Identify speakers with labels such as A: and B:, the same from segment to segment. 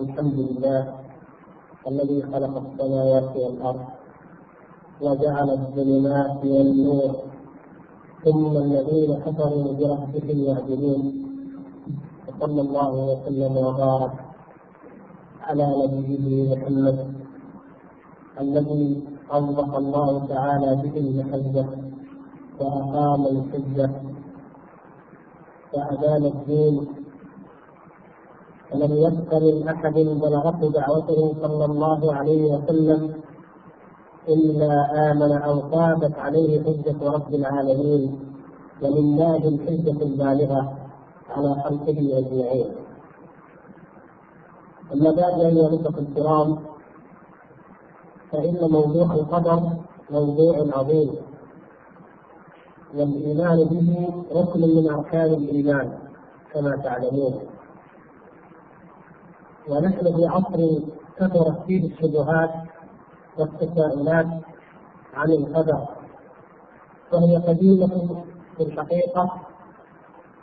A: الحمد لله الذي خلق السماوات والأرض وجعل الظلمات والنور ثم الذين كفروا بربهم يعدلون. وصلى الله وسلم وبارك على نبيه محمد الذي اوضح الله تعالى به المحجه وأقام الحجة وأدان الدين ولم يذكر من أحد بلغته دعوته صلى الله عليه وسلم إلا آمن أو ثابت عليه حجة رب العالمين ولله الحجة البالغة على خلقه أجمعين. أما بعد أيها الأخوة الكرام فإن موضوع القدر موضوع عظيم والإيمان به ركن من أركان الإيمان كما تعلمون. ونحن في عصر كثرت فيه الشبهات والتساؤلات عن القدر وهي قديمة في الحقيقة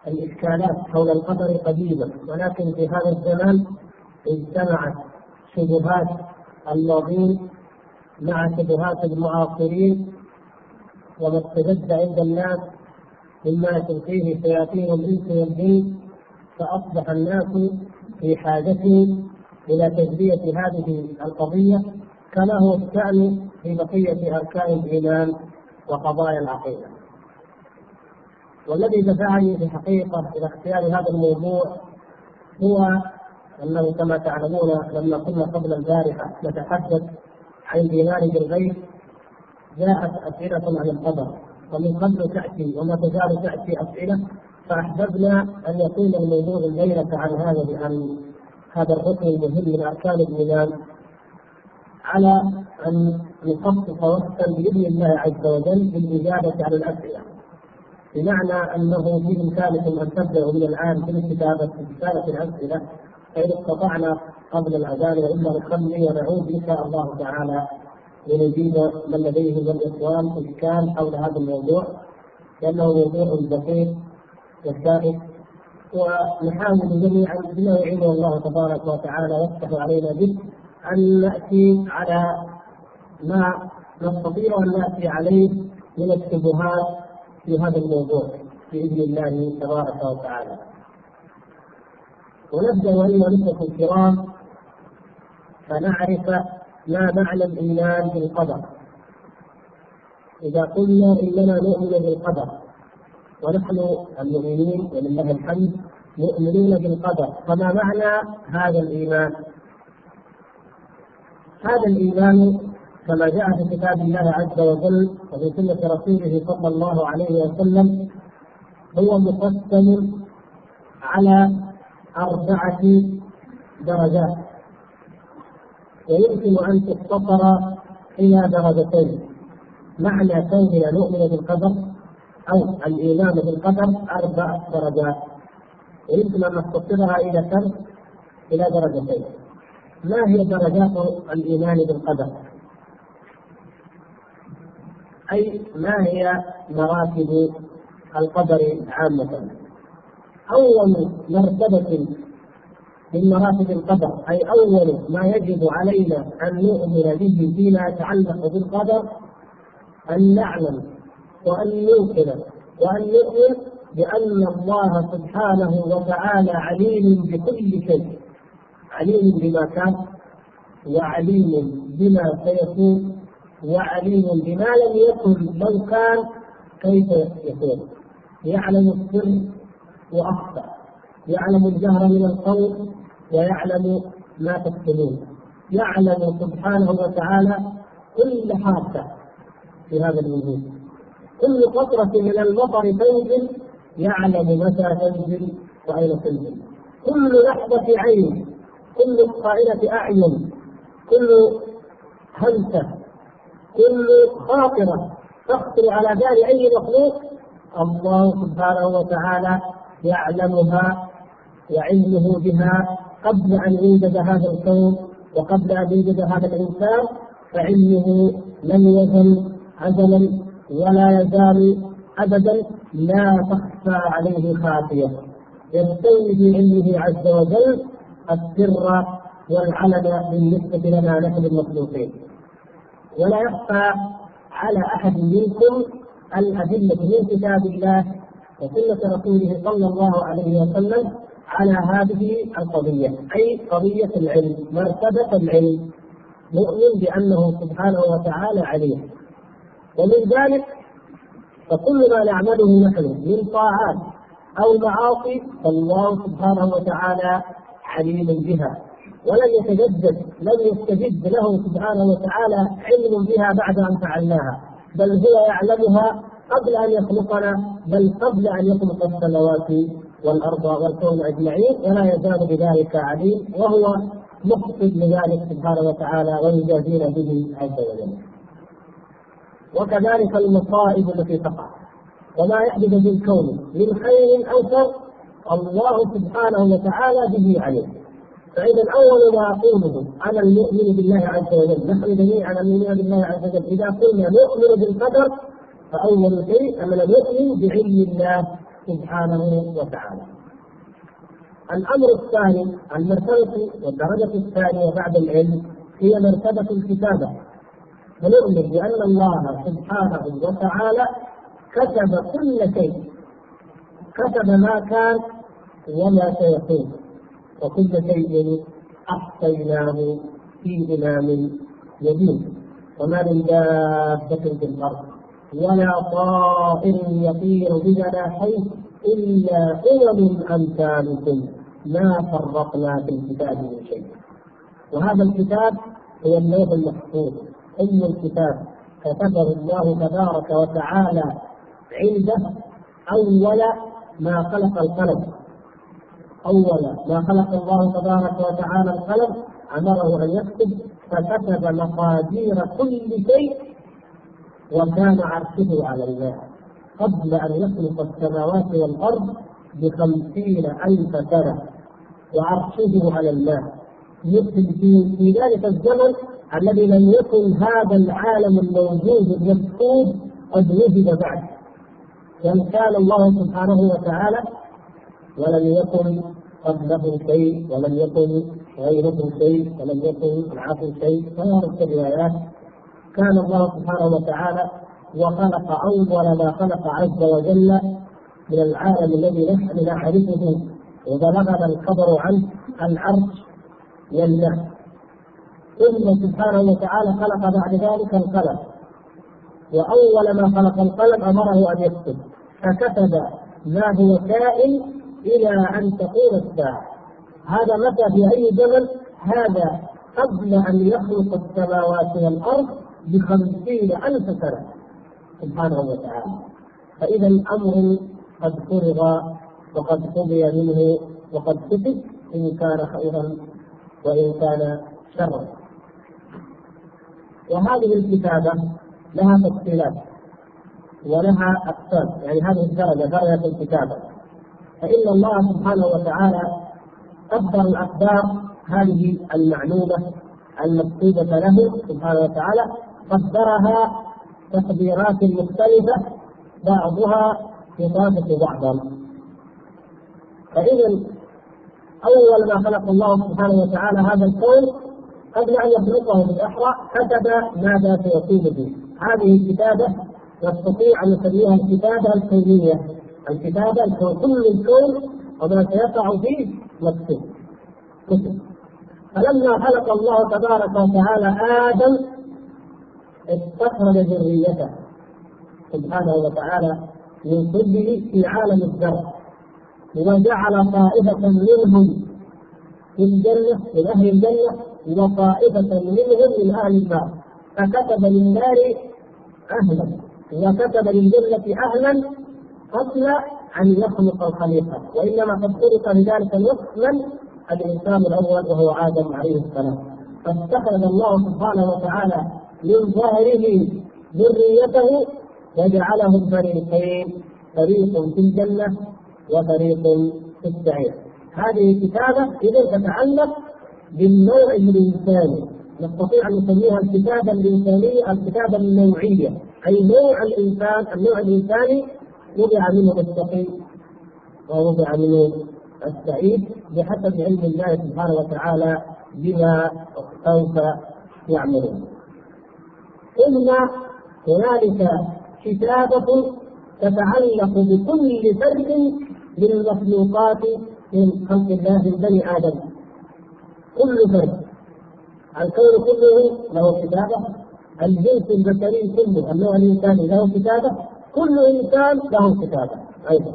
A: الإشكالات حول القدر قديمة ولكن في هذا الزمان اجتمعت شبهات الماضين مع شبهات المعاصرين وما استجد عند الناس مما تلقيه شياطين الإنس والجن فأصبح الناس في حاجة إلى تجزية هذه القضية كما هو الشأن في بقية أركان الإيمان وقضايا العقيدة. والذي دفعني في الحقيقة إلى اختيار هذا الموضوع هو أنه كما تعلمون لما كنا قبل البارحة نتحدث عن الايمان بالغيب جاءت أسئلة عن القدر ومن قبل تأتي وما تزال تأتي أسئلة فأحببنا أن يكون الموضوع الليلة عن هذا عن هذا الركن المهم من أركان الإيمان على أن نخصص وقتا بإذن الله عز وجل بالإجابة على الأسئلة. بمعنى أنه في إمكانكم أن تبدأوا من الآن في الكتابة في رسالة الأسئلة فإن استطعنا قبل الأذان وإلا نخلي ونعود إن شاء الله تعالى لنجيب من لديه من الاخوان اشكال حول هذا الموضوع لأنه موضوع دقيق وشائك ونحاول جميعا بما يعينه الله تبارك وتعالى ويفتح علينا به أن نأتي على ما نستطيع أن نأتي عليه من الشبهات في هذا الموضوع بإذن الله تبارك وتعالى. ونبدأ ايها الاخوه الكرام فنعرف ما معنى الإيمان بالقدر إذا قلنا إننا نؤمن بالقدر ونحن المؤمنين ولله الحمد مؤمنون بالقدر. فما معنى هذا الإيمان؟ هذا الإيمان كما جاء في كتاب الله عز وجل وفي سنة رسوله صلى الله عليه وسلم هو مقسم على أربعة درجات. ويمكن أن تختصر إلى درجتين. معنى كوننا نؤمن بالقدر أو الإيمان بالقدر أربع درجات ويمكن أن نختصرها إلى كم؟ إلى درجتين ما هي درجات الإيمان بالقدر؟ أي ما هي مراتب القدر عامة؟ أول مرتبة من مراتب القدر أي أول ما يجب علينا أن نؤمن به فيما يتعلق بالقدر أن نعلم وأن نوقن وأن نؤمن بأن الله سبحانه وتعالى عليم بكل شيء عليم بما كان وعليم بما سيكون وعليم بما لم يكن لو كان كيف يكون. يعلم السر واخفى يعلم الجهر من القول ويعلم ما تكتمون. يعلم سبحانه وتعالى كل حادثة في هذا الوجود. كل قطرة من المطر تنزل يعلم متى تنزل وأين تنزل كل لحظة عين كل قائلة أعين كل همسة كل خاطرة تخطر على بال أي مخلوق الله سبحانه وتعالى يعلمها وعلمه بها قبل أن يوجد هذا الكون وقبل أن يوجد هذا الإنسان فعلمه لم يزل ازلا ولا يزال ابدا لا تخفى عليه خافية. يستوي في علمه عز وجل السر والعلن بالنسبة لنا نحن المخلوقين. ولا يخفى على أحد منكم الأدلة من كتاب الله وسنة رسوله صلى الله عليه وسلم على هذه القضية أي قضية العلم مرتبة العلم نؤمن بأنه سبحانه وتعالى عليم. ومن ذلك فكل ما نعمله نحن من طاعات أو معاصي فالله سبحانه وتعالى عليم بها ولن يتجدد لن يستجد له سبحانه وتعالى علم بها بعد أن فعلناها بل هو يعلمها قبل أن يخلقنا بل قبل أن يخلق السماوات والأرض والكون أجمعين ولا يزال بذلك عليم وهو مقصد لذلك سبحانه وتعالى ويجازينا به عز وجل. وكذلك المصائب التي تقع وما يحدث في الكون من خير أو شر الله سبحانه وتعالى به عليم. فإذا أول ما أقوله على المؤمن بالله عز وجل، نحن جميعا نؤمن بالله عز وجل، إذا قلنا نؤمن بالقدر فأول شيء أننا نؤمن بعلم الله سبحانه وتعالى. الأمر الثاني المرتبة والدرجة الثانية بعد العلم هي مرتبة الكتابة. فنؤمن بأن الله سبحانه وتعالى كتب كل شيء. كتب ما كان وما سيكون. وكل شيء أحصيناه في امام مبين. وما من دابة في الأرض ولا طائر يطير بجناحيه إلا أمم أمثالكم ما فرقنا في الكتاب من شيء. وهذا الكتاب هو اللوح المحفوظ. ام الكتاب كتبه الله تبارك وتعالى عنده أول ما خلق القلم. أول ما خلق الله تبارك وتعالى القلم أمره أن يكتب فكتب مقادير كل شيء وكان عرشه على الماء قبل أن يخلق السماوات والأرض بخمسين ألف سنة وعرشه على الماء في في ذلك الزمن الذي لم يكن هذا العالم الموجود المفقود قد وجد بعد. بل كان الله سبحانه وتعالى ولم يكن قبله شيء ولم يكن غيره شيء ولم يكن معه شيء. فهذه الروايات كان الله سبحانه وتعالى وخلق أول ما خلق عز وجل من العالم الذي نحن نعرفه وبلغنا الخبر عنه العرش والماء ثم سبحانه وتعالى خلق بعد ذلك القلم. وأول ما خلق القلم أمره أن يكتب. فكتب ما هو كائن إلى أن تقوم الساعة. هذا متى في أي زمن؟ هذا قبل أن يخلق السماوات والأرض بخمسين ألف سنة. سبحانه وتعالى. فإذا الأمر قد فرغ وقد قضي منه وقد كتب إن كان خيرا وإن كان شرا. وهذه الكتابة لها تفصيلات ولها أقسام. يعني هذه الدرجة درجة الكتابة. فإن الله سبحانه وتعالى قدر الأقدار هذه المعلومة المكتوبة له سبحانه وتعالى قدرها تقديرات مختلفة بعضها يطابق بعضا فإذا أول ما خلق الله سبحانه وتعالى هذا الكون قبل أن يخلقه بالأحرى كتب ماذا سيكون به هذه الكتابة نستطيع أن نسميها الكتابة الكونية. الكتابة الكون كل الكون وما سيقع فيه مكتوب فلما خلق الله تبارك وتعالى آدم استخرج ذريته. سبحانه وتعالى من كله في عالم الذر وجعل طائفة منهم في الجنة من أهل الجنة وطائفة منهم من أهل النار فكتب للنار أهلا. وكتب للجنة أهلا قبل أن يخلق الخليقة وإنما قد خلق لذلك الوقت من الإنسان الأول وهو آدم عليه السلام. فاستخرج الله سبحانه وتعالى من ظاهره ذريته وجعلهم فريقين فريق في الجنة وفريق في السعير. هذه كتابة إذا تتعلق بالنوع الإنساني نستطيع أن نسميها الكتابة الإنسانية الكتابة النوعية. أي نوع الإنسان النوع الإنساني وضع منه التقي ووضع منه السعيد بحسب علم الله سبحانه وتعالى بما سوف يعملون. ثم هنالك كتابة تتعلق بكل فرد من المخلوقات من خلق الله بني آدم. كل فرد. الكون كله له كتابة. الجنس البشري كله النوع الإنساني له كتابة. كل إنسان له كتابة. أيضا.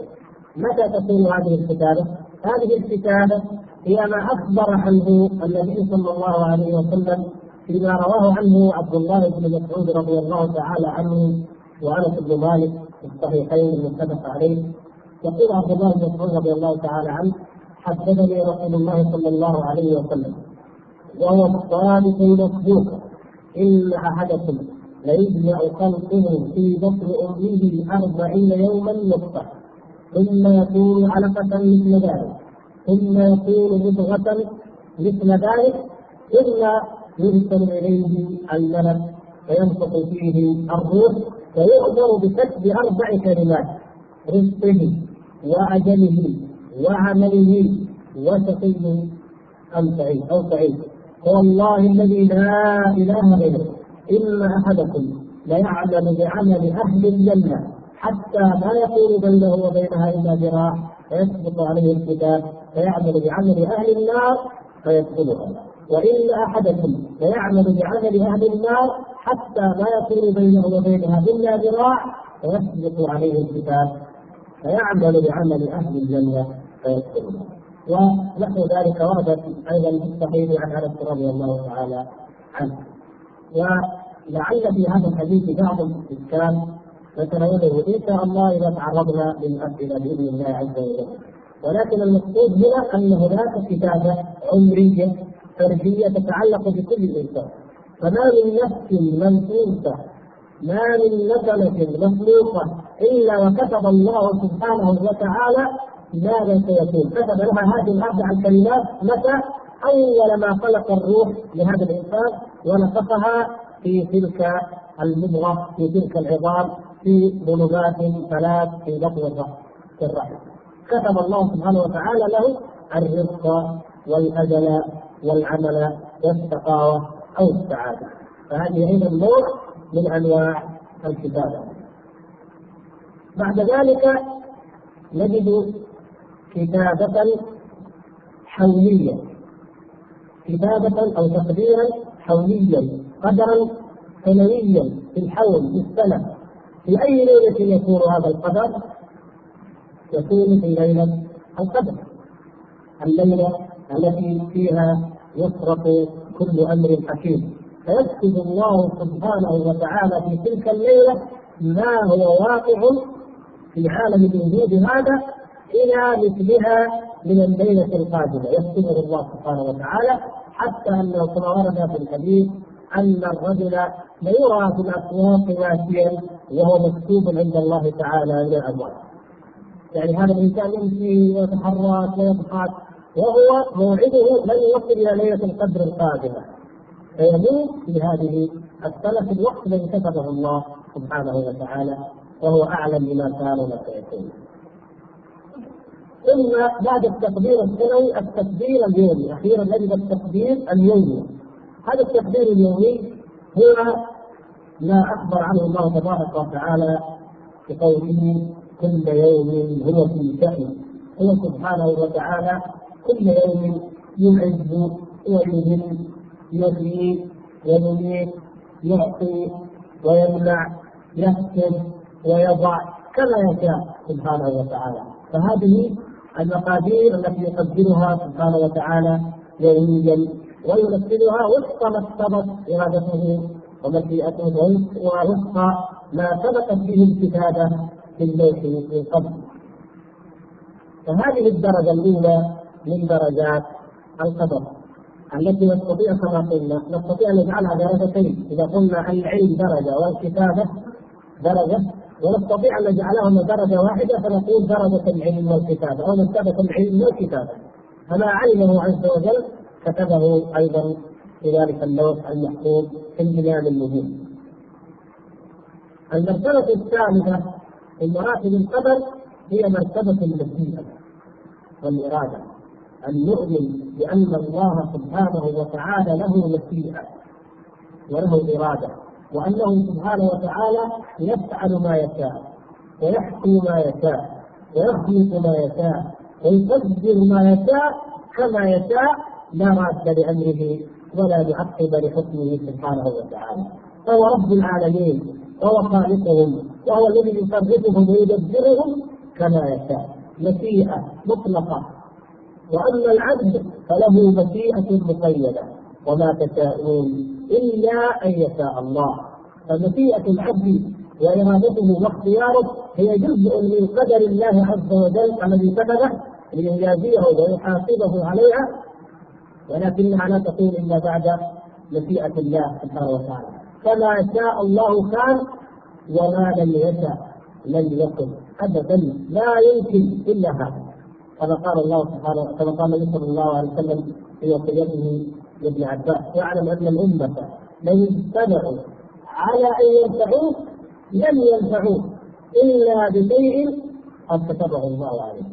A: متى تكون هذه الكتابة؟ هذه الكتابة هي ما أخبر عنه النبي صلى الله عليه وسلم فيما رواه عنه عبد الله بن مسعود رضي الله تعالى عنه وأنس بن مالك في الصحيحين المتفق عليه. يقول عبد الله بن مسعود رضي الله تعالى عنه حدثني رسول الله صلى الله عليه وسلم وهو الصادق المصدوق إن أحدكم ليجمع خلقه في بطن أمه أربعين يوما نطفة ثم يكون علقة مثل ذلك ثم يكون مضغة مثل ذلك ثم يرسل إليه الملك فينفخ فيه الروح فيؤمر بكتب أربع كلمات رزقه وأجله. وعمله وشقي أم سعيد؟ أو سعيد. والله الذي لا إله غيره. إن أحدكم ليعمل بعمل أهل الجنة حتى ما يكون بينه وبينها إلا ذراع فيسبق عليه الكتاب فيعمل بعمل أهل النار فيدخلها. وإن أحدكم ليعمل بعمل أهل النار حتى ما يكون بينه وبينها إلا ذراع فيسبق عليه الكتاب. فيعمل بعمل أهل الجنة. فيدخلها ونحو ذلك ورد أيضا في الصحيح عن أنس رضي الله تعالى عنه. ولعل في هذا الحديث بعض الاشكال نتناوله إن شاء الله إذا تعرضنا للاسئله بإذن الله عز وجل. ولكن المقصود هنا أن هناك كتابه عمريه فرديه تتعلق بكل إنسان. فما من نفس منفوسه ما من نسمة مخلوقة إلا وكتب الله سبحانه وتعالى ماذا سيكون، كتب لها هذه الأربع الكلمات متى؟ أول ما خلق الروح لهذا الإنسان ونفخها في تلك المضغة في تلك العظام في ظلمات ثلاث في بطن في الرحم. كتب الله سبحانه وتعالى له الرزق والأجل والعمل والشقاوة أو السعادة فهذه أيضا نوع من أنواع الكتابة بعد ذلك نجد كتابة حولية كتابة أو تقديرا حوليا. قدرا سنويا في الحول في السنة. في أي ليلة يكون هذا القدر؟ يكون في ليلة القدر. الليلة التي فيها يصرف كل أمر حكيم. فيكتب الله سبحانه وتعالى في تلك الليلة ما هو واقع في عالم الوجود هذا إلى مثلها من الليلة القادمة. يكتبه الله سبحانه وتعالى حتى انه كما ورد في الحديث أن الرجل ليرى في الأسواق ماشيا وهو مكتوب عند الله تعالى إلى الاموال. يعني هذا الإنسان يمشي ويتحرك ويضحك وهو موعده لن يصل إلى ليلة القدر القادمة. فيموت في هذه السنة في الوقت الذي كتبه الله سبحانه وتعالى وهو أعلم بما كان وما ثم بعد التقدير السنوي التقدير اليومي، أخيرا نجد التقدير اليومي. هذا التقدير اليومي هو ما أخبر عنه الله تبارك وتعالى بقوله كل يوم هو في شأن هو سبحانه وتعالى كل يوم يعز ويذل يحيي ويميت يعطي ويمنع يحكم ويضع كما يشاء سبحانه وتعالى فهذه المقادير التي يقدرها سبحانه وتعالى يوميا وينفذها وفق ما اقتضت إرادته ومشيئته ووفق ما سبقت به الكتابة في اللوح من قبل. فهذه الدرجة الأولى من درجات القدر التي نستطيع كما قلنا نستطيع أن نجعلها درجتين. إذا قلنا العلم درجة والكتابة درجة ونستطيع أن نجعلهما درجه واحدة فنقول درجة العلم والكتابه أو مرتبه العلم والكتابه فما علمه عز وجل كتبه أيضا في ذلك اللوح المحفوظ في البنيان النجوم. المرتبة الثالثة في مراتب القدر هي مرتبة المشيئه والإرادة. أن نؤمن بأن الله سبحانه وتعالى له مشيئة وله إرادة. وأنه سبحانه وتعالى يفعل ما يشاء ويحكم ما يشاء ويخلق ما يشاء ويقدر ما يشاء كما يشاء لا راد لأمره ولا معقب لحكمه سبحانه وتعالى. فهو رب العالمين وهو خالقهم وهو الذي يصرفهم ويدبرهم كما يشاء. مشيئة مطلقة. وأما العبد فله مشيئة مقيدة. وما تشاءون إلا أن يشاء الله. فمشيئة العبد وإرادته واختياره هي جزء من قدر الله عز وجل الذي كتبه ليجازيه ويحاسبه عليها. ولكنها لا تكون إلا بعد مشيئة الله سبحانه وتعالى. كما شاء الله كان وما لم يشاء لم يكن. ابدا لا يمكن إلا هذا. كما قال الله سبحانه كما قال النبي صلى الله عليه وسلم في وصيته لابن عباس واعلم أن الأمة لن اجتمعوا على أن ينفعوك لم ينفعوك إلا بشيء قد كتبه الله عليك.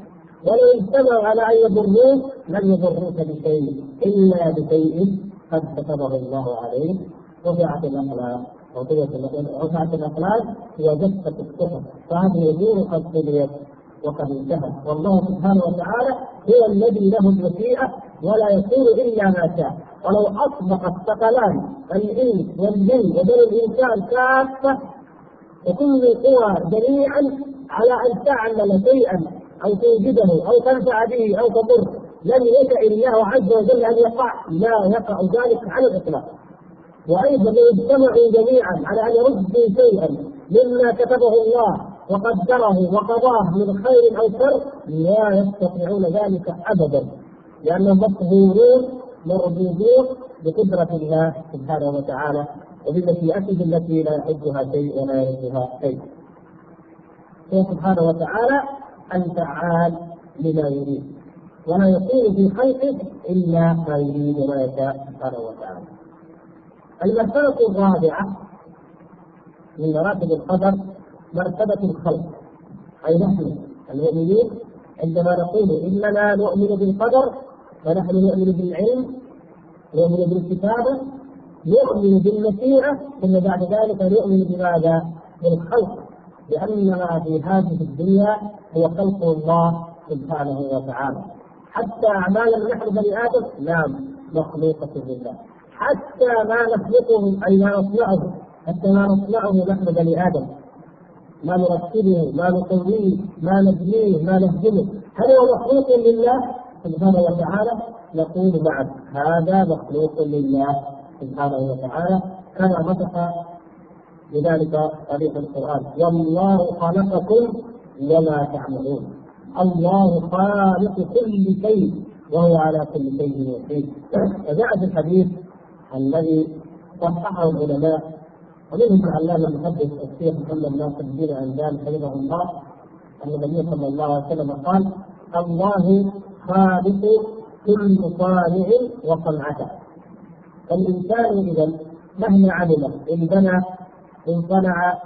A: ولو اجتمعوا على أن يضروك لم يضروك بشيء إلا بشيء قد كتبه الله عليك. رفعت الاقلام رفعت الاقلام وجفت الصحف فهذه امور قد قضيت وقد انتهت والله سبحانه وتعالى هو الذي له المشيئه ولا يكون إلا ما شاء. ولو اصبح الثقلان الإنس والجن وبني الإنسان كافة وكل القوى جميعا على أن تعمل شيئا أو توجده أو تنفع به أو تضر لم يشاء الله عز وجل أن يقع. لا يقع ذلك على الإطلاق. وأيضا لو اجتمعوا جميعا على أن يردوا شيئا مما كتبه الله. وقدره وقضاه من خير أو شر لا يستطيعون ذلك ابدا لأنهم مقهورون مربوطون بقدرة الله سبحانه وتعالى وبمشيئته التي لا يحبها شيء ولا يردها شيء. هو سبحانه وتعالى الفعال لما يريد ولا يكون في خلقه إلا ما يريد وما يشاء سبحانه وتعالى. المرتبة الرابعة من مراتب القدر مرتبة الخلق. أي نحن المؤمنين عندما نقول إننا نؤمن بالقدر ونحن نؤمن بالعلم نؤمن بالكتابة نؤمن بالمشيئة ثم بعد ذلك نؤمن بماذا؟ بالخلق. لأن ما في هذه الدنيا هو خلق الله سبحانه وتعالى. حتى أعمالنا نحن بني آدم نعم مخلوقة لله. حتى ما نخلقه اي ما نصنعه حتى ما نصنعه نحن بني آدم. ما نرتبه ما نقويه ما نبنيه ما نهدمه. هل هو مخلوق لله؟ سبحانه وتعالى نقول نعم. هذا مخلوق لله سبحانه وتعالى. كما نطق بذلك طريق القرآن. والله خلقكم وما تعملون. الله خالق كل شيء وهو على كل شيء وكيل. وجاء في الحديث الذي صححه العلماء ومنهم العلامه المحدث الشيخ محمد ناصر الدين الأنزال حفظه الله. أن النبي صلى الله عليه وسلم قال الله خالق كل صانع وصنعته. فالإنسان إذا مهما عمل إن بنى إن صنع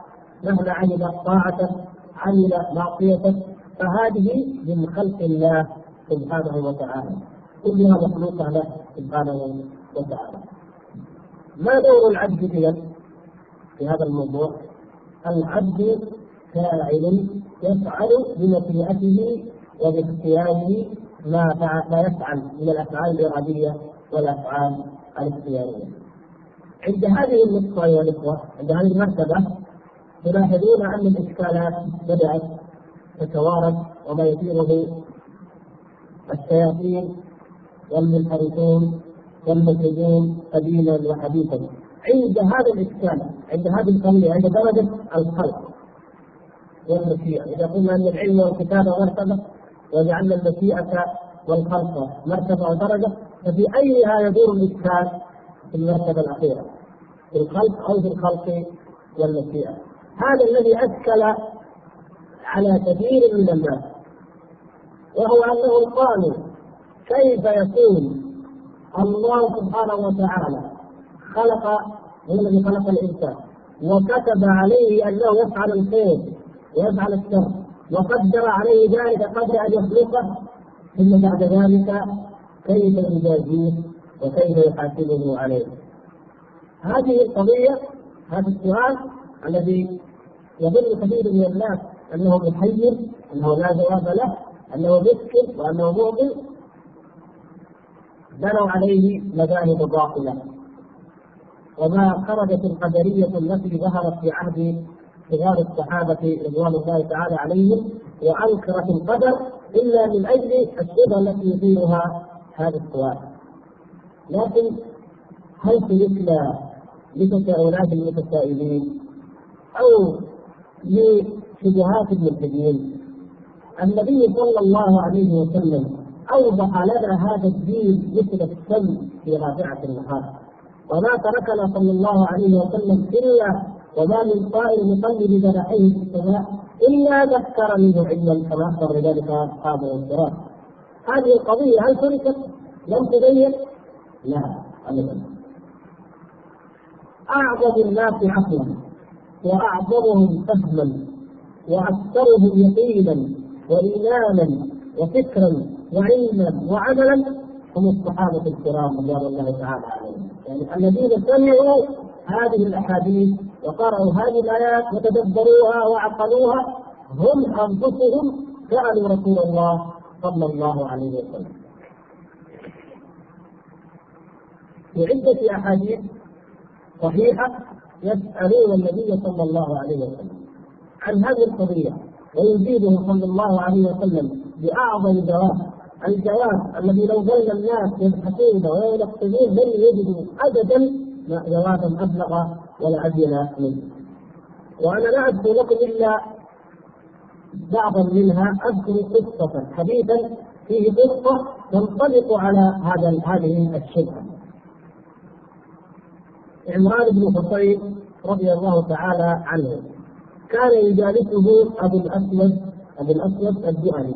A: مهما عمل طاعته عمل معصيته فهذه من خلق الله سبحانه وتعالى. كلها مخلوقة له سبحانه وتعالى. ما دور العبد اذا في هذا الموضوع؟ العبد فاعل يفعل بمشيئته وباختياره ما ما يفعل من الأفعال الإرادية والأفعال الاختيارية. عند هذه النقطة ايها الاخوه عند هذه المرتبة تلاحظون أن الإشكالات بدأت تتوارد وما يثيره الشياطين والمنحرفون والمسلمون قديما وحديثا عند هذا الاشكال عند هذه القضية عند درجة الخلق والمشيئة. إذا قلنا أن العلم والكتابة مرتبة وجعلنا المشيئة والخلق مرتبة ودرجة ففي أيها يدور الاشكال في المرتبة الأخيرة في الخلق أو في الخلق والمشيئة. هذا الذي أشكل على كثير من الناس وهو انهم قالوا كيف يكون الله سبحانه وتعالى خلق هو الذي خلق الإنسان. وكتب عليه أنه يفعل الخير ويفعل الشر. وقدر عليه ذلك قبل أن يخلقه. ثم بعد ذلك كيف يجازيه وكيف يحاسبه عليه. هذه القضية هذا السؤال الذي يظن كثير من الناس أنه محير أنه لا جواب له أنه مسكن وأنه مؤمن. بنوا عليه مذاهب باطلة. وما خرجت القدرية التي ظهرت في عهد صغار الصحابة رضوان الله تعالى عليهم وأنكرت القدر إلا من أجل الشبهه التي يثيرها هذا السؤال لكن هل تيسر لتساؤلات المتسائلين أو لشبهات الملحدين النبي صلى الله عليه وسلم أوضح لنا هذا الدين مثل الشمس في رافعة النهار. وما تركنا صلى الله عليه وسلم إلا وما من طائر يقلب جناحيه في السماء إلا ذكر منه علما كما اخبر بذلك اصحاب الانصراف هذه القضية هل تركت؟ لم تبين؟ لا ابدا اعظم الناس عقلا واعظمهم فهما وأكثرهم يقينا وايمانا وفكرا وعلما وعملا هم الصحابة الكرام رضوان الله تعالى عليهم يعني الذين سمعوا هذه الأحاديث وقرأوا هذه الآيات وتدبروها وعقلوها هم أنفسهم سألوا رسول الله صلى الله عليه وسلم. في عدة أحاديث صحيحة يسألون النبي صلى الله عليه وسلم عن هذه القضية ويجيبه صلى الله عليه وسلم بأعظم جواب الجواب الذي لو ظل الناس يبحثون وينقذون لن يجدوا أبدا جوابا أبلغ ولا أبين منه. وأنا لا أذكر لكم إلا بعضا منها أذكر قصة حديثا فيه قصة تنطبق على هذا هذه الشبهة. عمران بن حصين رضي الله تعالى عنه كان يجالسه أبو الأسود أبو الأسود الجهني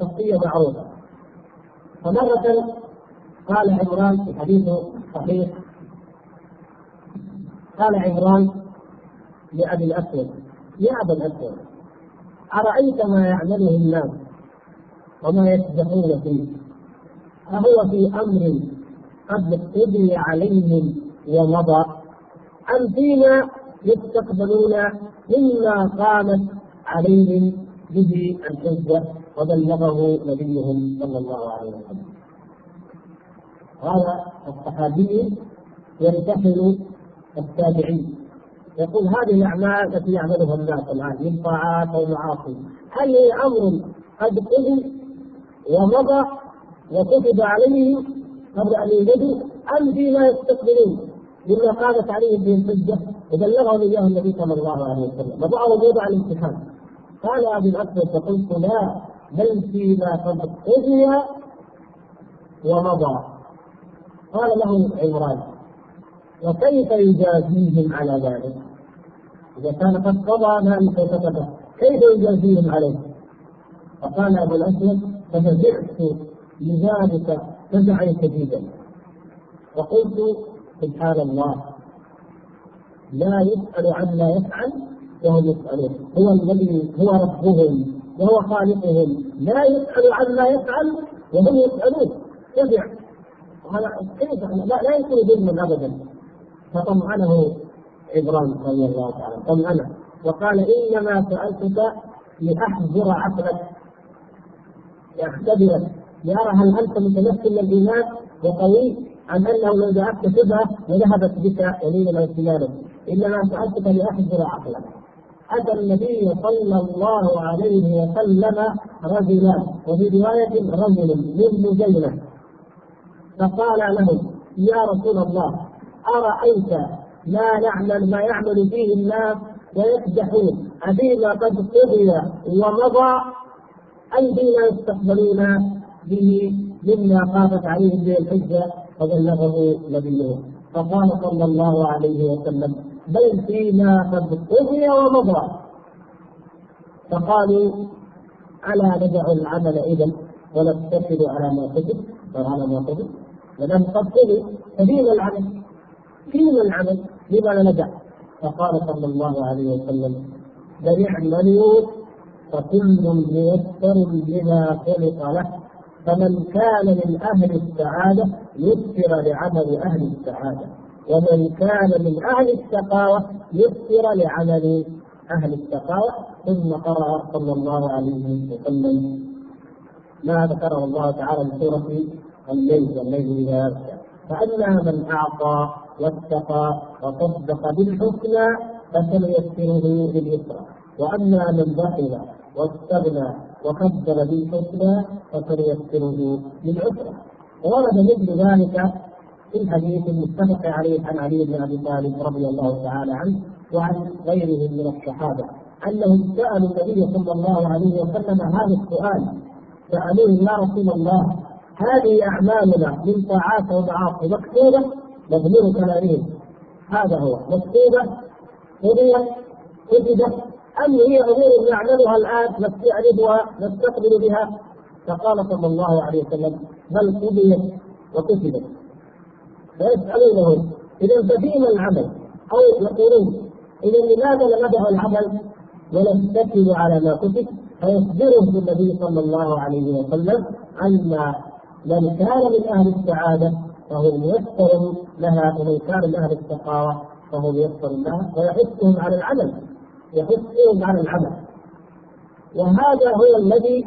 A: شخصية معروفه فمرة قال عمران في حديث صحيح قال عمران لأبي الأسود يا أبا الأسود أرأيت ما يعمله الناس وما يسبحون فيه؟ أهو في أمر قد قضي عليهم ومضى أم فيما يستقبلون مما قامت عليهم به الحجة وبلغه نبيهم صلى الله عليه وسلم. هذا الصحابي يمتحن التابعين. يقول هذه الأعمال التي يعملها الناس الآن من طاعات أو معاصي. هل هي أمر قد قضي ومضى وكتب عليهم قبل أن يوجدوا أم فيما يستقبلون؟ مما قامت عليهم به الحجة وبلغهم اياه النبي صلى الله عليه وسلم. وضعهم وضع الامتحان. قال أبي الأسود فقلت لا. بل فيما قد قضي ومضى قال له عمران وكيف يجازيهم على ذلك؟ إذا كان قد قضى ذلك وكتبه كيف يجازيهم عليه؟ فقال أبو الأسود ففزعت لذلك فزعا شديدا وقلت سبحان الله لا يسأل عما يفعل وهم يسألون هو الذي هو ربهم وهو خالقهم. لا يسأل عما يفعل وهم يسألون. تبع. هذا كيف؟ لا, لا يكون ظلما ابدا. فطمأنه عبران رضي الله تعالى. طمأنه. وقال إنما سألتك لأحذر عقلك. لأختبرك لأرى هل أنت متمكن من الإيمان؟ وقوي أم أنه لو جاءتك شبهة لذهبت بك يمينا وشمالا. إنما سألتك لأحذر عقلك. أتى النبي صلى الله عليه وسلم رجلا وفي رواية رجل من مزينة فقال له يا رسول الله أرأيت ما نعمل ما يعمل فيه الناس ويكدحون؟ أفيما قد قضي ومضى فيما يستقبلون به مما خافت عليهم به الحجة فبلغه نبيه. فقال صلى الله عليه وسلم بل فيما قد قضي ومضى فقالوا ألا ندع العمل إذا ونقتصر على ما كتب وعلى ما كتب ما دام قد قضي ففيما العمل؟ فيما العمل؟ لما ندع؟ فقال صلى الله عليه وسلم بل اعملوا فكل ميسر لما خلق له فمن كان من أهل السعادة يسر لعمل أهل السعادة ومن كان من أهل الشقاوة يسر لعمل أهل الشقاوة ثم قرأ صلى الله عليه وسلم. ما ذكره الله تعالى في سورة الليل والليل إذا يغشى فأما من أعطى واتقى وصدق بالحسنى فسنيسره لليسرى. وأما من بخل واستغنى وكذب بالحسنى فسنيسره للعسرى. ورد مثل ذلك في الحديث المتفق عليه عن علي بن أبي طالب رضي الله تعالى عنه وعن غيرهم من الصحابة أنهم سألوا النبي صلى الله عليه وسلم هذا السؤال. سألوه يا رسول الله هذه أعمالنا من طاعات ومعاصي مكتوبة؟ مضمون كلامهم هذا هو. مكتوبة؟ قضيت كتبت أم هي أمور نعملها الآن نستعرضها نستقبل بها؟ فقال صلى الله عليه وسلم بل قضيت وكتبت. فيسألونهم إذا ففيما العمل؟ أو يقولون إذا لماذا لم ندع العمل؟ ونستكل على ما كتب فيخبرهم النبي صلى الله عليه وسلم أن من كان من أهل السعادة فهو ميسر لها ومن كان من أهل الشقاوة فهو ميسر لها ويحثهم على العمل يحثهم على العمل. وهذا هو الذي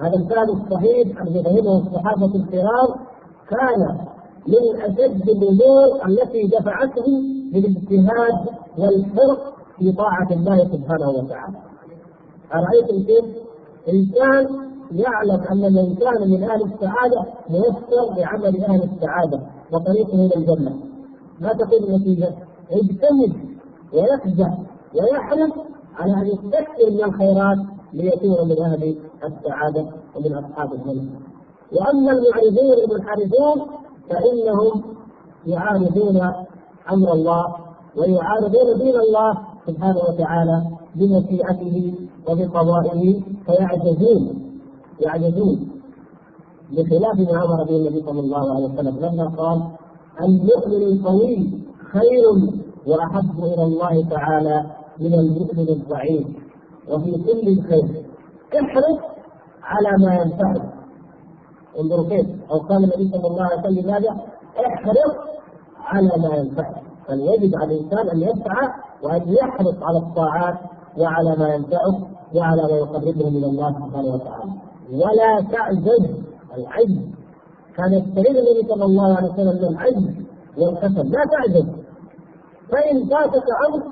A: هذا الفعل الصحيح الذي فهمه الصحابة الكرام كان من أشد الأمور التي دفعته للاجتهاد والحرص في طاعة الله سبحانه وتعالى. ارايتم كيف؟ انسان يعلم أن من كان من أهل السعادة ميسر لعمل أهل السعادة وطريقه إلى الجنة. ما تكون النتيجة؟ يجتهد ويفزع ويحرص على أن يستكثر من الخيرات ليكون من أهل السعادة ومن أصحاب الجنة. وأما المعرضون المنحرفون فإنهم يعارضون أمر الله ويعارضون دين الله سبحانه وتعالى بمشيئته وبقضائه فيعجزون يعجزون. بخلاف ما أمر به النبي صلى الله عليه وسلم لما قال المؤمن القوي خير وأحب إلى الله تعالى من المؤمن الضعيف وفي كل خير. احرص على ما ينفعك. انظروا كيف أو قال النبي صلى الله عليه وسلم ماذا؟ احرص على ما ينفعك فليجب على الإنسان أن يسعى وأن يحرص على الطاعات وعلى ما ينفعه وعلى ما يقربه من الله سبحانه وتعالى. ولا تعجز العجز. كان يستعيذ النبي صلى الله عليه وسلم من العجز والكسل. لا تعجز فإن فاتك أمر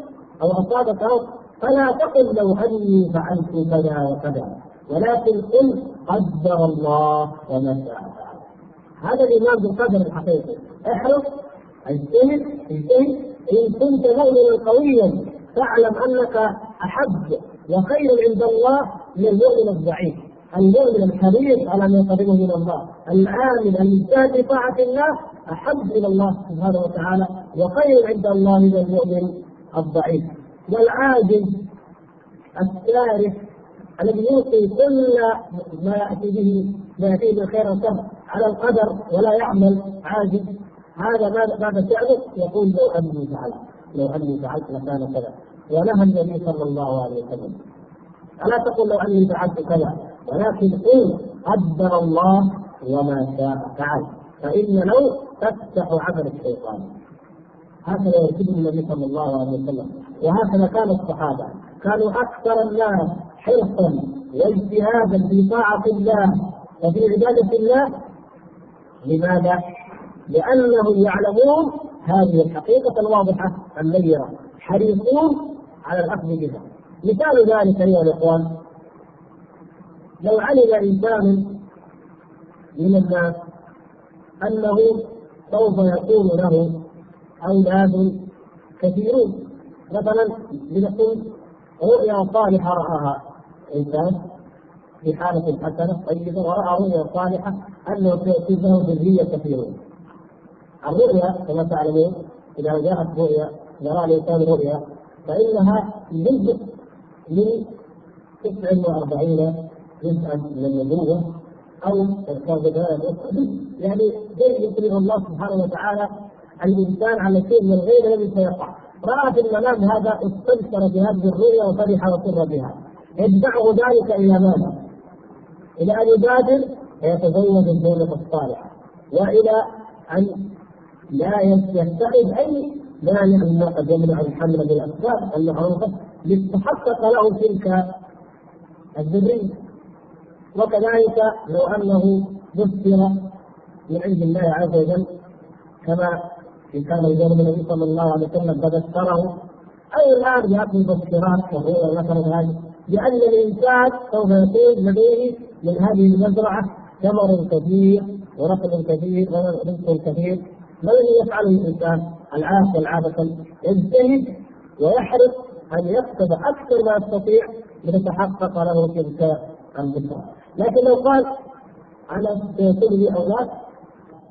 A: أو أصابك أمر فلا تقل لو أني فعلت كذا وكذا. ولكن قل قدر الله وما شاء هذا الايمان بالقدر الحقيقي. احرص اجتهد اجتهد. إن كنت مؤمنا قويا فاعلم أنك أحب وخير عند الله من المؤمن الضعيف. المؤمن الحريص على ما يقربه من الله. العامل المجتهد في طاعة الله أحب إلى الله سبحانه وتعالى وخير عند الله من المؤمن الضعيف. والعاجز السارح الذي يلقي كل ما يأتي به ما ياتيه من خير وشر على القدر ولا يعمل عاجز. هذا ماذا ماذا فعله؟ يقول لو أني فعلت لو أني فعلت لكان كذا. ونهى النبي صلى الله عليه وسلم. ألا تقل لو أني فعلت كذا؟ ولكن قل قدر الله وما شاء فعل. فإن لو تفتح عمل الشيطان. هكذا يرشد النبي صلى الله عليه وسلم. وهكذا كان الصحابة. كانوا أكثر الناس حرصا واجتهادا في طاعة الله وفي عبادة الله. لماذا؟ لأنهم يعلمون هذه الحقيقة الواضحة النيرة. حريصون على الأخذ بها. مثال ذلك أيها الإخوان لو علم إنسان من الناس أنه سوف يكون له أولاد كثيرون مثلا لنقول رؤيا صالحة رآها إنسان في حالة حسنة طيبة ورأى رؤيا صالحة أنه سيكون له ذرية كثيرون. الرؤيا كما تعلمون إذا جاءت رؤيا يرى الإنسان رؤيا فإنها جزء من 49 جزءا من النبوة أو يعني يكرم الله سبحانه وتعالى الإنسان على شيء من الغيب الذي سيقع. رأى في المنام هذا استبشر بهذه الرؤيا وفرح وسر بها. يدفعه ذلك إلى ماذا؟ إلى أن يبادر فيتزوج الزوجة الصالحة وإلى أن لا يتخذ أي مانع مما قد يمنع الحمل بالأسباب المعروفة لتحقق له تلك الذرية. وكذلك لو أنه ذكر من عند الله عز وجل كما في كان يقول النبي صلى الله عليه وسلم فذكره أو الآن يأتي مذكرات كثيرة مثلا هذه لأن الإنسان سوف يكون لديه من هذه المزرعة ثمر كثير ورقم كثير ورزق كثير ما الذي يفعله الإنسان؟ العاقل عادة يجتهد ويحرص أن يكسب أكثر ما يستطيع لتتحقق له تلك البشرى لكن لو قال أنا سيكون لي أولاد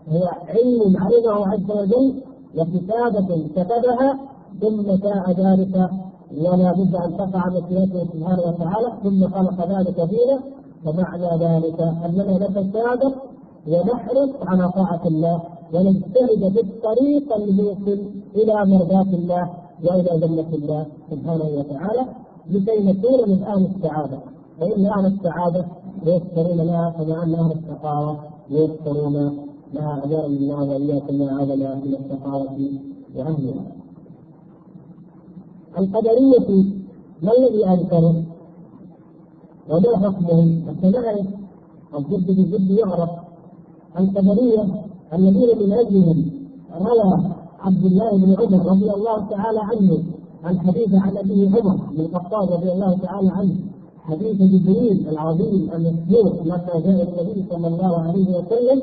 A: هو علم علمه عز وجل وكتابة كتبها ثم شاء ذلك ولا بد أن تقع مشيئته سبحانه وتعالى ثم خلق ذلك فينا فمعنى ذلك أننا نتسابق ونحرص على طاعة الله ونجتهد بالطريق الموصل إلى مرضاة الله وإلى جنه الله سبحانه وتعالى لكي نكون من أهل السعادة. فإن أهل السعادة ييسرون لها كما ان أهل الشقاوه ييسرون لها اجارنا الله وإياكم وعاذنا من الشقاوه وأهلها. القدرية ما الذي أنكره؟ وما حكمهم؟ حتى نعرف الضد بالضد يعرف. القدرية الذين من أجلهم روى عبد الله بن عمر رضي الله تعالى عنه. الحديث عن أبيه عمر بن الخطاب رضي الله تعالى عنه. حديث جبريل العظيم المسموع لما جاء النبي صلى الله عليه وسلم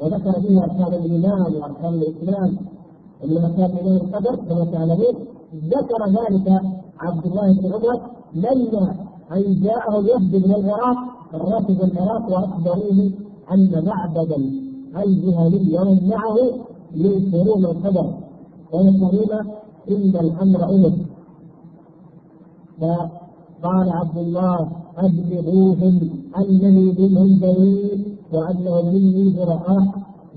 A: وذكر فيه أركان الإيمان وأركان الإسلام إنما كان إليه القدر كما تعلمون ذكر ذلك عبد الله بن عمر لما أن جاءه الوفد من العراق الرافد العراق واخبروه أن معبدا الجهني ومن معه ينكرون القدر ويقولون إن الأمر أمر. فقال عبد الله أبلغوهم أنني منهم بريء وانهم مني براء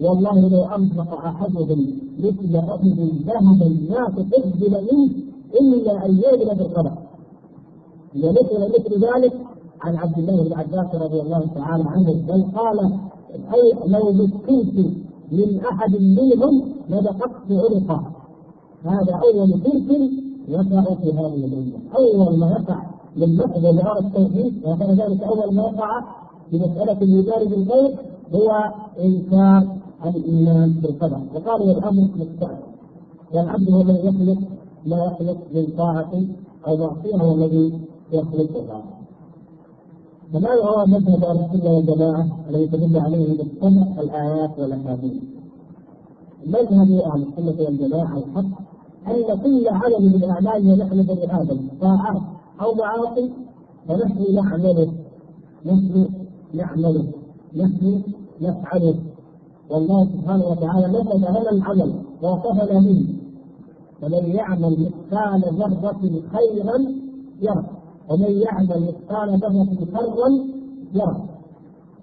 A: والله لو أنفق احدهم مثل احد ذهبا ما تقبل منه إلا أن يؤمن بالقدر ومثل مثل ذلك عن عبد الله بن عباس رضي الله تعالى عنه بل قال أي لو مسكنت من أحد منهم لدققت عنقه. هذا أول شرك وقع في هذه الأمة. أول ما يقع لفظ نهار التوحيد وكان ذلك أول ما وقع في مسألة الايمان بالغيب هو إنكار الإيمان بالقدر. وقال الامر مستعد والعبد هو الذي يخلق ما يخلق من طاعة أو معصية هو الذي يخلقها فما هو مذهب أهل السنة والجماعة الذي تدل عليه بالسمع الايات والأحاديث؟ مذهب أهل السنة والجماعة الحق أن كل عمل من اعمالنا نحن بني آدم طاعات أو معاصي فنحن نعمله نحن نعمله نحن نفعله والله سبحانه وتعالى نفذ لنا العمل وكفل منه. فمن يعمل مثقال ذرة خيرا يرى ومن يعمل مثقال ذرة شرا يرى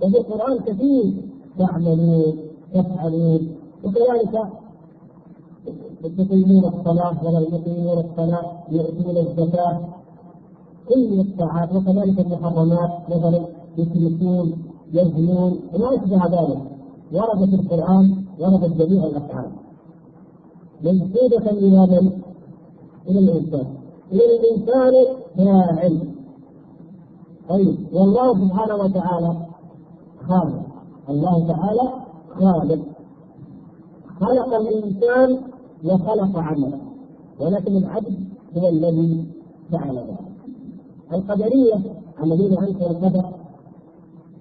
A: وفي القرآن كثير تعملون تفعلون وكذلك تقيمون الصلاة ولا يقيمون الصلاة يؤتون الزكاة. كل الطاعات وكذلك المحرمات مثلا يشركون يزنون وما أشبه ذلك. ورد في القرآن وردت جميع الأفعال. منسوبة إلى من؟ إلى الإنسان. إلى الإنسان فاعل. طيب والله سبحانه وتعالى خالق. الله تعالى خالق. خلق الإنسان وخلق عمله. ولكن العبد هو الذي فعل ذلك. القدرية الذين أنكروا القدر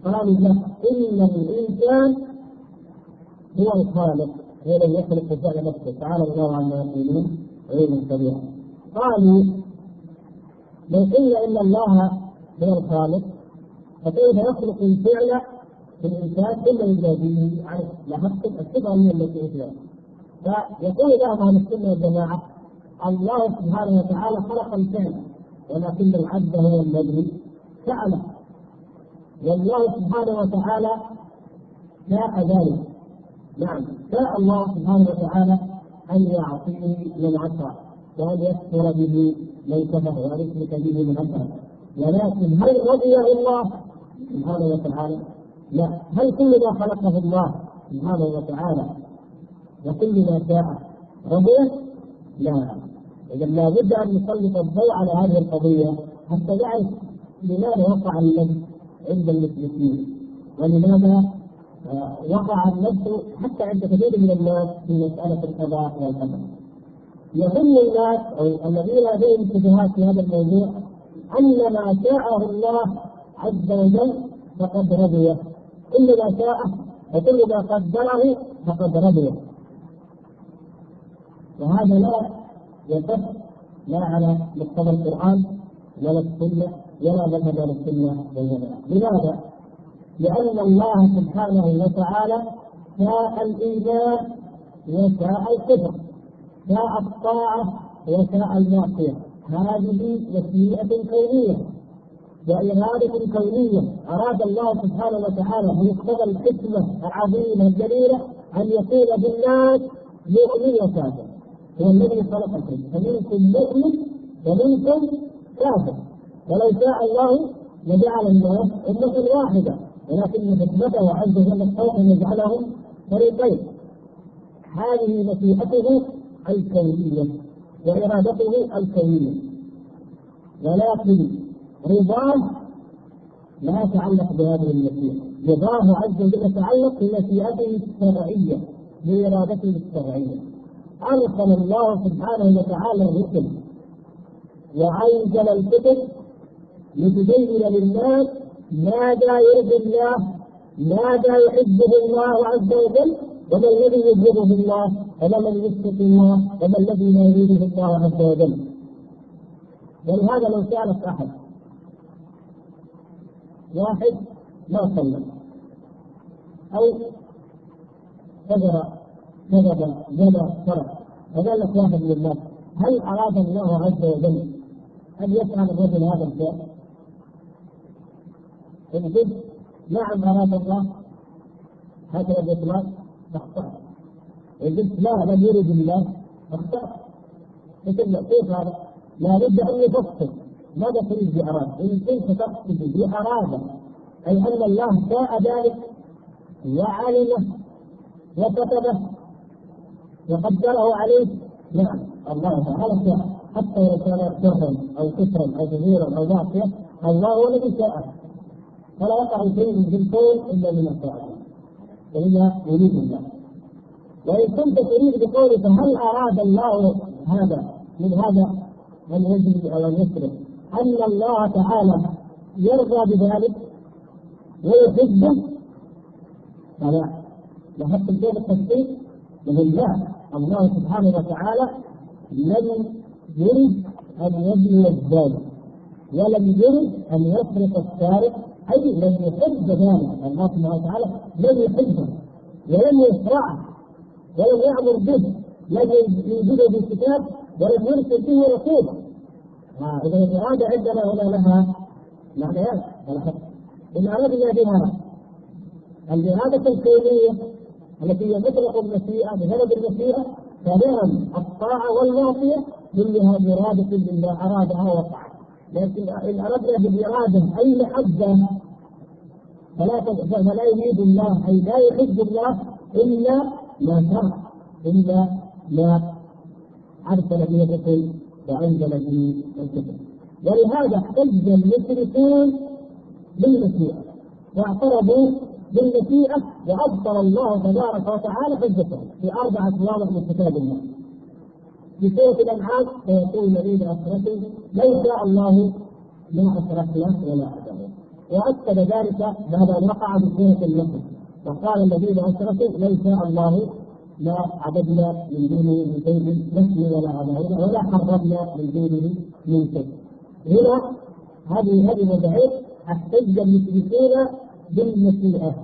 A: قالوا له إن الإنسان هو الخالق الذي يخلق بفعل نفسه. تعالى الله عما يقولون علما كبيرا قالوا لو قيل إن الله هو الخالق فكيف يخلق الفعل في الإنسان ثم يجازيه عنه لاحظتم الصفه هي التي اثبت فيقول لهم أهل السنة والجماعة الله سبحانه وتعالى خلق الفعل ولكن العبد هو الذي فعله. والله سبحانه وتعالى شاء ذلك. نعم شاء الله سبحانه وتعالى أن يعطيه من عشرة وأن يكفر به من كفر وأن يشرك به من عشره ولكن هل رضيه الله سبحانه وتعالى؟ لا. هل كل ما خلقه الله سبحانه وتعالى وكل ما شاء رضي؟ لا. إذا لابد أن نسلط الضوء على هذه القضية حتى نعرف لماذا وقع النفس عند المشركين. ولماذا؟ آه، وقع النفس حتى عند كثير من الناس في مسألة القضاء والقدر. يظن الناس أو الذين لديهم شبهات في هذا الموضوع أن ما شاءه الله عز وجل فقد رضي. كل ما شاءه وكل ما قدره فقد رضي. وهذا لا يصح لا على مقتضى القرآن ولا السنة مذهب أهل السنة والجماعة. لماذا؟ لأن الله سبحانه وتعالى شاء الايمان وشاء الكفر. شاء الطاعة وشاء المعصية. هذه مشيئه كونية. وإرادة كونية أراد الله سبحانه وتعالى بمقتضى الحكمة العظيمة الجليلة أن يقول بالناس مؤمن وكافر. هو الذي خلقكم. فمنكم مؤمن ومنكم كافر. ولو شاء الله لجعل الناس أمة واحدة. ولكن حكمته عز وجل اختار أن يجعلهم فريقين. هذه مشيئته الكونية وإرادته الكونية. ولكن رضاه لا يتعلق بهذه المشيئة رضاه عز وجل يتعلق بمشيئته الشرعية بإرادته الشرعية. أرسل الله سبحانه وتعالى الرسل وأنزل الكتب لتبين للناس ماذا يرضي الله ماذا يحبه الله عز وجل وما الذي يبغضه الله وما الذي يسقط الله وما الذي لا يريده الله عز وجل. ولهذا لو سألك أحد واحد ما صلى؟ أو كذب كذب زنى سرق فقال لك واحد من الناس هل أراد الله عز وجل أن يفعل الرجل هذا الفعل؟ إن قلت نعم أراد الله. هكذا الإطلاق إن قلت لا لم يرد الله. أخطأت كيف هذا؟ لابد أن يفصل. ماذا تريد بأراد؟ إن كنت تقصد بأراد أي أن الله شاء ذلك وعلمه وكتبه وقدره عليه. نعم. الله تعالى حتى لو كان شرا أو كفرا أو كبيرا أو معصية الله هو الذي شاء. فلا يقع شيء في الكون إلا من الشاء وإلا يريد الله. وإن كنت تريد بقولك هل أراد الله هذا؟ من هذا أن يجلد أو أن يسرق أن الله تعالى يرضى بذلك ويحبه. فلا. لاحظت كيف التفسير لا الله سبحانه وتعالى لم يرد أن يبني الزاني ولم يرد أن يسرق السارق أي لم يحب ذلك الله سبحانه وتعالى لم يحبه ولم يشرعه ولم يأمر به لم يوجده في الكتاب ولم يرسل به رسولا. اذا الإرادة عندنا هنا لها معنيان إن أردنا بها الإرادة الكونية التي هي مطلق المشيئة بسبب المشيئة فنعم الطاعة والمعصية كلها إرادة لله أرادها وقعت لكن إن أردنا بالإرادة أي محبة فلا فلا يريد الله أي لا يحب الله إلا ما شرع إلا ما أرسل به الرسل وأنزل به الكتب ولهذا احتج المشركون بالمشيئة واعترضوا بالمشيئة وأبطل الله تبارك وتعالى حجته في أربعة مواضع من كتاب الله. في سورة الأنعام فيقول الذين أشركوا لو شاء الله ما أشركنا ولا وأكد ذلك هذا وقع في سورة النصر وقال الذين أشركوا لو شاء الله ما عبدنا من دونه من شيء نسمي ولا أبائنا ولا حرمنا من دونه من شيء. هنا هذه هذه مدعيه احتج المشركون بالمشيئة.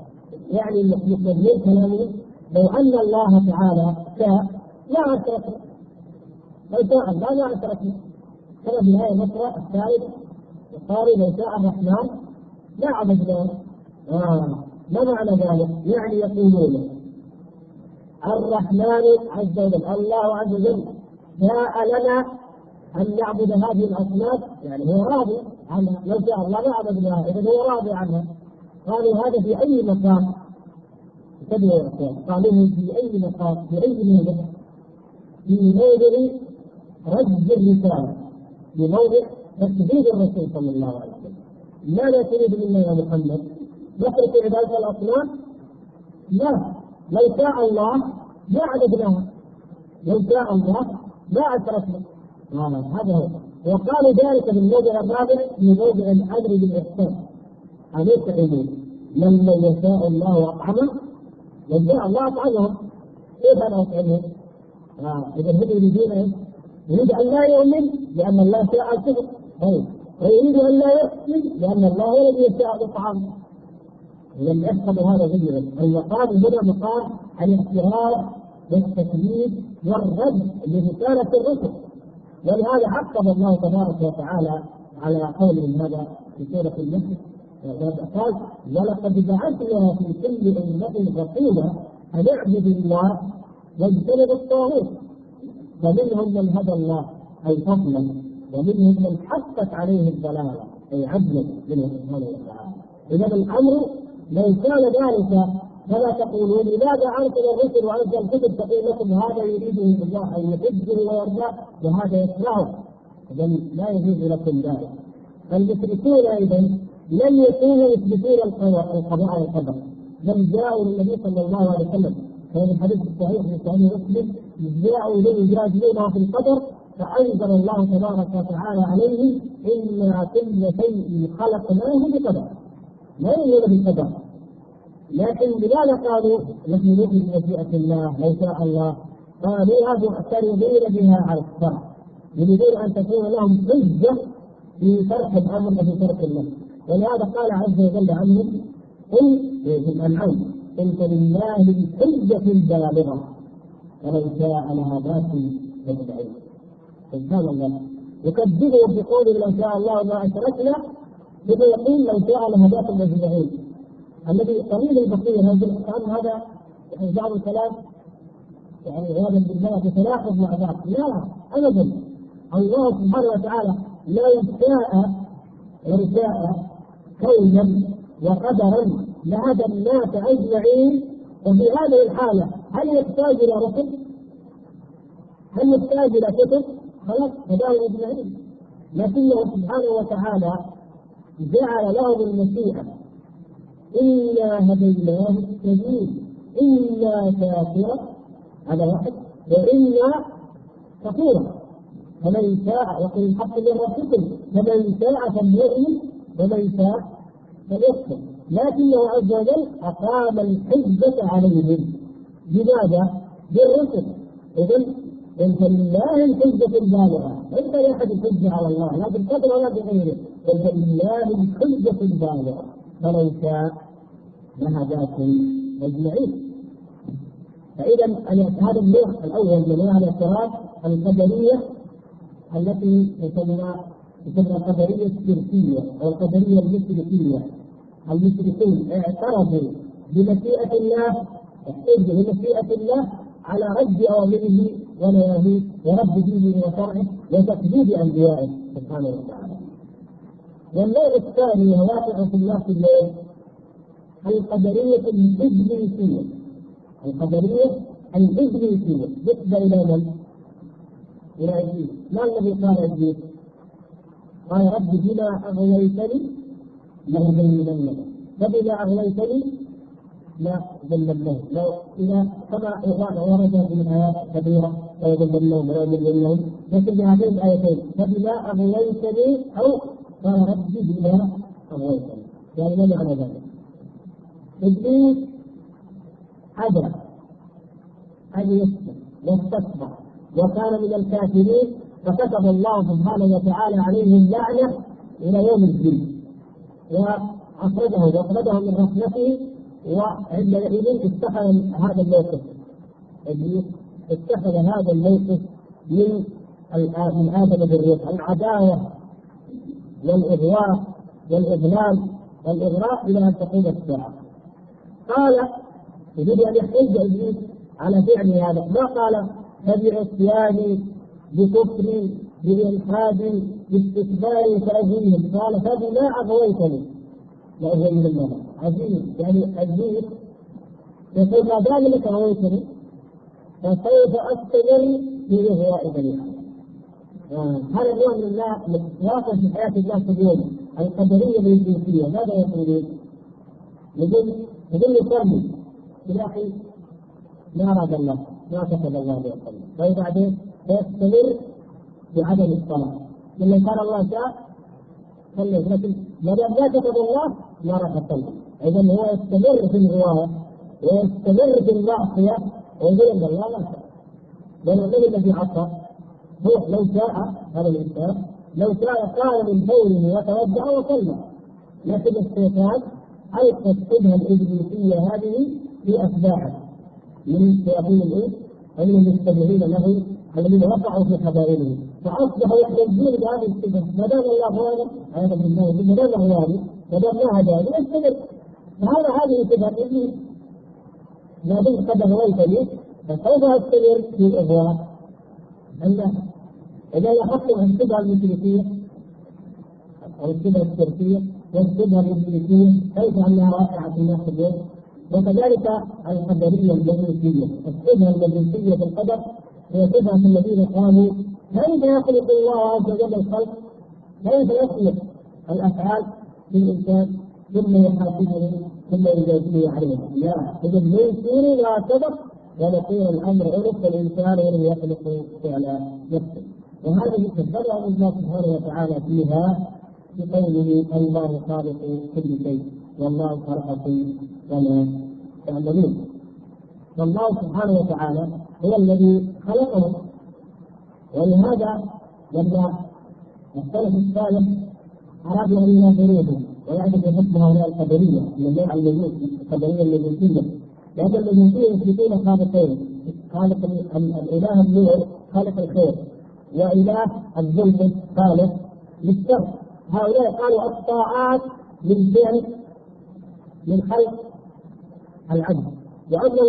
A: يعني المسلمين كلامه لو أن الله تعالى شاء لا أشركنا لو شاء الله لا أشركنا كما في هذه النصرة الثالث قالوا لو شاء الرحمن لا عبدناه آه ما معنى ذلك؟ يعني يقولون الرحمن عز وجل الله عز وجل شاء لنا أن نعبد هذه الاصنام يعني هو راضي عنها. لو شاء الله ما عبدناها إذا هو راضي عنها. قالوا هذا في أي مكان تبع قالوا في أي مكان في أي موضع؟ في موضع رد الرسالة في موضع تكذيب الرسول صلى الله عليه وسلم. ماذا تريد منا يا محمد؟ نترك عبادة الأصنام؟ لا لو شاء الله ما عبدناها لو شاء الله ما اشركنا هذا هو وقالوا ذلك في الموضع الرابع في موضع الأمر بالإحسان أليس حدود من لو يشاء الله اطعمه لو شاء الله اطعمهم كيف أنا اطعمهم؟ آه. إذا هم يريدون إيش؟ يريد أن لا يؤمن لأن الله شاء الكفر طيب ويريد أن لا يحسن لأن الله هو الذي يشاء الاطعام لم يفهم هذا جيدا المقام هنا مقام الاعتراض والتكليف والرد لرسالة الرسل. ولهذا عقب الله تبارك وتعالى على قوله هذا في سورة النحل قال ولقد بعثنا في كل أمة رسولا أن اعبدوا الله واجتنبوا الطاغوت. فمنهم من هدى الله أي فضلا. ومنهم من حقت عليه الضلالة أي عدلا منه سبحانه وتعالى إذا الأمر لو كان ذلك فلا تقولوا لماذا ارسل الرسل وانزل الكتب تقول لكم هذا يريده الله أن يحبه ويرضاه وهذا يكرهه؟ اذا لا يجوز لكم ذلك. فالمشركون أيضا لم يكونوا يثبتون القضاء والقدر بل جاءوا للنبي صلى الله عليه وسلم. كان الحديث الصحيح في صحيح مسلم جاءوا اليه يجادلونه في القدر فأنزل الله تبارك وتعالى عليهم أنا كل شيء خلقناه بقدر. لا يؤمنون بالقدر لكن لماذا قالوا؟ نحن نؤمن بمشيئة الله لو شاء الله. قالوا هذه معترضين بها على الشرع يريدون أن تكون لهم حجة في ترك الأمر وفي ترك النهي ولهذا قال عز وجل عنهم قل في الانعام قل فلله الحجه البالغة. ولو شاء لهداكم اجمعين سبحان الله يكذبهم بقول لو شاء الله ما أشركنا بما يقول لو شاء لهداكم اجمعين الذي قليل البصير هذا؟ يعني بعض الكلام يعني عياذا بالله يتناقض مع بعض. لا ابدا. الله سبحانه وتعالى لو شاء لو شاء كونا وقدرا لهدى الناس أجمعين. وفي هذه الحالة هل يحتاج إلى رسل؟ هل يحتاج إلى كتب؟ خلاص هداهم اجمعين لكنه سبحانه وتعالى جعل لهم المشيئه إنا هديناه السبيل. إنا شاكرا هذا واحد. وإنا كفورا. فمن شاء يقول الحق من ربكم فمن شاء فليؤمن. ومن شاء فليكفر. لكنه عز وجل أقام الحجة عليهم. بماذا؟ بالرسل إذا انت لله الحجة البالغة. ليس لأحد الحجة على الله لا بالقدر ولا بغيره. انت لله الحجة البالغة. فلو شاء لهداكم أجمعين. فإذا هذا النوع الأول من انواع الاعتراض القدرية التي تسمى تسمى القدرية الشركيه أو القدرية المشركية. المشركين اعترضوا بمشيئة الله احتجوا بمشيئة الله على رد أوامره ونواهيه ورد دينه وشرعه وتكذيب أنبيائه سبحانه وتعالى. والنوع الثاني هو واقع في الناس الليل القدرية الإبليسية القدرية الإبليسية نسبة إلى من؟ إلى إبليس ما الذي قال إبليس؟ قال رب بما أغويتني لأزينن فبما أغويتني لا ذللنهم لو إذا كما ورد في الآيات كثيرة ويذللنهم ويذللنهم لكن بهاتين الآيتين فبما أغويتني أو قال ربي بما أغويتني. يعني ما معنى ذلك؟ إبليس ابى أن يسلم واستكبر وكان من الكافرين فكتب الله سبحانه وتعالى عليه اللعنة إلى يوم الدين. وأخرجه وأخرجه من رحمته وعندئذ اتخذ هذا الموقف. إبليس اتخذ هذا الموقف من من آدم بالريح العداوة والإغواء والاضلال والإغراء إلى أن تقوم الساعة قال يريد أن يحتج إبليس على فعل هذا. ما قال؟ فبعصياني بكفري بالحاد باستكباري فاجيهم قال فبما أغويتني. لاغوينهم عزيز يعني عزيز. يقول ما دام انك رويتني فسوف استمر في اغواء بني هذا نوع من الله واقع في حياة الناس اليوم القدرية بالجنسيه ماذا يقولون؟ يقول يقول يصلي يا أخي ما أراد الله ما كتب الله ان يصلي طيب بعدين؟ فيستمر بعدم الصلاة. لما قال الله شاء صلي لكن ما دام ما كتب الله ما راح يصلي إذا هو يستمر في الغواية ويستمر في المعصية ويقول إن الله ما شاء لأن من الذي عصى هو لو شاء هذا الإنسان لو شاء قال من بوله وتوضا وصلى لكن الشيطان القى الشبهه الإبليسية هذه في اتباعه من شياطين الانس ومن المستمعين له الذين وقعوا في حبائلهم فاصبحوا يحتجون بهذه الشبهه ما دام الله غالب عياذا بالله ما دام غالب ما دام ما هداني استمر. فهذا هذه ابليس ما دمت قد اغويتني فسوف استمر في الاغواء الناس إذا لاحظتم الشبهه المشركيه أو الشبهه الشركيه والشبهه المشركيه كيف انها واقعه في الناس اليوم؟ وكذلك القدرية المجوسيه الشبهه المجوسيه في القدر هي شبهه الذين قالوا كيف يخلق الله عز وجل الخلق؟ كيف يخلق الأفعال في الانسان ثم يحاسبه؟ ثم يجازيه عليها؟ لا إذا ليسوا لا سبق ونقول الأمر عرف الانسان ولم يخلق فعل نفسه. وهذه تبرع الله سبحانه وتعالى فيها بقوله الله خالق كل شيء والله خلقكم وما تعملون فالله سبحانه وتعالى هو الذي خلقهم ولهذا لما السلف الصالح ارادوا أن يناظروهم ويعرفوا حكم هؤلاء القدرية من النوع المجوس القدرية المجوسيه لكن المجوسيه يثبتون خالقين خالق الإله النور خالق الخير. وإله الظلم خالق للشر. هؤلاء قالوا الطاعات من فعل من خلق العبد. وأن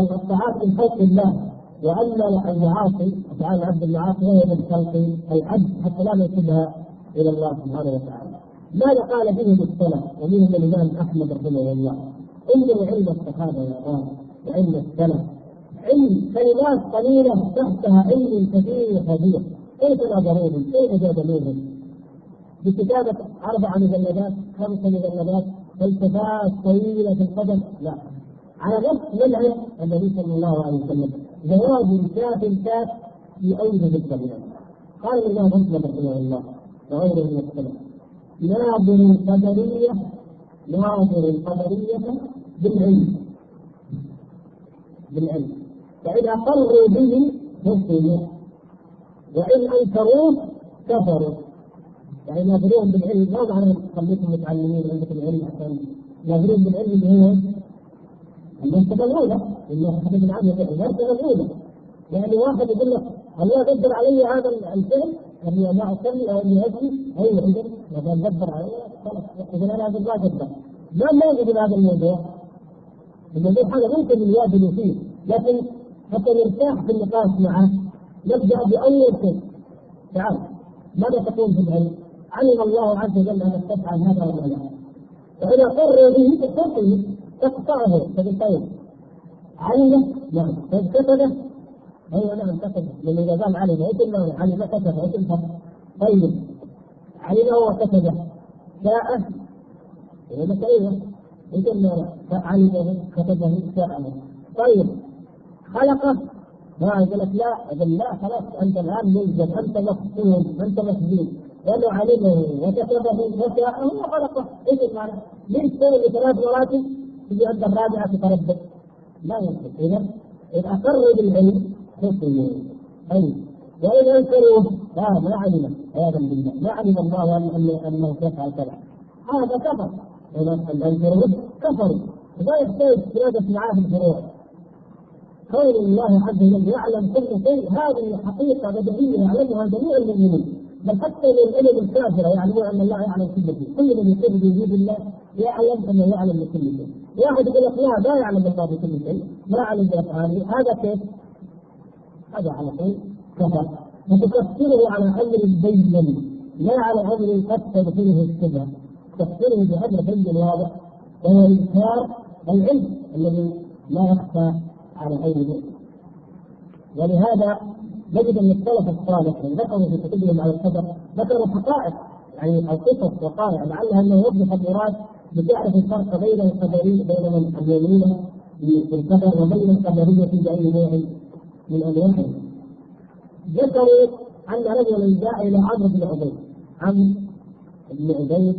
A: الطاعات من خلق الله. وأن المعاصي أفعال العبد المعاصي هي من خلق العبد. حتى لا ننسبها إلى الله سبحانه وتعالى. ماذا قال فيهم السلف ومنهم الإمام أحمد رحمه الله؟ انظروا علم الصحابة يا إخوان وعلم السلف علم كلمات قليلة تحتها علم كثير كبير كيف نظروهم؟ كيف جادلوهم؟ بكتابة أربع مجلدات خمس مجلدات فلسفات طويلة في القدم لا على نفس منهج النبي صلى الله عليه وسلم جواب كاف كاف في أوجه الكلمات قال الإمام مسلم رحمه الله وغيره من السلف ناظر القدرية ناظر القدرية بالعلم. بالعلم. فإذا قروا به مسلموا وإن أنكروه كفروا. يعني ناظرون بالعلم. ما معنى خليكم متعلمين عندكم علم عشان ناظرين بالعلم اللي هو المرتبه الاولى المرتبه من عام المرتبه الاولى يعني واحد يقول لك الله قدر علي هذا الفعل؟ اني ما اصلي أو اني أجري أيوه إذا ما دام قدر علي خلاص إذا أنا هذا الله قدر ما موجود هذا الموضوع الموضوع هذا ممكن يواجهوا فيه لكن حتى نرتاح في النقاش معه نبدا باول شيء تعال ماذا تقول في العلم؟ علم الله عز وجل انك تفعل هذا ولا لا. فاذا قر به تستطيع تقطعه. تقول طيب علم نعم كتبه أيوه نعم كتبه لأن إذا قال علم إيش المعنى؟ علم كتبه إيش الفرق؟ طيب علم وكتبه شاء لك أيوه إيش المعنى؟ علمه كتبه شاء طيب خلقه ما يقول لك لا اذا لا خلاص أنت الآن ملزم أنت مفصول أنت مسجون لأنه علمه وكتبه وشاءه وخلقه إيش المعنى؟ ليش تسوي ثلاث مراتب تجي عند الرابعه تتردد؟ لا يمكن اذا اذا اقروا بالعلم حكموا طيب وإن انكروه لا ما علم. عياذا بالله ما علم الله انه انه يفعل كذا هذا كفر. اذا انكروه كفروا ولا يحتاج زياده معاه في الفروع كون الله عز وجل يعلم كل شيء. هذه حقيقة بديهيه يعلمها جميع المؤمنين. بل حتى العلم الكافرة يعلمون أن الله يعلم كل شيء، كل من يقر بوجود الله يعلم انه يعلم بكل شيء، واحد يقول لك لا لا يعلم الله بكل شيء، لا يعلم بأفعاله، هذا كيف؟ هذا على طول كفر، فتكفره على أمر بين لا على أمر قد تدخله الشبهه، تكفره بأمر بين واضح وهو إنكار العلم الذي لا يخفى على أي شيء ولهذا نجد أن السلف الصالح ذكروا في كتبهم على القدر ذكروا حقائق يعني القصص وقائع لعلها أنه يوضح المراد بتعرف الفرق بين القدري بين من المؤمنين بالقدر وبين القدرية بأي نوع من أنواعه. ذكروا أن رجلا جاء إلى عمرو بن عبيد. عمرو بن عبيد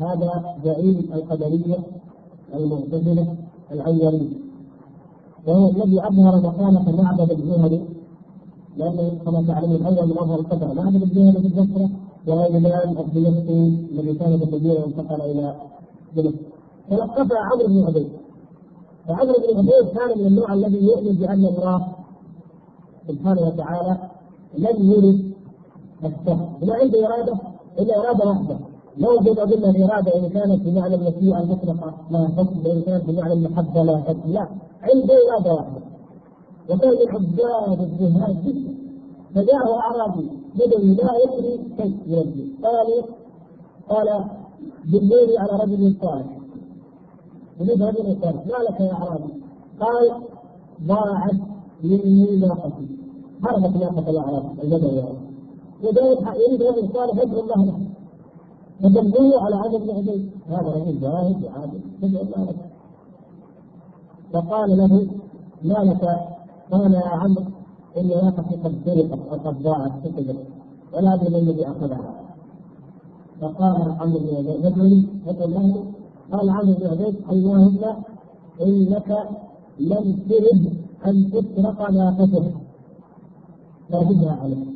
A: هذا زعيم القدرية المعتزلة الأولين وهو الذي أظهر مكانة معبد الجهني لأنه كما تعلمون أول من أظهر القدر معبد الجهني في البصرة وهو الإمام الدمشقي الذي كان بالمدينة وانتقل إلى دمشق تلقف عمرو بن عبيد. وعمرو بن عبيد كان من النوع الذي يؤمن بأن الله سبحانه وتعالى لم يرد السهل ما عنده إرادة إلا إرادة واحدة. لو بما قلنا الإرادة إن كانت بمعنى المشيئة المطلقة لا حكم وإن كانت بمعنى المحبة لا حكم لا عنده إرادة واحدة. وكان عباد الزهاد جدا. فجاءه أعرابي بدوي لا يدري شيء من قال قال دلوني على رجل صالح. يريد رجل صالح ما لك يا أعرابي؟ قال ضاعت ناقتي هربت ناقة الأعراب البدوي وذلك يريد رجل صالح يدعو الله له. فدلوه على عدد بن عبيد هذا رجل زاهد وعادل تدعو الله له. فقال له ما لك قال يا عمرو إن ناقتي قد سرقت أو قد ضاعت فقدت ولا أدري من الذي أخذها. فقال عمرو بن عبيد يدعوني يدعو الله. قال عمرو بن عبيد اللهم إنك لم ترد أن تسرق ناقتك فردها عليه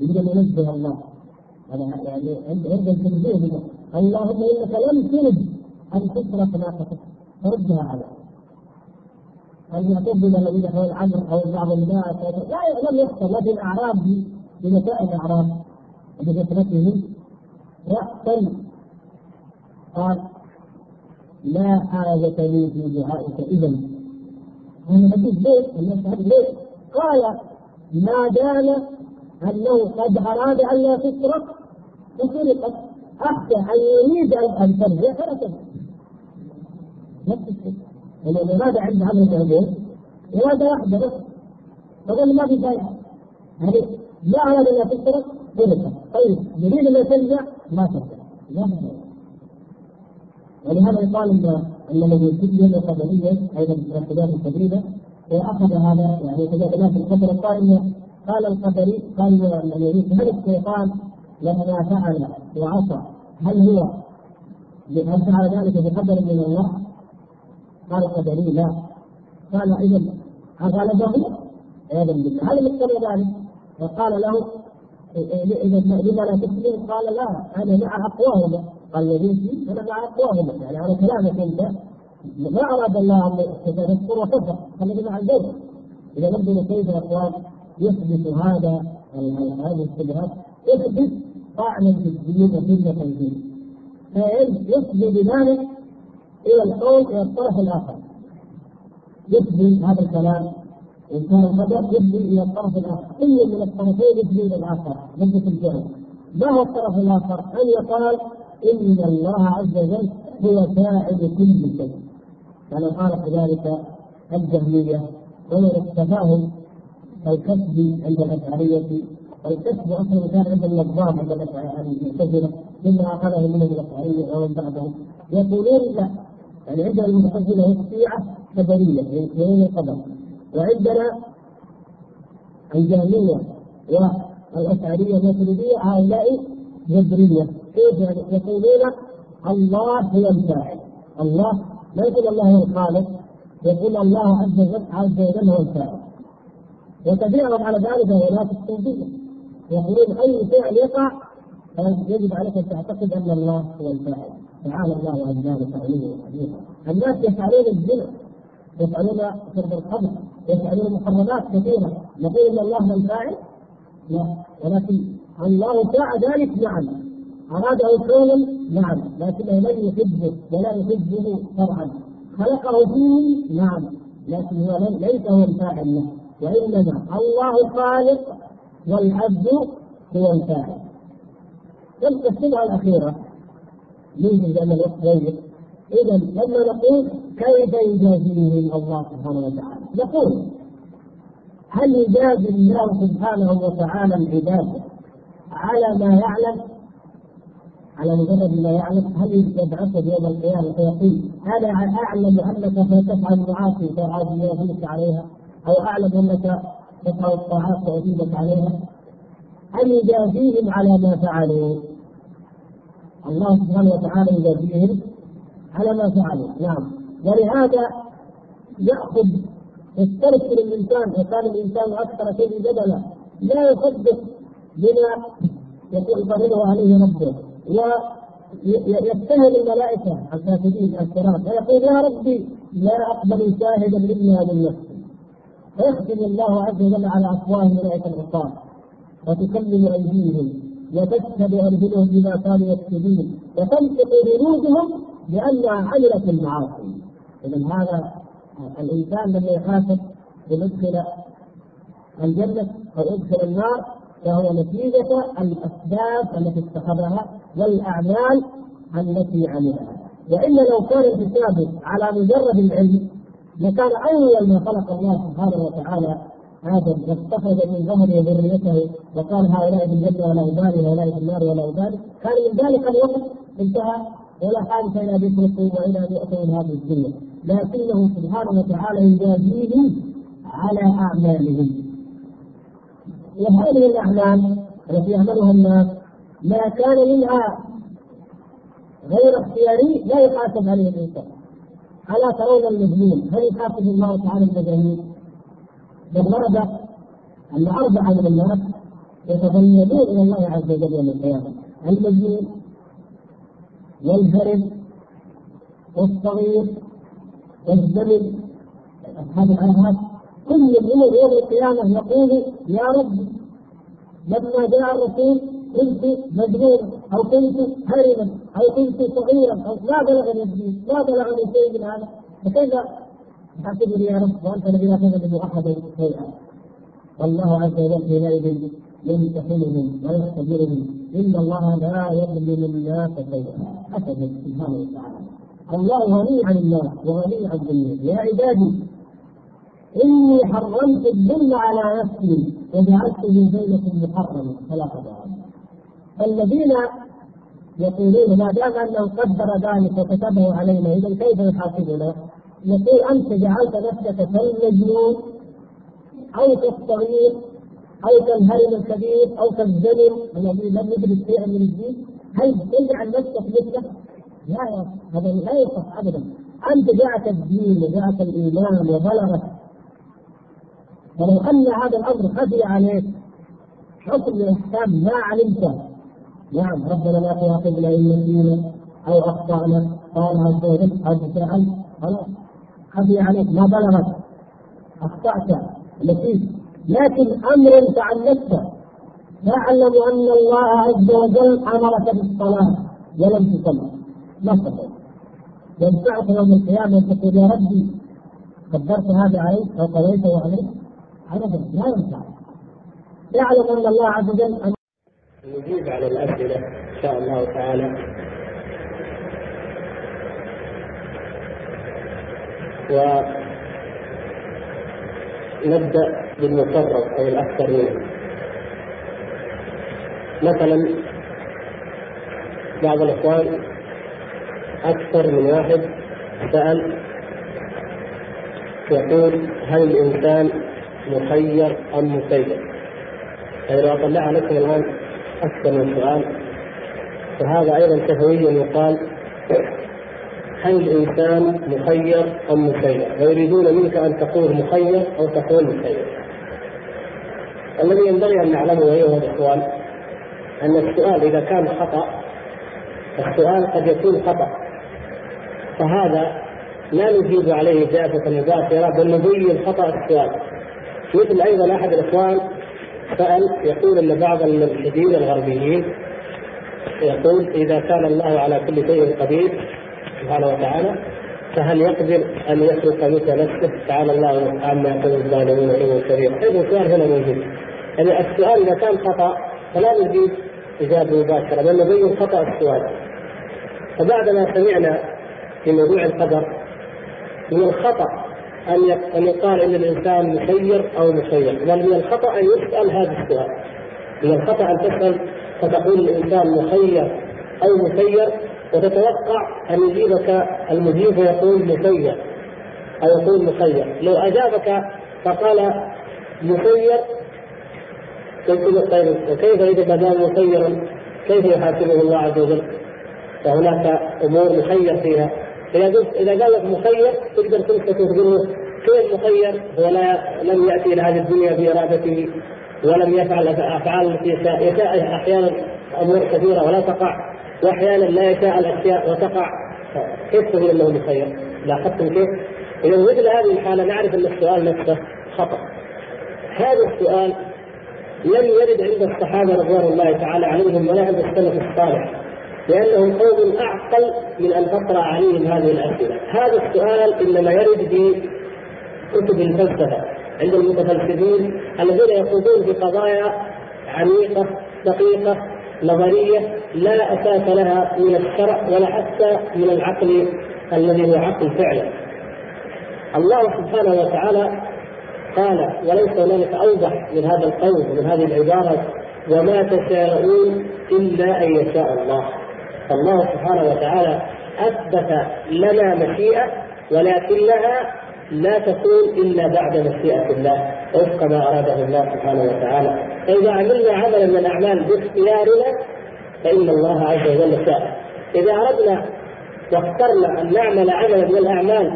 A: يريد أن ينزه الله. هذا يعني عند التنزيه اللهم إنك لم ترد أن تسرق ناقتك. فردها عليه ان يعتزل الذين حول العمر أو بعض الناس؟ لا لم يحصل. لا في الأعراب بمسائل الاعراب بفترته رأسا قال لا حاجة لي في دعائك إذا أنا؟ قال ما دام أنه قد أراد أن لا تسرق فسرقت أخشى أن يريد أن ترجع فلا ترجع نفس الشيء. الإرادة عند عمل المعبود إرادة واحدة بس فقال ما في فائدة؟ يعني ما أراد أن تسرق سرقت طيب يريد أن ترجع ما ترجع لا ولهذا يقال إن الذي قدريا أيضا من الخلاف الكبيره وأخذ هذا يعني تجاهل في القدر القائم قال القدري قال الذي هل الشيطان لما فعل وعصى هل هو هل فعل ذلك بقدر من الله؟ قال القدري لا قال اذا غلبه عياذا بالله هل يقتضي ذلك؟ فقال له إذا لما لا تسلم؟ قال لا أنا مع اقواهما قال يزيد أنا مع اقواهما يعني على كلامك انت ما أراد الله أن تذكر وكفر خلينا مع البيت. إذا نبدا كيف إخوان يثبت هذا هذه الشبهات يثبت طعنا في الدين وسنة في الدين فيثبت بذلك إلى القول إلى الطرف الآخر. يثبت هذا الكلام. إن كان القدر يثبت إلى الطرف الآخر. اي من الطرفين يثبت إلى الآخر. نسبه الجهل ما هو الطرف الآخر؟ أن يقال إن الله عز وجل هو فاعل كل شيء. كما قال كذلك الجهمية ومن التفاهم الكسب عند الأشعرية والكسب أصلا كان عند النظام عند المعتزلة مما أخذه منهم الأشعرية ومن بعدهم يقولون لا يعني عندنا المعتزلة هي الشيعة قدريه ينكرون القدر. وعندنا الجهمية والأشعرية الماتريديه هؤلاء جبرية. كيف يقولون الله هو الفاعل. الله لا يقول الله هو الخالق يقول الله عز وجل عز وجل هو الفاعل. وتبيعهم على ذلك هناك الصوفيه يقولون أي فعل يقع يجب عليك أن تعتقد أن الله هو الفاعل. تعالى الله عن ذلك عليه الناس يفعلون الزنا يفعلون شرب الخمر يفعلون محرمات كثيرة. نقول إن الله هو الفاعل؟ لا ولكن الله شاء ذلك نعم. أراده كونا نعم لكنه لم يحبه ولا يحبه شرعا خلقه فيه؟ نعم لكن هو ليس هو الفاعل له وإنما الله خالق والعبد هو الفاعل. الشبهة الأخيرة. يوجد أن الوقت ضيق إذا لما نقول كيف يجازيهم الله سبحانه وتعالى؟ نقول هل يجازي الله سبحانه وتعالى العباد على ما يعلم؟ على مجرد ما يعلم هل يبعثه يوم القيامة فيقول أنا أعلم أنك ستفعل المعاصي فاجازيك عليها أو أعلم أنك تفعل الطاعات فاجيبك عليها. هل يجازيهم على ما فعلوا؟ الله سبحانه وتعالى يجازيهم على ما فعلوا. نعم. ولهذا يأخذ يسترسل الانسان وكان الإنسان أكثر شيء جدلا لا يصدق بما يقول فرضه عليه ربه. ويتهم الملائكة الكافرين الكرام ويقول يا ربي لا أقبل شاهدا إلا من نفسي. فيختم الله عز وجل على أفواه ملائكة العصاه وتكلم أيديهم وتشهد أرجلهم بما كانوا يكسبون وتنطق جنودهم لانها عملت المعاصي. إذا هذا الإنسان لما يحاسب يدخل الجنة أو يدخل النار فهو نتيجة الأسباب التي اتخذها والأعمال التي عملها والا لو كان الحساب على مجرد العلم لكان أول ما خلق الله سبحانه وتعالى آدم واستخرج من ظهره ذريته وقال هؤلاء في الجنه ولا أبالي هؤلاء في النار ولا أبالي. كان من ذلك الوقت انتهى. ولا حاجة إلى أن يتركوا وإلى أن ياتوا من هذه الدنيا. لكنه سبحانه وتعالى يجازيهم على أعمالهم. وهذه الأعمال التي يعملها الناس ما كان منها غير اختياري لا يحاسب عليه الانسان ألا ترون المجنون هل يحاسب الله تعالى المجانين؟ بل ورد أن أربعة من الناس يتغيبون إلى الله عز وجل يوم القيامة. المجنون والهرم والصغير والزمن أصحاب العهد كل منهم يوم القيامة يقول يا رب لما جاء الرسول كنت مجنون أو كنت هرما أو كنت صغيرا أو ما بلغني الدين ما بلغني شيء من هذا. فكيف؟ تحسبني يا رب وأنت الذي لا تظلم احدا شيئا. والله عز وجل حينئذ يمتحنهم ويختبرهم إن الله لا يظلم الناس شيئا. ابدا سبحانه وتعالى. الله غني عن الناس وغني عن الدنيا. يا عبادي إني حرمت الظلم على نفسي وجعلته بينكم محرما فلا تظلموا الذين يقولون ما دام أنه قدر ذلك وكتبه علينا إذا كيف يحاسبنا؟ يقول أنت جعلت نفسك كالمجنون أو كالصغير أو كالهرم الكبير أو كالزلم الذي لم يدرك شيئا من الدين هل تجعل نفسك مثله؟ لا يا هذا لا يصح ابدا. أنت جاءك الدين وجاءك الإيمان وبلغك ولو أن هذا الأمر خفي عليك حكم الإحكام ما علمت نعم ربنا لا تؤاخذنا إن نسينا أو أخطأنا. قال عز وجل أو فعل خلاص. خفي عليك ما بلغت أخطأت. نسيت. لكن أمر تعلمت تعلم أن الله عز وجل أمرك بالصلاة ولم تصل. ما استطعت ينفعك يوم القيامة تقول يا ربي قدرت هذا عليك أو قضيته عليك؟ ابدا لا ينفع. يعلم أن الله عز وجل
B: نجيب على الأسئلة إن شاء الله تعالى ونبدأ بالمفرط أو الأكثر منه مثلا بعض الإخوان أكثر من واحد سأل يقول هل الإنسان مخير أم مسير؟ يعني لو أطلعها لكم الآن أكثر من سؤال وهذا أيضا شفوي يقال هل الإنسان مخير أم مسير؟ ويريدون منك أن تقول مخير أو تقول مسير. الذي ينبغي أن نعلمه أيها الإخوان أن السؤال إذا كان خطأ السؤال قد يكون خطأ فهذا لا نجيب عليه إجابة مباشرة بل نبين خطأ السؤال مثل أيضا أحد الإخوان سأل يقول أن بعض الملحدين الغربيين يقول إذا كان الله على كل شيء قدير سبحانه وتعالى فهل يقدر أن يخلق مثل نفسه؟ تعالى الله عما يقول الظالمون علوا كبير، أيضا السؤال هنا موجود. يعني السؤال إذا كان خطأ فلا نجيب إجابة مباشرة بل نبين خطأ السؤال. فبعدما سمعنا في موضوع القدر من الخطأ أن أن يقال إن الإنسان مسير أو مسير بل من الخطأ أن يسأل هذا السؤال. من الخطأ أن تسأل فتقول الإنسان مخير أو مسير وتتوقع أن يجيبك المجيب ويقول مسير أو يقول مخير. لو أجابك فقال مسير قلت طيب وكيف إذا ما دام مسيرا كيف يحاسبه الله عز وجل؟ فهناك أمور مخير فيها. إذا قلت إذا قال لك مخير تقدر تمسك وتقول كيف مخير لا لم يأتي إلى هذه الدنيا بإرادته ولم يفعل أفعال التي يشاء يشاء أحيانا أمور كثيرة ولا تقع وأحيانا لا يشاء الأشياء وتقع كيف تقول إنه مخير؟ لاحظتم كيف؟ إذا مثل هذه الحالة نعرف إن السؤال نفسه خطأ. هذا السؤال لم يرد عند الصحابة رضوان الله تعالى عليهم ولا عند السلف الصالح لأنهم قوم أعقل من أن تطرا عليهم هذه الأسئلة، هذا السؤال إنما يرد في كتب الفلسفه عند المتفلسفين الذين يخوضون في قضايا عميقة دقيقة نظرية لا أساس لها من الشرع ولا حتى من العقل الذي هو عقل فعلا. الله سبحانه وتعالى قال وليس هنالك أوضح من هذا القول ومن هذه العبارة وما تشاءون إلا أن يشاء الله. الله سبحانه وتعالى أثبت لنا مشيئة ولكنها لا تكون إلا بعد مشيئة الله وفق ما أراده الله سبحانه وتعالى. فإذا عملنا عملا من الاعمال باختيارنا فإن الله عز وجل شاء. إذا أردنا واخترنا أن نعمل عملا من الأعمال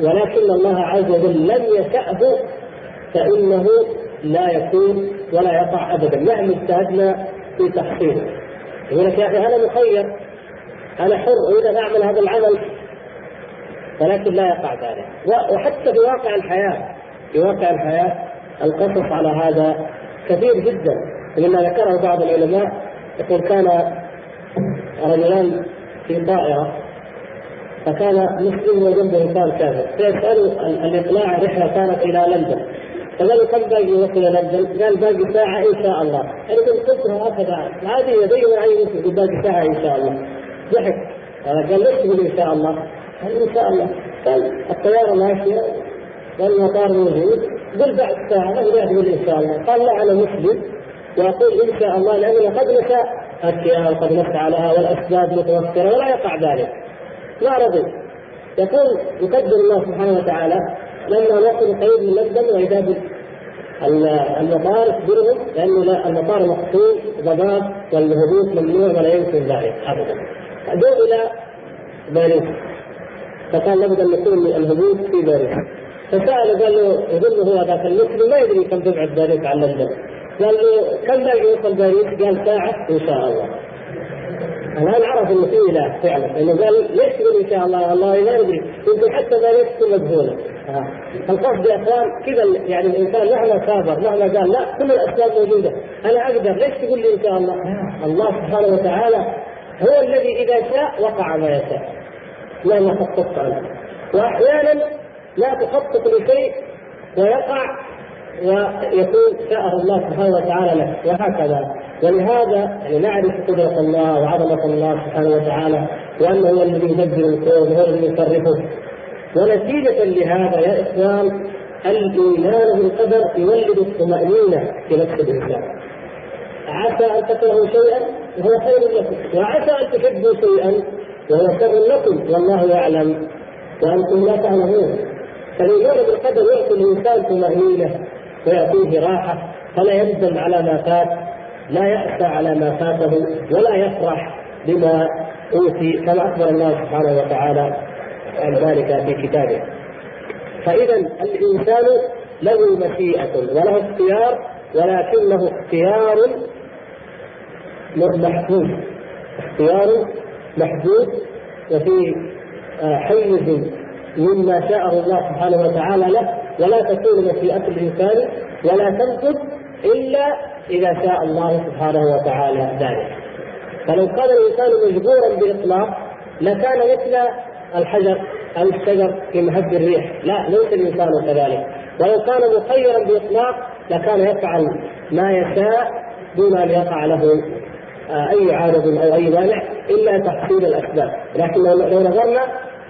B: ولكن الله عز وجل لم يشأه فإنه لا يكون ولا يقع ابدا. مهما اجتهدنا في تحصيله يقول لك يا أخي أنا مخير. أنا حر أريد أن أعمل هذا العمل. ولكن لا يقع ذلك. وحتى في واقع الحياة في واقع الحياة القصص على هذا كثير جدا. مما ذكره بعض العلماء يقول كان رجلان في طائرة فكان مسلم وجنبه إنسان كافر. فيسالوا الإقلاع رحلة كانت إلى لندن. فقالوا كم باقي يوصل إلى لندن؟ قال باقي ساعة إن شاء الله. أنا قلت قلتها هكذا. يدي اي مسلم باقي ساعة إن شاء الله. ضحك. قال ليش تقول إن شاء الله؟ قال إن شاء الله. قال الطيارة ماشية. والمطار موجود قل بعد ساعة ما تقول إن شاء الله. قال لا أنا مسلم. وأقول إن شاء الله لاننا قد نشاء أشياء وقد نسعى لها والأسباب متوفرة ولا يقع ذلك. ما رضي. يقول يقدر الله سبحانه وتعالى لما نصل قريب من لندن واذا المطار يخبرهم لأنه لا المطار مقفول ضباب والهبوط ممنوع ولا يمكن ذلك ابدا. جو إلى باريس فقال لابد أن يكون الهبوط في باريس فسأل قال له يظن هو ذاك المسلم ما يدري كم تبعد باريس عن لندن قال له كم باقي يوصل باريس؟ قال ساعة إن شاء الله. الآن عرف إنه في إله فعلا. لأنه قال ليش تقول إن شاء الله؟ والله ما ادري يمكن حتى باريس تكون مجهوله القصد يا اخوان كذا يعني الإنسان مهما صابر مهما قال لا كل الأسباب موجودة. أنا أقدر. ليش تقول لي إن شاء الله؟ الله سبحانه وتعالى هو الذي إذا شاء وقع ما يشاء. مهما خططت عنه وأحيانا لا تخطط لشيء ويقع ويكون شاءه الله سبحانه وتعالى لك وهكذا. ولهذا يعني نعرف قدرة الله وعظمة الله سبحانه وتعالى وأنه هو الذي يدبر الكون وهو الذي يصرفه. ونتيجة لهذا يا إخوان الإيمان بالقدر يولد الطمأنينة في نفس الإنسان. عسى أن تكرهوا شيئا؟ وهو خير لكم. وعسى أن تحبوا شيئا وهو شر لكم والله يعلم وأنتم لا تعلمون. فالإيمان بالقدر يعطي الإنسان طمأنينة ويعطيه راحة فلا يندم على ما فات لا يأسى على ما فاته ولا يفرح بما أوتي كما أخبر الله سبحانه وتعالى عن ذلك في كتابه. فإذا الإنسان له مشيئة وله اختيار ولكنه اختيار محدود اختيار محدود وفي آه، حيز مما شاءه الله سبحانه وتعالى له ولا تكون مشيئة الإنسان ولا تنفذ إلا إذا شاء الله سبحانه وتعالى ذلك. فلو كان الإنسان مجبورا بإطلاق لكان مثل الحجر أو الشجر في مهب الريح، لا ليس الإنسان كذلك، ولو كان مخيرا باطلاق لكان يفعل ما يشاء دون أن يقع له أي عارض أو أي مانع إلا تحصيل الأسباب، لكن لو نظرنا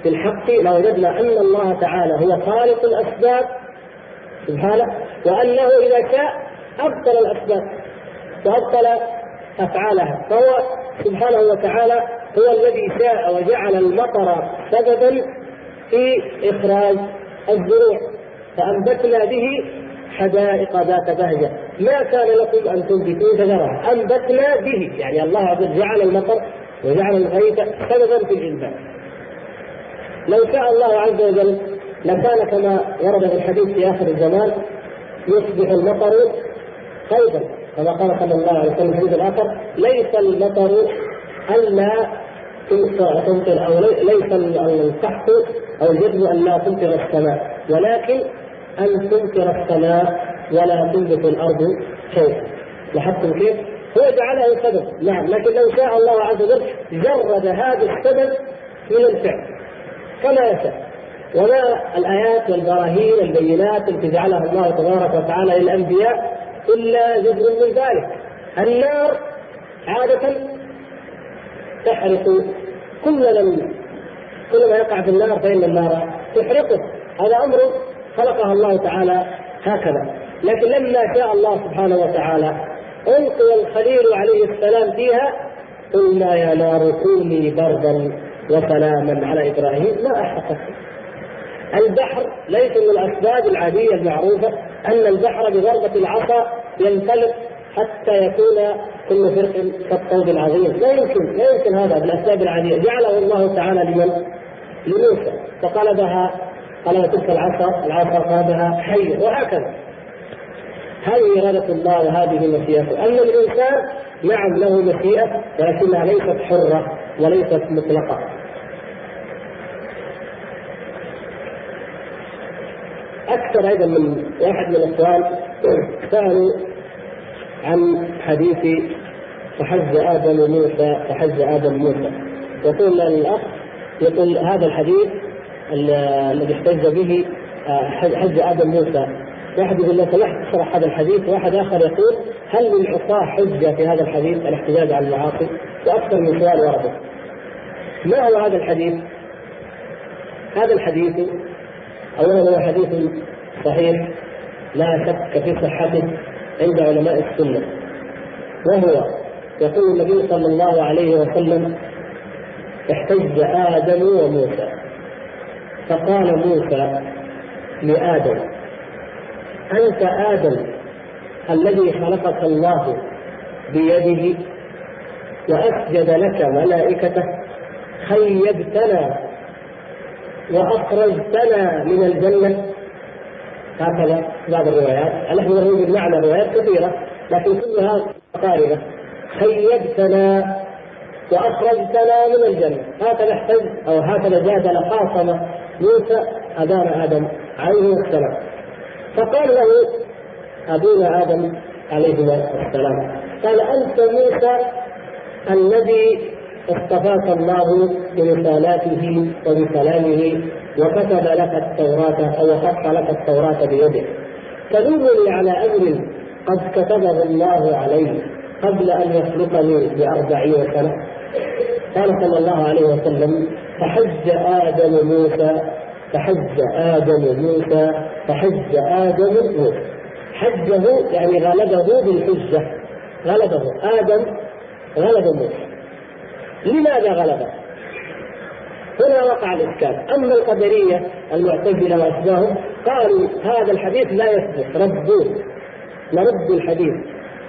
B: في الحق لوجدنا أن الله تعالى هو خالق الأسباب سبحانه وأنه إذا شاء أبطل الأسباب وأبطل أفعالها. فهو سبحانه وتعالى هو الذي شاء وجعل المطر سببا في إخراج الزروع فأنبتنا به حدائق ذات بهجة. ما كان لكم أن تنبتوا شجرها أنبتنا به. يعني الله عز وجل جعل المطر وجعل الغيث سببا في الإنبات. لو شاء الله عز وجل لكان كما ورد في الحديث في آخر الزمان يصبح المطر خيبا. كما قال صلى الله عليه وسلم في الحديث الآخر ليس المطر ألا تمطر أو ليس القحط أو الجذب ان لا تمطر السماء. ولكن أن تمطر السماء ولا تنبت الأرض شيئا. لاحظتم كيف؟ هو جعله سبب نعم لكن لو شاء الله عز وجل جرد هذا السبب من الفعل. كما يشاء. وما الآيات والبراهين البينات التي جعلها الله تبارك وتعالى للأنبياء إلا جزء من ذلك. النار عادة تحرق كل من كل ما يقع في النار فإن النار تحرقه. هذا أمر خلقها الله تعالى هكذا. لكن لما شاء الله سبحانه وتعالى ألقي الخليل عليه السلام فيها قلنا يا نار كوني بردا وسلاما على إبراهيم. ما احرقت البحر ليس من الأسباب العادية المعروفة أن البحر بضربه العصا ينفلق حتى يكون كل فرق كالطود العظيم. لا يمكن لا يمكن هذا بالاسباب العادية. جعله الله تعالى لمن؟ لموسى. فقلبها قلب تلك العصا العصا قادها حي وهكذا. هذه إرادة الله وهذه مشيئته، أما الإنسان نعم له مشيئة ولكنها ليست حرة وليست مطلقة. أكثر أيضا من واحد من السؤال سألوا عن حديث تحج آدم موسى تحج آدم موسى. يقول الأخ يقول هذا الحديث الذي احتج به آه، حج آدم موسى. واحد يقول سمحت اشرح هذا الحديث واحد آخر يقول هل للعصاة حجة في هذا الحديث الاحتجاج على المعاصي؟ وأكثر من سؤال ورد. ما هو هذا الحديث؟ هذا الحديث أولا هو حديث صحيح لا شك في صحته عند علماء السنة وهو يقول النبي صلى الله عليه وسلم احتج آدم وموسى فقال موسى لآدم أنت آدم الذي خلقك الله بيده وأسجد لك ملائكته خيبتنا وأخرجتنا من الجنة. هكذا بعض الروايات. نحن نقول بمعنى روايات كثيرة لكن كلها مقاربة. خيبتنا وأخرجتنا من الجنة. هكذا احتج أو هكذا جادل خاصم موسى ابان آدم عليه السلام. فقال له أبونا آدم عليه السلام قال أنت موسى الذي اصطفاك الله برسالاته وبكلامه وكتب لك التوراة أو خط لك التوراة بيده. تدلني على أمر قد كتبه الله علي قبل أن يخلقني بأربعين سنة. قال صلى الله عليه وسلم فحج آدم موسى فحج آدم موسى فحج آدم موسى حجه يعني غلبه بالحجة. غلبه. آدم غلب موسى. لماذا غلبه؟ هنا وقع الإشكال. أما القدرية المعتزلة وأشباههم قالوا هذا الحديث لا يثبت. ردوه. نرد الحديث.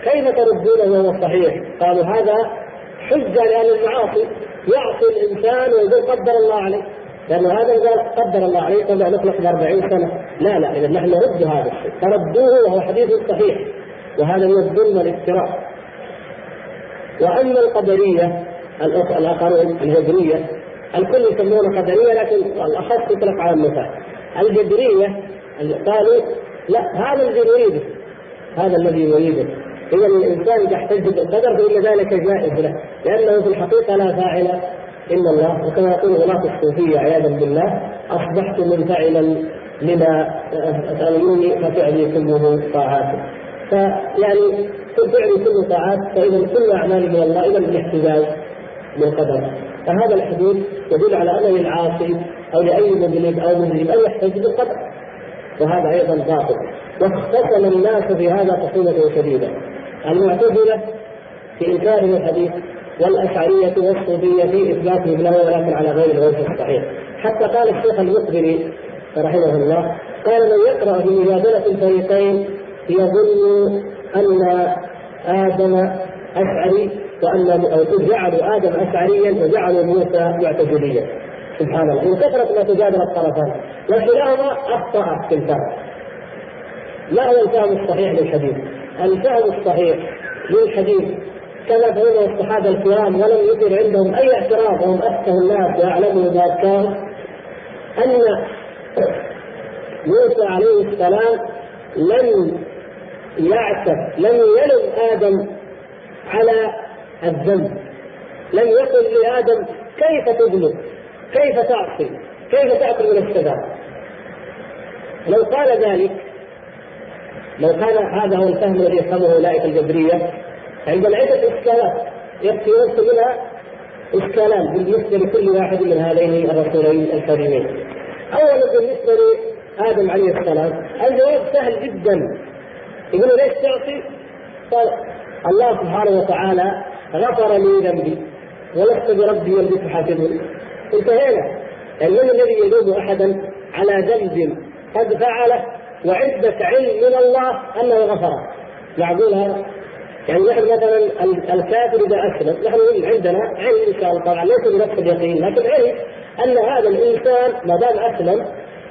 B: كيف تردونه وهو صحيح؟ قالوا هذا حجة لأهل المعاصي. يعصي الإنسان ويقول قدر الله عليه. لأن هذا قال قدر الله عليه أن نخلق ب 40 سنة. لا لا إذا نحن نرد هذا الشيء. فردوه وهو حديث صحيح. وهذا من الظلم والافتراء. وأما القدرية الآخرون الجبرية الكل يسمونه قدرية لكن الأخص يطلق على النفاق الجبرية قالوا لا هذا الذي نريده هذا الذي يريده. إذا الإنسان إذا احتج بالقدر فإن ذلك جائز له. لأنه في الحقيقة لا فاعل إلا الله وكما يقول غلاة الصوفية عياذا بالله أصبحت منفعلا لما تأمروني ففعلي كله طاعات. فيعني فعلي كله طاعات فإذا كل أعمالي من الله إذا الاحتجاج بالقدر. فهذا الحديث يدل على ان للعاصي أو لأي مذنب أو مذنب أن يحتج بالقدر. وهذا أيضا باطل. واختتم الناس في هذا خصومه شديدة. المعتزلة في انكار الحديث والأشعرية والصوفية في إثباتهم له ولكن على غير الوجه الصحيح. حتى قال الشيخ المقبري رحمه الله قال من يقرأ في مجادلة الفريقين يظن أن آدم أشعري وأن جعلوا آدم اشعريا وجعلوا موسى معتزليا. سبحان الله. من كثرة ما تجادل الطرفان. وكلاهما أخطأ في الفهم. ما هو الفهم الصحيح للحديث؟ الفهم الصحيح للحديث كما فهمه الصحابة الكرام ولم يكن عندهم أي اعتراض وهم افقه الناس واعلموا بافكار أن موسى عليه السلام لم يعتب لم يلم آدم على الذنب. لم يقل لآدم كيف تذنب كيف تعصي؟ كيف تأكل من الشباب لو قال ذلك لو كان هذا هو الفهم الذي يفهمه أولئك الجبرية عندنا عده اشكالات يكفي منها اشكالان بالنسبة لكل واحد من هذين الرسولين الكريمين. اولا بالنسبة لآدم عليه السلام الجواب سهل جدا يقول ليش تعصي؟ قال الله سبحانه وتعالى غفر لي ذنبي ولست بربي الذي تحاسبني انتهينا يعني من الذي يلوم احدا على ذنب قد فعله وعندك علم من الله أنه غفره معقول هذا؟ يعني نحن مثلا الكافر إذا أسلم نحن عندنا علم إن شاء الله طبعا ليس بنفس اليقين لكن علم أن هذا الإنسان ما دام أسلم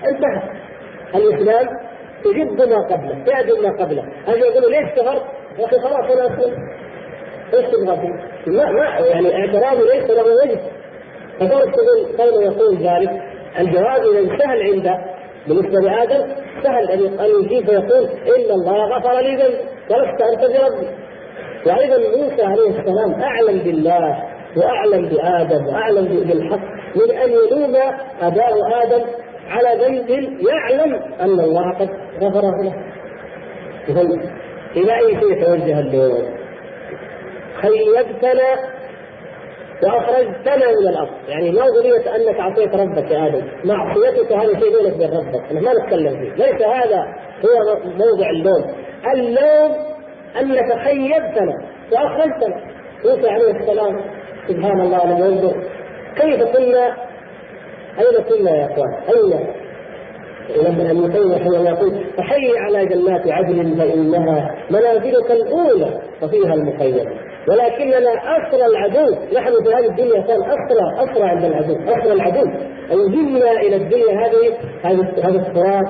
B: انتهى الإسلام يجد ما قبله يعجب ما قبله أجي أقول ليش كفرت؟ يا أخي خلاص أنا أسلم إيش تبغى؟ ما ما يعني اعتراضه ليس له وجه فكيف تقول كونه يقول ذلك؟ الجواب إذا سهل عنده بالنسبة لآدم سهل ان يجيب فيقول إن الله غفر لي ذنب ولست أنت بربي وأيضا موسى عليه السلام أعلم بالله وأعلم بآدم وأعلم بالحق من أن يلوم أباه آدم على ذنب يعلم أن الله قد غفره له. إلى أي شيء توجه اللوم؟ خيبتنا وأخرجتنا من الأرض، يعني ما قضيه أنك عصيت ربك يا آدم، معصيتك هذا شيء بينك وبين ربك، إحنا ما نتكلم فيه، ليس هذا هو موضع اللوم، اللوم أنك خيبتنا وأخرجتنا. موسى عليه السلام سبحان الله لما ينظر. كيف كنا؟ أين كنا يا إخوان؟ أين؟ لما رحمه الله يقول فحي على جنات عدن فإنها منازلك الأولى وفيها المخيم. ولكننا أسرى العدو. نحن في هذه الدنيا كان أسرى أسرى عند العدو أسرى العدو. انزلنا إلى الدنيا هذه؟ هذا التراب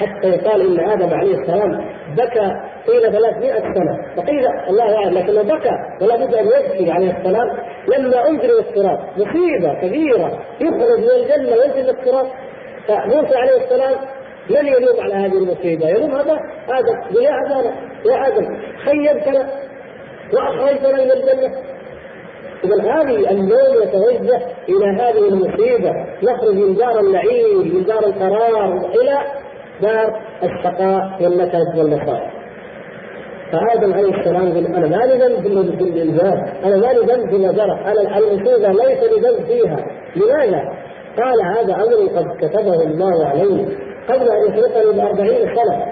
B: حتى يقال إن آدم عليه السلام بكى قيل 300 سنة. وقيل الله اعلم لكنه بكى ولا بد أن يبكي عليه السلام لما أنزل التراب مصيبة كبيرة يخرج من الجنة وينزل التراب فموسى عليه السلام من يلوم على هذه المصيبة؟ يلوم هذا آدم. يا آدم يا آدم خيبتنا وأخرجتنا من الجنة. اذا هذه اللوم يتوجه إلى هذه المصيبة. نخرج من دار النعيم من دار القرار إلى دار الشقاء والنكد والمصائب فآدم عليه السلام يقول أنا ما لي ذنب الانجاز أنا ما لي ذنب في النجرة أنا المصيبة ليس لي ذنب فيها. لماذا؟ قال هذا أمر قد كتبه الله عليه قبل أن يخلقني بأربعين سنة.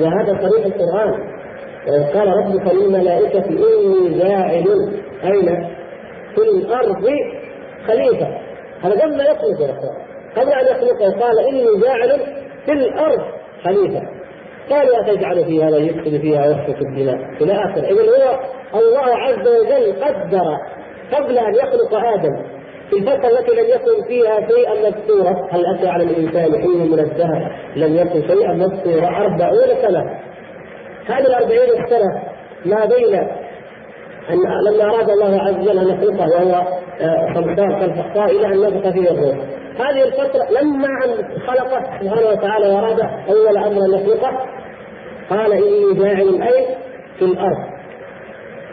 B: وهذا صريح القرآن. قال ربك للملائكة إني جاعل أين؟ في الأرض خليفة. هذا قبل ما يخلق قبل أن يخلقه قال إني جاعل في الأرض خليفة. قالوا اتجعل فيها من يفسد فيها ويسفك الدماء. إلى اخره اذا هو الله عز وجل قدر قبل أن يخلق آدم في الفترة التي لم يكن فيها شيئا مذكورا هل أتى على الإنسان حين من الدهر؟ لم يكن شيئا مذكورا أربعون سنة. هذه الأربعين سنة ما بين أن لما أراد الله عز وجل أن يخلقه وهو خمسان كالفحصاء إلى أن نفخ فيه الروح. هذه الفترة لما أن خلقه سبحانه وتعالى وأراد أول أمر أن يخلقه قال إني جاعل أي في الأرض.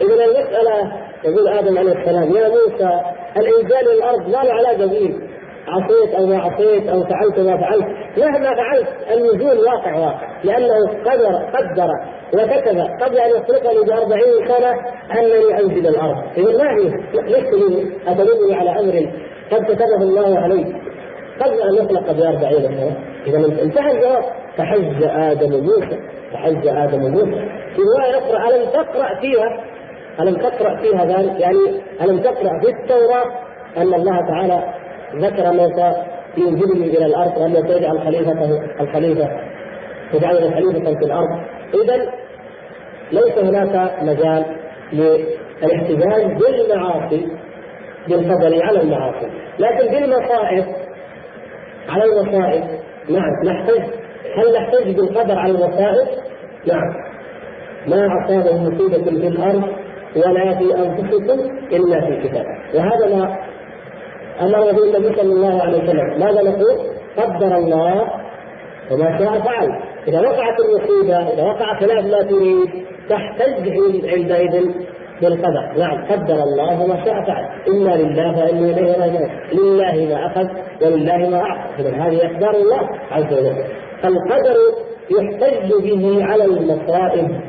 B: إذا المسألة يقول آدم عليه السلام يا موسى الإنزال الأرض ما له علاقة به عصيت أو ما عصيت أو فعلت ما فعلت. مهما فعلت النزول واقع واقع. لأنه قدر قدر وكتب قبل أن يخلقني بأربعين سنة أنني أنزل الأرض. إذا ما هي لست أتدلني على أمر قد كتبه الله عليك قبل أن يخلق بأربعين سنة إذا انتهى الجواب فحج آدم موسى فحج آدم موسى في رواية أخرى ألم تقرأ فيها؟ ألم تقرأ فيها ذلك؟ يعني ألم تقرأ في التوراة أن الله تعالى ذكر موسى ينزلني إلى الأرض وأن يجعل خليفته الخليفة يجعله خليفة في الأرض. إذا ليس هناك مجال للاحتجاج بالمعاصي بالفضل على المعاصي. لكن بالمصائب على المصائب نعم نحتج هل نحتج بالقدر على المصائب؟ نعم. ما أصابه مصيبة في الأرض ولا في أنفسكم إلا في كتاب وهذا ما أمر به النبي صلى الله عليه وسلم. ماذا نقول؟ قدر الله وما شاء فعل. إذا وقعت المصيبة إذا وقع خلاف ما تريد تحتج عندئذ بالقدر. نعم قدر الله وما شاء فعل. إنا لله فانا إليه راجعون. لله ما أخذ ولله ما أعطى. اذا هذه اقدار الله عز وجل. فالقدر يحتج به على المصائب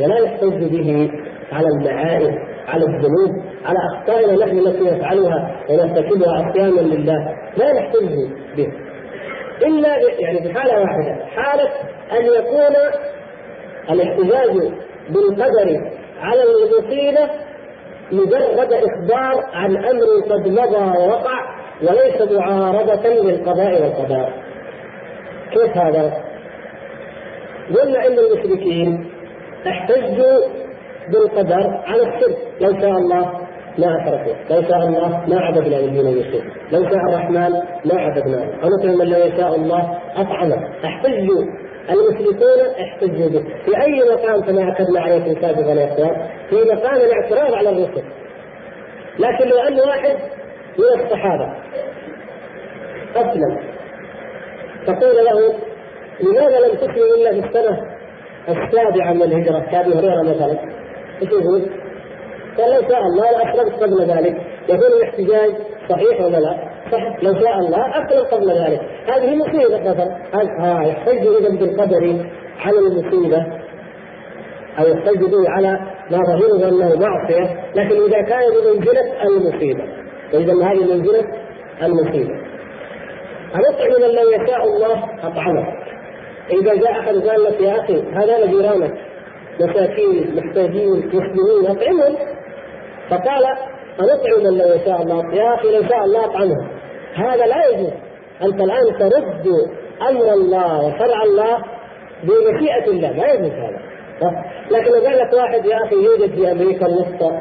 B: ولا يحتج به على المعائب على الذنوب على أخطائنا نحن التي نفعلها ونرتكبها عصيانا لله. لا نحتج به. إلا يعني في حالة واحدة حالة أن يكون الاحتجاج بالقدر على المصيبه مجرد إخبار عن أمر قد مضى ووقع وليس معارضة للقضاء والقدر كيف هذا؟ قلنا إن المشركين احتجوا بالقدر على الشرك. لو شاء الله ما أشركوا، لو شاء الله ما عبدنا من دون يشرك، لو شاء الرحمن ما عبدناه، مثل من لو يشاء الله أطعمه، احتجوا. المشركون احتجوا به، في أي مقام كما أكدنا عليكم سابقا يا اخوان؟ في مقام الاعتراض على الرسل. لكن لو أن واحد من الصحابة أسلم تقول له لماذا لم تسلم إلا في السنة السابعة من الهجرة كابي هريرة مثلا إيش يقول؟ قال لو شاء الله لأسلمت قبل ذلك يكون الاحتجاج صحيح ولا لا؟ لو شاء الله اسلم قبل ذلك. هذه مصيبة مثلا. ها يحتج إذا بالقدر على المصيبة؟ أو يحتج به على ما ظهره انه معصيه لكن إذا كان بمنزلة المصيبة. وإذا هذه منزلة المصيبة. أنطعم من لو يشاء الله أطعمه إذا جاء أحد قال لك يا أخي هذا جيرانك مساكين محتاجين مسلمين أطعمهم. فقال أنطعم من لو يشاء الله. يا أخي لو شاء الله أطعمه. هذا لا يجوز. أنت الآن ترد أمر الله وشرع الله بمشيئة الله. لا يجوز هذا. لكن لو قال لك واحد يا أخي يوجد في أمريكا الوسطى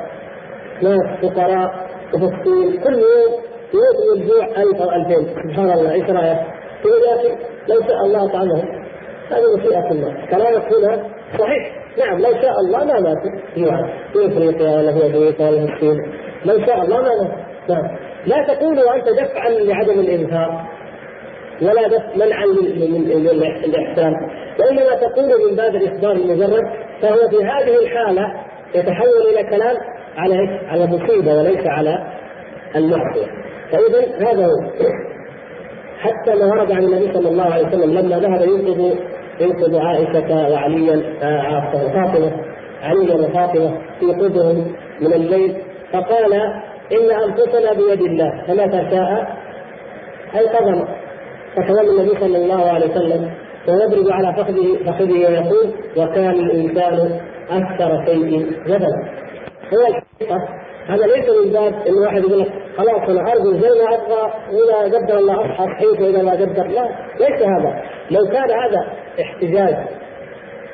B: ناس فقراء وفلسطين كل يوم يوم الجوع 1000 أو 2000 سبحان الله. إيش رأيك؟ تقول يا أخي لو شاء الله اطعمهم هذه مشيئة الله. كلامك هنا صحيح. نعم لو شاء الله ما ماتوا واحد في إفريقيا ولا في أمريكا ولا في الصين. لو شاء الله ما ماتوا نعم. لا تقول انت دفعا لعدم الإنفاق ولا دفع منعا من الإحسان. وإنما تقول من باب الإخبار المجرد فهو في هذه الحالة يتحول إلى كلام على على مصيبة وليس على المعصية. فاذا هذا هو. حتى ما ورد عن النبي صلى الله عليه وسلم لما ذهب ينقذ ينقذ عائشة وعليا آه، فاطمة عليا وفاطمة قدرهم من الليل فقال إن أنفسنا بيد الله فما تشاء ايقظنا فتولى النبي صلى الله عليه وسلم ويضرب على فخذه فخذه ويقول وكان الإنسان أكثر شيء جبلا هو الحقيقة. هذا ليس من باب إن واحد يقول لك خلاص أنا أرجو زي ما أبغى واذا قدر الله اصحى صحيح واذا ما قدر لا ليس هذا. لو كان هذا احتجاج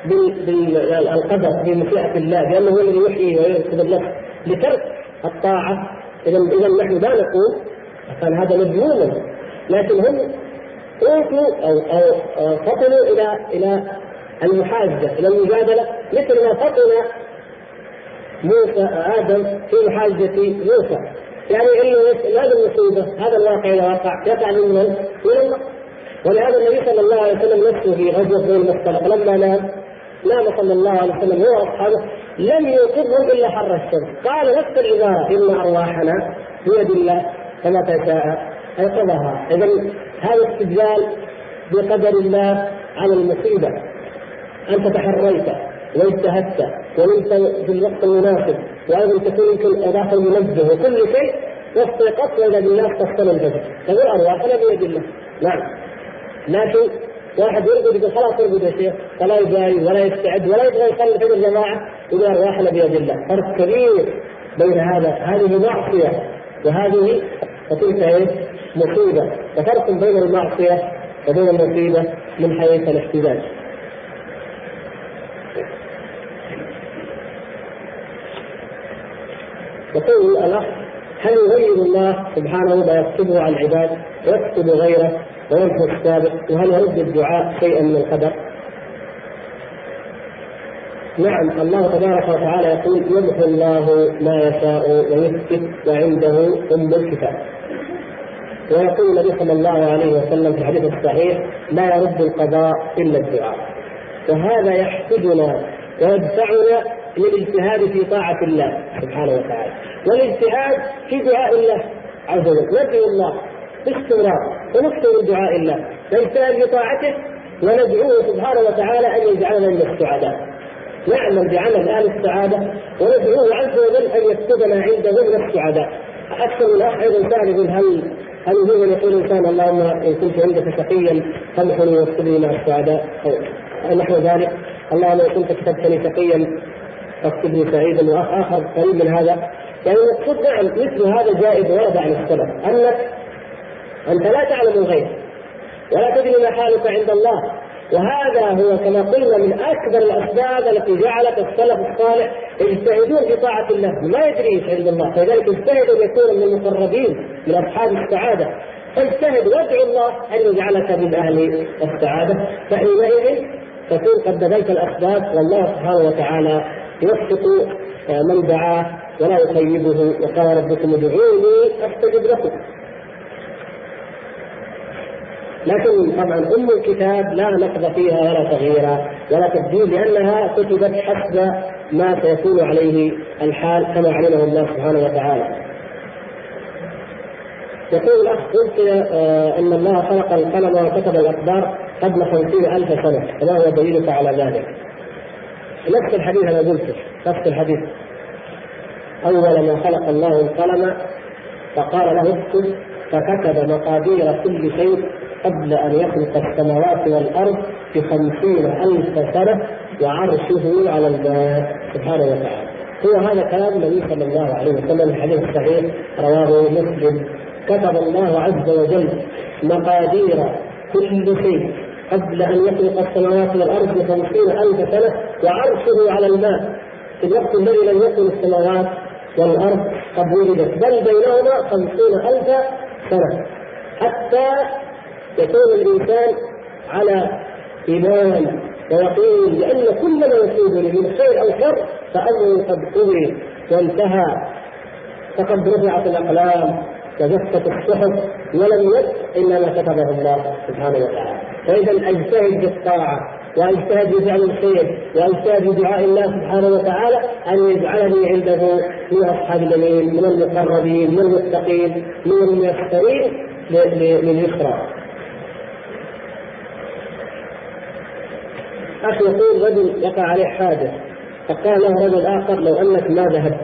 B: بالقدر بمشيئه الله بانه هو الذي يحيي وينقذ النفس لترك الطاعة إذا إذا نحن لا نقول كان هذا مذموما لكن هم اوتوا أو أو فطنوا إلى إلى المحاجة إلى المجادلة مثل ما فطن موسى آدم في محاجة موسى يعني إنه هذه المصيبه هذا الواقع اذا وقع يقع من من؟ من الله ولهذا النبي صلى الله عليه وسلم نفسه في غزوة بين المختلط لما نام نام صلى الله عليه وسلم هو وأصحابه لم يوقظهم إلا حر الشمس. قال نفس العبارة إن أرواحنا بيد الله كما تشاء. ايقظها اذا هذا استدلال بقدر الله على المصيبة. أنت تحريت واجتهدت ونمت في الوقت المناسب وأيضا تكون يمكن اضافه المنبه وكل شيء واستيقظت واذا بالناس تصل الفجر تقول أرواحنا بيد الله. نعم. لكن واحد يرقد يقول خلاص ارقد يا شيخ فلا يجاي ولا يستعد ولا يبغى يصلي الفجر جماعة يقول ارواحنا بيد الله فرق كبير بين هذا. هذه معصية وهذه فتلك إيش؟ مصيبة. ففرق بين المعصية وبين المصيبة من حيث الاحتجاج. يقول الأخ هل يغير الله سبحانه ما يكتبه على العباد ويكتب غيره؟ ويمحو السابق وهل يرد الدعاء شيئا من القدر؟ نعم الله تبارك وتعالى يقول يمحو الله ما يشاء ويثبت وعنده أم الكتاب. ويقول النبي صلى الله عليه وسلم في الحديث الصحيح لا يرد القضاء إلا الدعاء. وهذا يحسدنا ويدفعنا للاجتهاد في طاعة الله سبحانه وتعالى والاجتهاد في دعاء الله عز وجل. ندعو الله باستمرار ونكثر دعاء الله. نجتهد في طاعته وندعوه سبحانه وتعالى أن يجعلنا من السعداء. نعمل بعمل أهل السعادة وندعوه عز وجل أن يكتبنا عنده من السعداء. أكثر من أخ أيضا سال يقول هل هل يجوز أن يقول الإنسان اللهم إن كنت عندك شقيا فامحني واكتبني مع السعداء أو نحو ذلك. اللهم إن كنت كتبتني شقيا فاكتبني سعيدا. وأخ آخر قريب من هذا. يعني المقصود نعم مثل هذا جائز ورد عن السلف أنك أنت لا تعلم الغيب ولا تدري ما حالك عند الله. وهذا هو كما قلنا من أكبر الأسباب التي جعلت السلف الصالح يجتهدون في طاعة الله. ما يدري إيش عند الله. فلذلك اجتهد ان من المقربين من أصحاب السعادة. فاجتهد وادعو الله أن يجعلك من أهل السعادة. فحينئذ تكون قد بذلت الأسباب والله سبحانه وتعالى يوفق من دعاه ولا يخيبه. وقال ربكم ادعوني أستجب لكم. لكن طبعا أم الكتاب لا نقض فيها ولا تغيير ولا تبديل لأنها كتبت حسب ما سيكون عليه الحال كما علمه الله سبحانه وتعالى. يقول الأخ قلت آه أن الله خلق القلم وكتب الاقدار قبل خمسين ألف سنة فما هو دليلك على ذلك؟ نفس الحديث أنا قلته نفس الحديث أول ما خلق الله القلم فقال له اكتب فكتب مقادير كل شيء قبل أن يخلق السماوات والأرض بخمسين ألف سنة وعرشه على الماء سبحانه وتعالى. هو هذا كلام النبي صلى الله عليه وسلم الحديث الصحيح رواه مسلم. كتب الله عز وجل مقادير كل شيء قبل أن يخلق السماوات والأرض بخمسين ألف سنة وعرشه على الماء. في الوقت الذي لم يكن السماوات والأرض قد وجدت بل بينهما خمسين ألف سنة. حتى يكون الإنسان على إيمان ويقين لأن كل ما يصيبني من خير أو شر فأمره قد قضي وانتهى. فقد رفعت الأقلام وجفت الصحف ولم يبق إلا ما كتبه الله سبحانه وتعالى. فإذا أجتهد بالطاعه وأجتهد بفعل الخير وأجتهد بدعاء الله سبحانه وتعالى أن يجعلني عنده من أصحاب اليمين من المقربين من المتقين من الميسرين لليسرى أخي يقول رجل يقع عليه حادث فقال له رجل آخر لو أنك ما ذهبت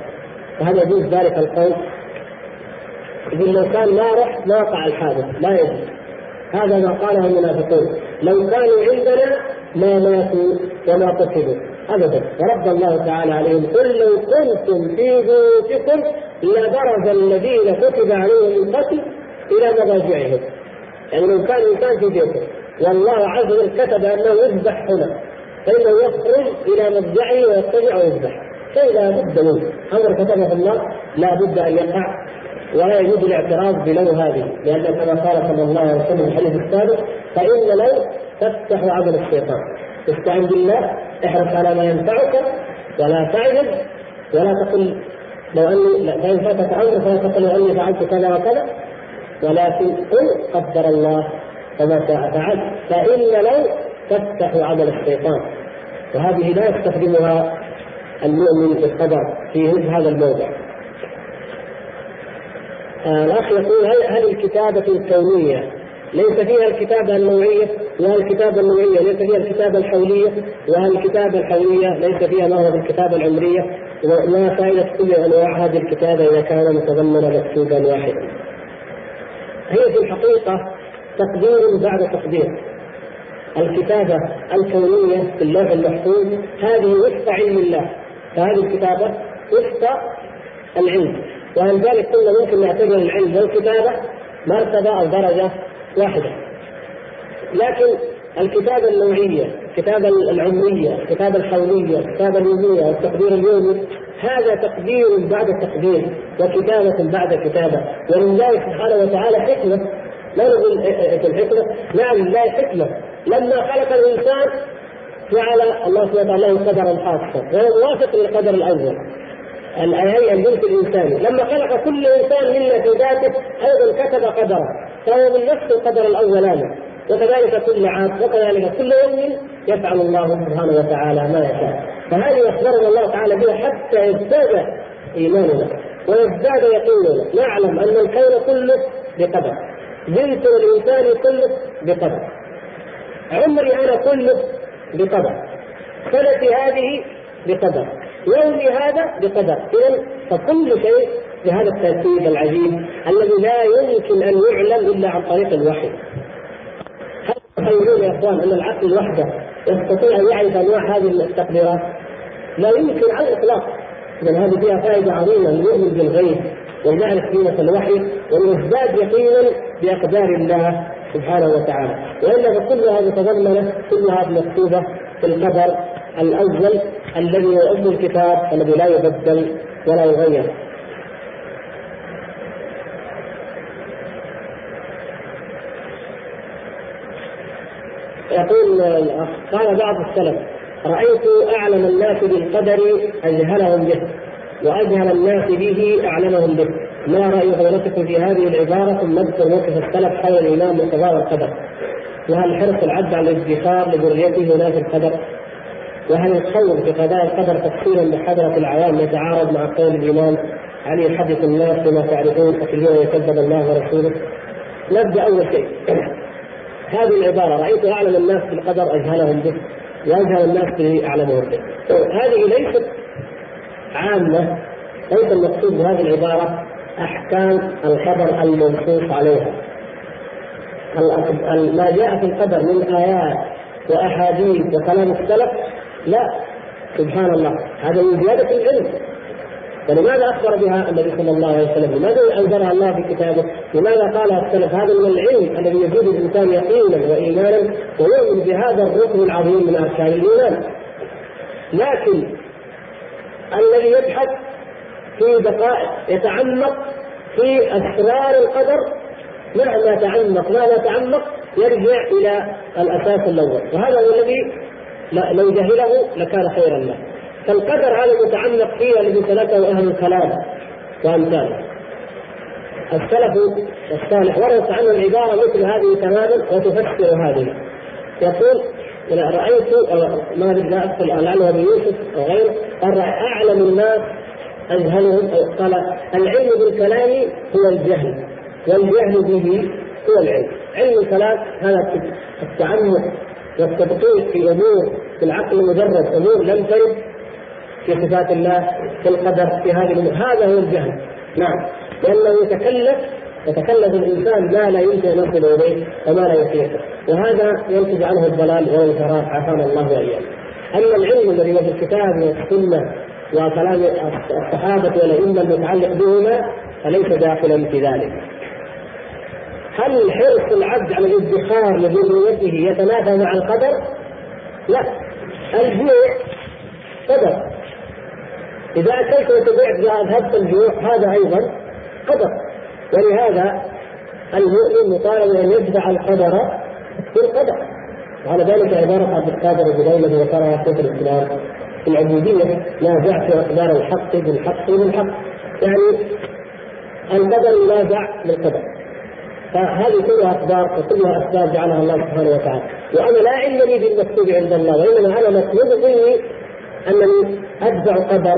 B: فهل يجوز ذلك القول؟ يقول لو كان ما رحت ما وقع الحادث لا يجوز. هذا ما قاله المنافقون. لو كانوا عندنا ما ماتوا وما قتلوا ابدا. ورد الله تعالى عليهم قل لو كنتم في بيوتكم لبرز الذين كتب عليهم القتل إلى مضاجعهم. يعني لو كان انسان في بيته والله عز وجل كتب أنه يذبح هنا. فإنه يخرج إلى مضجعه ويضطجع ويذبح. لا بد منه. أمر كتبه الله لا بد أن يقع ولا يجوز الاعتراض بلو هذه. لأن كما قال صلى الله عليه وسلم في الحديث السابق فإن لو تفتح عمل الشيطان. استعن بالله احرص على ما ينفعك ولا تعجز ولا تقل لو أني فإن فاتك أمر فلا تقل لو أني فعلت كذا وكذا. ولكن قل قدر الله وما شاء فعل. فإن لو تفتح عمل الشيطان. وهذه لا يستخدمها المؤمن في القدر في هذا الموضع. آه الأخ يقول هل هل الكتابة الكونية ليس فيها الكتابة النوعية؟ وهل الكتابة النوعية ليس فيها الكتابة الحولية؟ وهل الكتابة الحولية ليس فيها ما هو بالكتابه العمرية؟ ما فائدة كل أنواع هذه الكتابة إذا كان متضمن مكتوبا واحدا؟ هي في الحقيقة تقدير بعد تقدير. الكتابة الكونية في اللوح المحفوظ هذه وفق علم الله. فهذه الكتابة وفق العلم. ولذلك كنا ممكن نعتبر العلم والكتابة مرتبة أو درجة واحدة. لكن الكتابة النوعية الكتابة العمرية الكتابة الحولية الكتابة اليومية التقدير اليومي هذا تقدير بعد تقدير وكتابة بعد كتابة. ولله سبحانه وتعالى حكمة. لا نقول في الحكمة؟ نعم لله حكمة. لما خلق الإنسان جعل الله سبحانه وتعالى له قدرا خاصا وهو موافق للقدر الأول. الهيئة الجنس الإنساني لما خلق كل إنسان منا في ذاته أيضا كتب قدره. فهو من نفس القدر الأولاني وكذلك كل عام وكذلك كل يوم يفعل الله سبحانه وتعالى ما يشاء. فهذه أخبرنا الله تعالى بها حتى يزداد إيماننا. ويزداد يقيننا. نعلم أن الكون كله بقدر. جنس الإنسان كله بقدر. عمري أنا كله بقدر. سنتي هذه بقدر. يومي هذا بقدر. اذا فكل شيء بهذا الترتيب العجيب الذي لا يمكن أن يعلم إلا عن طريق الوحي. تخيلون يا إخوان أن العقل وحده يستطيع أن يعرف أنواع هذه التقديرات لا يمكن على الإطلاق. اذا هذه فيها فائدة عظيمة. لنؤمن بالغيب ونعرف قيمة الوحي ونزداد يقينا بأقدار الله سبحانه وتعالى. وإلا فكلها متضمنه كلها مكتوبة في القدر الأول الذي هو ام الكتاب الذي لا يبدل ولا يغير. يقول الأخ قال بعض السلف رأيت أعلم الناس بالقدر أجهلهم به وأجهل الناس به أعلمهم به. ما راي حضرتكم في هذه العبارة ثم نذكر موقف السلف حول الإمام من قضاء القدر. وهل حرص العبد على الادخار لذريته هناك القدر؟ وهل الخوض في قضاء القدر تفصيلا بحضرة العوام يتعارض مع قول الإمام علي يحدث الناس بما تعرفون أتدرون يكذب الله ورسوله نبدأ أول شيء. هذه العبارة رأيت أعلم الناس بالقدر أجهلهم به وأجهل الناس به أعلمهم به. هذه ليست عامة ليس المقصود بهذه العبارة أحكام القدر المنصوص عليها ما جاء في القدر من آيات وأحاديث وكلام السلف لا سبحان الله هذا من زيادة العلم فلماذا أخبر بها النبي صلى الله عليه وسلم؟ لماذا أنزلها الله في كتابه؟ لماذا قال السلف هذا من العلم الذي يزيد الإنسان يقينا وإيمانا ويؤمن بهذا الركن العظيم من أركان الإيمان. لكن الذي يبحث في دقائق يتعمق في اسرار القدر مهما تعمق مهما تعمق يرجع إلى الأساس الأول. وهذا هو الذي لو جهله لكان خيرا له. فالقدر هذا المتعلق فيه الذي سلكه أهل الكلام وأمثاله. السلف الصالح ورث عنه العبارة مثل هذه تماما وتفسر هذه. يقول رأيت ما لا اذكر لعله ابي يوسف غيره أعلم الناس اجهلهم قال العلم بالكلام هو الجهل والجهل به هو العلم. علم الكلام هذا التعمق والتدقيق في امور في العقل مجرد أمور لم ترد في صفات الله في القدر في هذه الأمور. هذا هو الجهل. نعم. لأنه يتكلف يتكلف الإنسان ما لا يمكن أن يصل إليه وما لا يطيقه وهذا ينتج عنه الضلال والانحراف عافانا الله واياه أما العلم الذي هو في الكتاب والسنة وكلام الصحابة والائمه المتعلق بهما فليس داخلا في ذلك. هل حرص العبد على الادخار لذريته يتنافى مع القدر؟ لا. الجوع قدر. إذا أكلت وتبعت أذهبت الجوع هذا أيضا قدر. ولهذا المؤمن مطالب أن يتبع القدر بالقدر. وعلى ذلك عبارة عبد القادر الجليل الذي ذكرها شيخ الإسلام. العبودية نازعت أقدار الحق بالحق بالحق يعني القدر ينازع بالقدر فهذه كلها اقدار وكلها اسباب جعلها الله سبحانه وتعالى. وأنا لا علم لي بالمكتوب عند الله وإنما أنا مطلوب مني أنني اتبع قدرا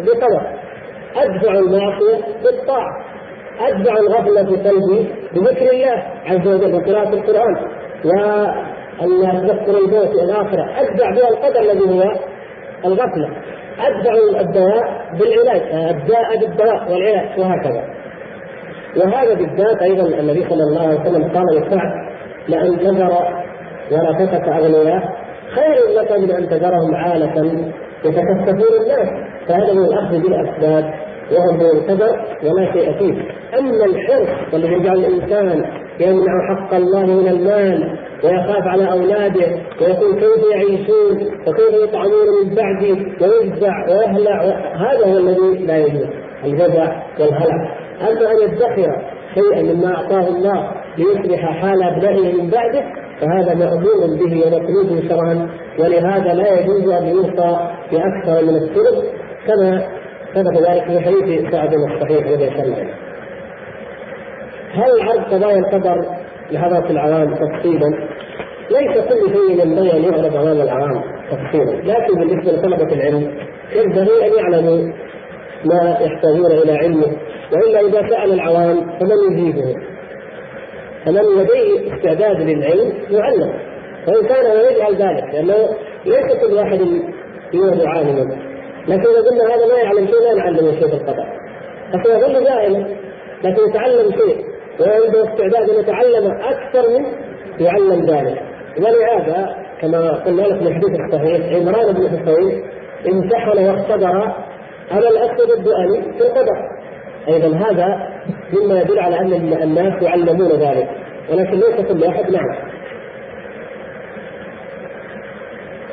B: بقدر. اتبع المعصية بالطاعة. اتبع الغفلة في قلبي بذكر الله عز وجل بقراءه القرآن. وأن اتذكر الموت والآخرة. اتبع بها القدر الذي هو الغفلة. ادفع الدواء بالعلاج الداء بالدواء والعلاج وهكذا. وهذا بالذات أيضا النبي صلى الله عليه وسلم قال لسعد لأن تذر ورثتك أغنياء خير لك من أن تذرهم عالة يتكففون الناس فهذا من الأخذ بالأسباب وهو معتبر ولا شيء فيه. أما الحرص الذي يجعل الإنسان يمنع حق الله من المال ويخاف على أولاده ويقول كيف يعيشون؟ وكيف يطعمون من بعدي؟ ويجزع ويهلع هذا هو الذي لا يجوز الجزع والهلع. أما أن يدخر شيئا مما أعطاه الله ليصلح حال أبنائه من بعده فهذا مأمور به ومطلوب شرعا. ولهذا لا يجوز أن يوصى بأكثر من الثلث كما ثبت ذلك في حديث سعد الصحيح رضي الله عنه. هل عرض قضايا القدر لحضرة العوام تفصيلا؟ ليس كل شيء ينبغي ان يعرض أمام العوام تفصيلا، لكن بالنسبة لطلبة العلم ينبغي أن يعلموا ما يحتاجون إلى علمه، وإلا إذا سأل العوام فمن يجيبه؟ فمن لديه استعداد للعلم؟ يعلم، وإن كان هو يجعل ذلك لأنه ليس كل واحد يولد عالما. لكن إذا قلنا هذا ما يعلم شيء لا نعلمه شيء في القدر لكن يظل جاهلا لكن يتعلم شيء وعنده استعداد ان يتعلم أكثر من يعلم ذلك. ولهذا كما قلنا لك في الحديث الصحيح عمران بن حسين امتحن واختبر على الاسود الدؤلي في القدر. أيضا هذا مما يدل على أن الناس يعلمون ذلك. ولكن ليس كل احد نعم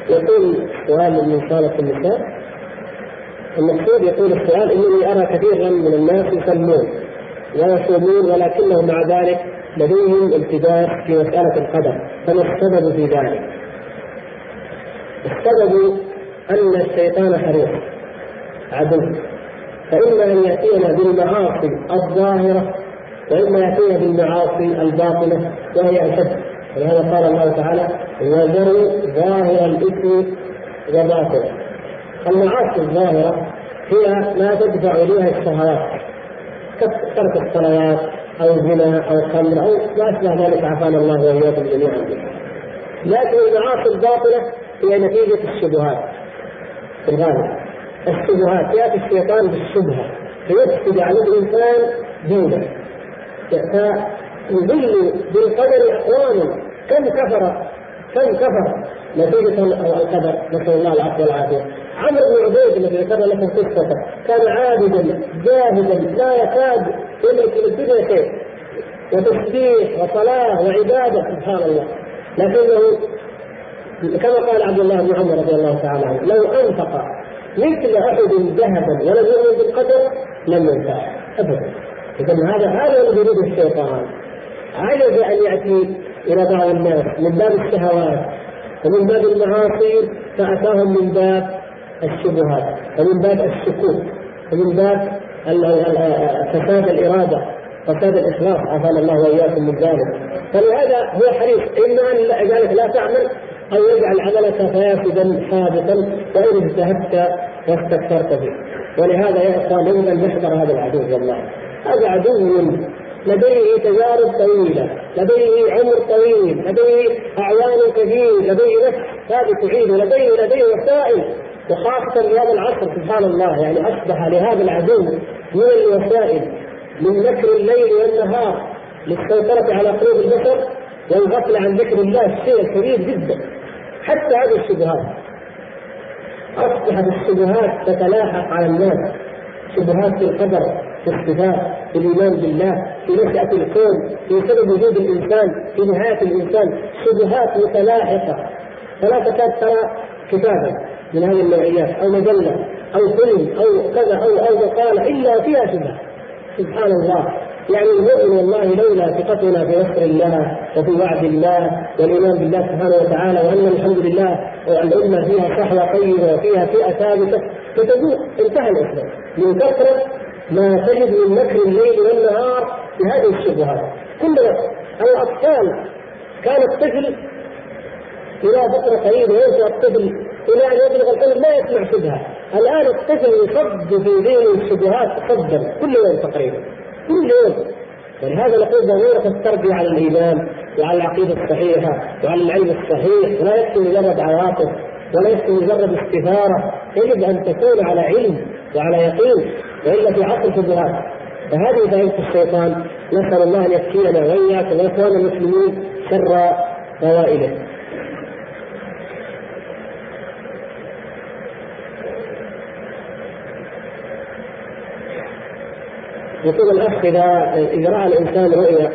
B: يقول سؤال من صالة النساء المقصود يقول السؤال إنني أرى كثيرا من الناس يصلون. ويصومون ولكنهم مع ذلك لديهم التباس في مسألة القدر فما السبب في ذلك؟ السبب أن الشيطان حريص عدو فإما أن يأتينا بالمعاصي الظاهرة وإما يأتينا بالمعاصي الباطنة وهي أشد. ولهذا قال الله تعالى وذروا ظاهر الإثم وباطنه. المعاصي الظاهرة هي ما تدفع إليها الشهوات. كترك الصلوات أو زنا أو خمر أو ما أشبه ذلك عافانا الله وإياكم جميعا. لكن المعاصي الباطنة هي نتيجة الشبهات. في الغالب. الشبهات يأتي الشيطان بالشبهة. فيفسد على الإنسان دينه. فيضل بالقدر أقواما كم كفر كم كفر نتيجة القدر؟ نسأل الله العفو والعافية. عمرو بن عبيد الذي ذكرنا لكم قصته كان عابدا جاهدا لا يكاد يملك الدنيا شيء. وتسبيح وصلاة وعبادة سبحان الله. لكنه كما قال عبد الله بن عمر رضي الله تعالى عنه لو أنفق مثل أحد ذهبا ولم يؤمن بالقدر لم ينفعه ابدا. اذا هذا هذا الذي يريد الشيطان. عجز أن يأتي إلى بعض الناس من باب الشهوات ومن باب المعاصي فأتاهم من باب الشبهات ومن باب الشكوك ومن باب فساد الإرادة فساد الإخلاص عافانا الله وإياكم من ذلك. فلهذا هو حريص إما أن ذلك لا تعمل أو يجعل عملك فاسدا حادثا وإن اجتهدت واستكثرت به. ولهذا يا إخوان يجب ان هذا العدو والله. هذا عدو لديه تجارب طويلة لديه عمر طويل لديه أعوان كثير لديه نفس هذه تعيد لديه لديه وسائل وخاصة في هذا العصر سبحان الله يعني أصبح لهذا العدو من الوسائل من مكر الليل والنهار للسيطرة على قلوب البشر والغفلة عن ذكر الله الشيء الكبير جدا. حتى هذه الشبهات أصبحت الشبهات تتلاحق على الناس شبهات في القدر في الصفات في الإيمان بالله في نشأة الكون في سبب وجود الإنسان في نهاية الإنسان شبهات متلاحقة. فلا تكاد ترى كتابا. من هذه النوعيات أو مجلة أو فيلم أو كذا أو أو مقالة إلا فيها شبهة. سبحان الله. يعني المؤمن والله لولا ثقتنا في نصر الله وفي وعد الله والإيمان بالله سبحانه وتعالى وأن الحمد لله الأمة فيها صحوه طيبه وفيها فئة ثابتة فتقول انتهى الإسلام. من كثرة ما تجد من مكر الليل والنهار في هذه الشبهات. كل الأطفال كان الطفل إلى فترة قريبة ينشا الطفل إلى أن يبلغ القلب لا يسمع شبهة. الآن الطفل يصب في ذهنه الشبهات صبا كل يوم تقريبا. كل يوم. ولهذا نقول ضرورة التربية على الإيمان وعلى العقيدة الصحيحة وعلى العلم الصحيح. ولا يكفي مجرد عواطف ولا يكفي مجرد استثارة. يجب أن تكون على علم وعلى يقين وإلا في عصر الشبهات. فهذه فائده الشيطان. نسأل الله أن يكفينا وإياكم وإخوان المسلمين شر فوائده. يقول الأخ اذا إذا رأى الإنسان رؤيا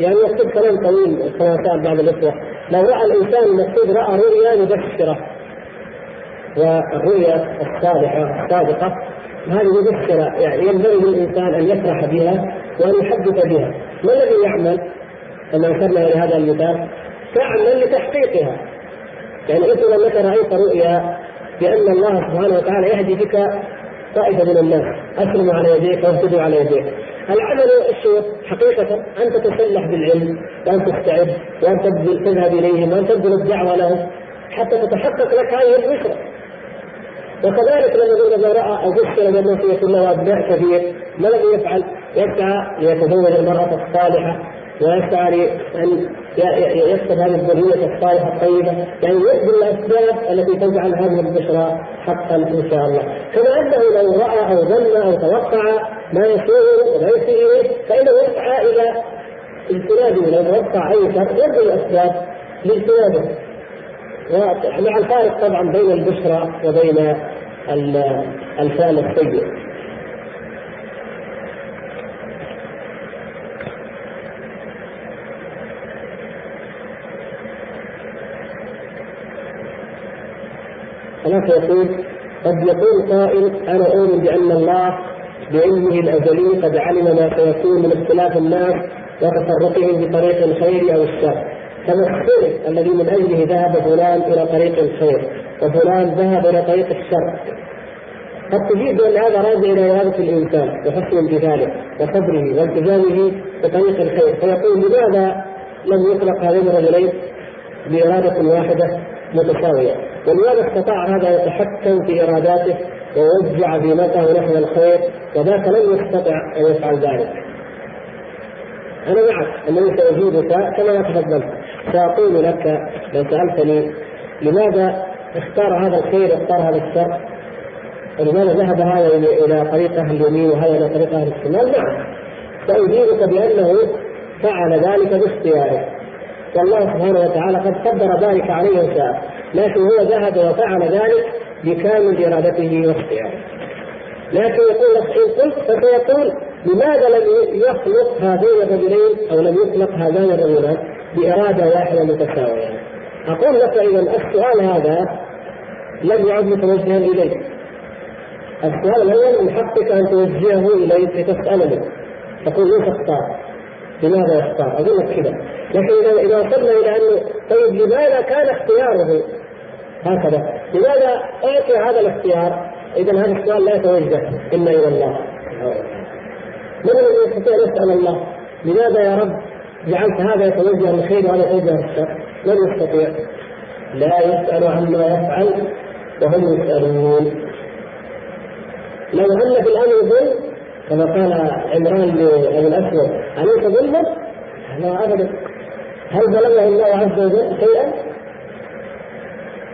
B: يعني يكتب كلام طويل قال بعض الاخوه لو رأى الإنسان المكتوب رأى رؤيا مبشرة. والرؤيا الصالحة الصادقة هذه مبشرة يعني ينبغي للإنسان أن يفرح بها وأن يحدث بها. ما الذي يعمل؟ كما اشرنا إلى هذا المثال تعمل لتحقيقها. يعني أنت لما رأيت رؤيا بأن الله سبحانه وتعالى يهدي بك طائفه من الناس. أسلموا على يديك واهتدوا على يديك. العمل الشيخ حقيقة أن تتسلح بالعلم وأن تستعد وأن تبذل تذهب إليهم وأن تبذل الدعوة لهم حتى تتحقق لك هذه البشرى وكذلك لما يقول رأى أو بشر بأنه سيكون له أبناء كثير ما الذي يفعل؟ يسعى ليتزوج المرأة الصالحة ويسعى لأن يكسب هذه الذرية الصالحة الطيبة يعني يبذل الأسباب التي تجعل هذه البشرى حقا إن شاء الله. كما أنه لو رأى أو ظن أو توقع ما يسوء وما يسيء إليه فإنه يسعى إلى اجتنابه لو توقع أي شر يبذل الأسباب لاجتنابه. ومع الفارق طبعا بين البشرى وبين الفعل السيء هناك يقول قد يقول قائل أنا أؤمن بأن الله بعلمه الأزلي قد علم ما سيكون من اختلاف الناس وتفرقهم بطريق الخير أو الشر. كما السر الذي من أجله ذهب فلان إلى طريق الخير وفلان ذهب إلى طريق الشر. قد تجيب بان هذا راجع إلى إرادة الإنسان وحسن امتثاله وصبره والتزامه بطريق الخير. فيقول لماذا لم يخلق هذين الرجلين بإرادة واحدة؟ متساوية ولماذا استطاع هذا يتحكم في إراداته ويوزع زينته نحو الخير وذاك لم يستطع أن يفعل ذلك. أنا معك أنني سأجيبك كما تفضلت سأقول لك لو سألتني لماذا اختار هذا الخير واختار هذا الشر؟ ولماذا ذهب هذا إلى طريق أهل اليمين وهذا إلى طريق أهل الشمال؟ نعم سأجيبك بأنه فعل ذلك باختياره والله سبحانه وتعالى قد قدر ذلك عليه وشاء لكن هو ذهب وفعل ذلك بكامل إرادته واختياره لكن يقول لك إن قلت فسيقول لماذا لم يخلق هذين الرجلين أو لم يخلق هذان الرجلان بإرادة واحدة متساوية؟ أقول لك إذا السؤال هذا لم يعد متوجها إليك. السؤال الأول من حقك أن توجهه اليك لتسالني تقول ليش اختار؟ لماذا يختار؟ أقول لك كذا لكن اذا وصلنا إلى أنه طيب لماذا كان اختياره هكذا؟ لماذا اعطي هذا الاختيار؟ إذا هذا السؤال لا يتوجه إلا إلى الله. من الذي يستطيع أن يسأل الله؟ لماذا يا رب جعلت هذا يتوجه للخير وهذا يتوجه للشر؟ من يستطيع؟ لا يسأل عما يفعل وهم يسألون. لو أن في الأمر ظلم كما قال عمران لابي الأسود أليس ظلما؟ لا ابدا هل ظلمه الله عز وجل شيئا؟